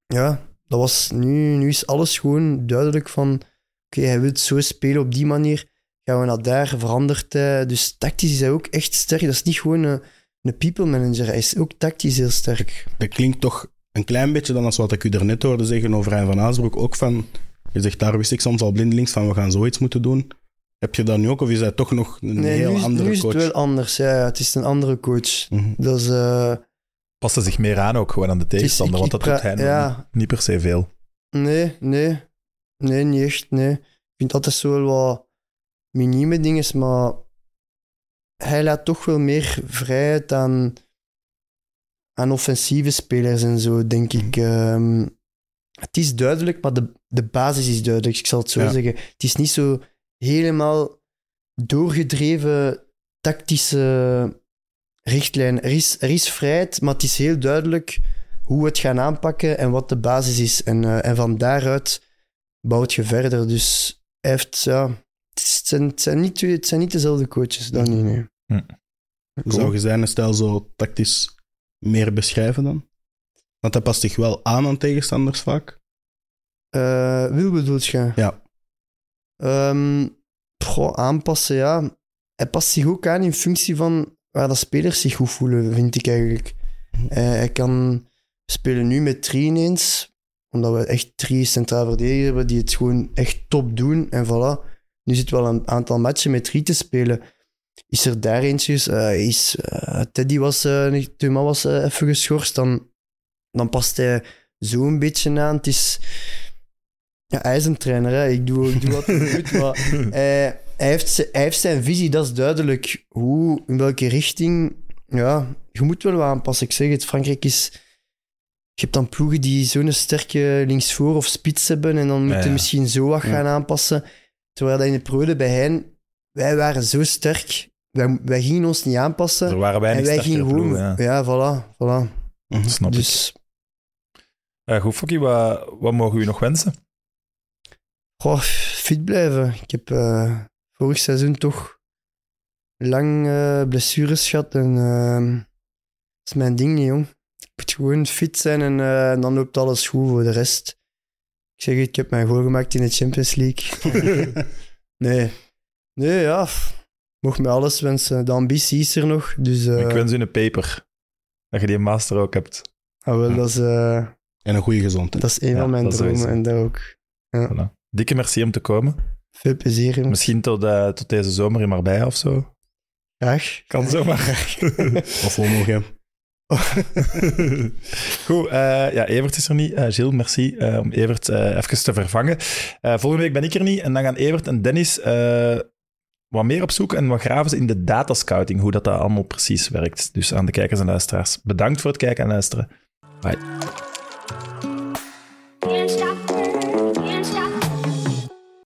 ja, dat was, nu, nu is alles gewoon duidelijk van, oké, hij wil zo spelen op die manier, gaan we naar daar, verandert hij. Dus tactisch is hij ook echt sterk. Dat is niet gewoon een, een people manager, hij is ook tactisch heel sterk. Dat klinkt toch een klein beetje dan als wat ik u daarnet hoorde zeggen over Rijn van Aasbroek. Ook van, je zegt daar wist ik soms al blindelings van we gaan zoiets moeten doen. Heb je dat nu ook of is hij toch nog een Nee, heel nu, is- andere nu is coach? het wel anders. Ja, ja, het is een andere coach. Mhm. Dat is, eh, Paste zich meer aan ook gewoon aan de tegenstander, want dat doet hij ja. niet per se veel. nee, nee. Nee, niet echt, nee. Ik vind altijd zo wel wat minieme dingen, maar hij laat toch wel meer vrijheid aan, aan offensieve spelers en zo, denk ik. Ehm, het is duidelijk, maar de, de basis is duidelijk. Ik zal het zo Ja. zeggen. Het is niet zo helemaal doorgedreven tactische richtlijn. Er is, er is vrijheid, maar het is heel duidelijk hoe we het gaan aanpakken en wat de basis is. En, eh, en van daaruit bouwt je verder. Dus hij heeft, ja, het, zijn, het, zijn niet, twee- het zijn niet dezelfde coaches, dan niet. Nee. Zou je zijn stijl zo tactisch meer beschrijven dan? Want hij past zich wel aan aan tegenstanders vaak. Eh, Wil bedoelt je? Ja. Ehm, goh, aanpassen, ja. Hij past zich ook aan in functie van waar de spelers zich goed voelen, vind ik eigenlijk. Eh, hij kan spelen nu met drie ineens, omdat we echt drie centraal verdedigers hebben die het gewoon echt top doen. En voilà, nu zit wel een aantal matchen met drie te spelen. Is er daar eentje, eh, is, eh, Teddy was, eh Thomas was eh, even geschorst, dan, dan past hij zo een beetje aan. Het is... Ja, hij is een trainer, hè. Ik, doe, ik doe wat hij moet, maar hij, hij, heeft, hij heeft zijn visie, dat is duidelijk. Hoe, in welke richting... Ja, je moet wel wat aanpassen. Ik zeg het, Frankrijk is... Je hebt dan ploegen die zo'n sterke linksvoor of spits hebben en dan moet je ja. misschien zo wat gaan aanpassen. Terwijl dat in de periode bij hen... Wij waren zo sterk. Wij, wij gingen ons niet aanpassen. Er waren en wij gingen gewoon... ja. Ja, voilà. voilà. Snap ik. Dus... Eh, goed, Fokkie, wat, wat mogen we u nog wensen? Goh, fit blijven. Ik heb eh, vorig seizoen toch lang eh, blessures gehad. En eh, dat is mijn ding niet, jong. Ik moet gewoon fit zijn en dan loopt alles goed voor de rest. Ik zeg het, ik heb mijn goal gemaakt in de Champions League. nee. Nee, ja. Mocht mij alles wensen. De ambitie is er nog. Dus eh, ik wens u een paper. Dat je die master ook hebt. ah, wel, dat, is, eh, En een goede gezondheid. dat is een Ja, van mijn dat dromen. En daar ook Voilà. Dikke merci om te komen. veel plezier in. Misschien tot, eh, tot deze zomer in Marbella of zo. Graag. Kan zomaar. Of homo Goed, eh, ja, Evert is er niet. Uh, Gilles, merci eh, om Evert even te vervangen. volgende week ben ik er niet en dan gaan Evert en Dennis wat meer opzoeken en wat graven ze in de datascouting, hoe dat, dat allemaal precies werkt. Dus aan de kijkers en luisteraars, bedankt voor het kijken en luisteren. Bye.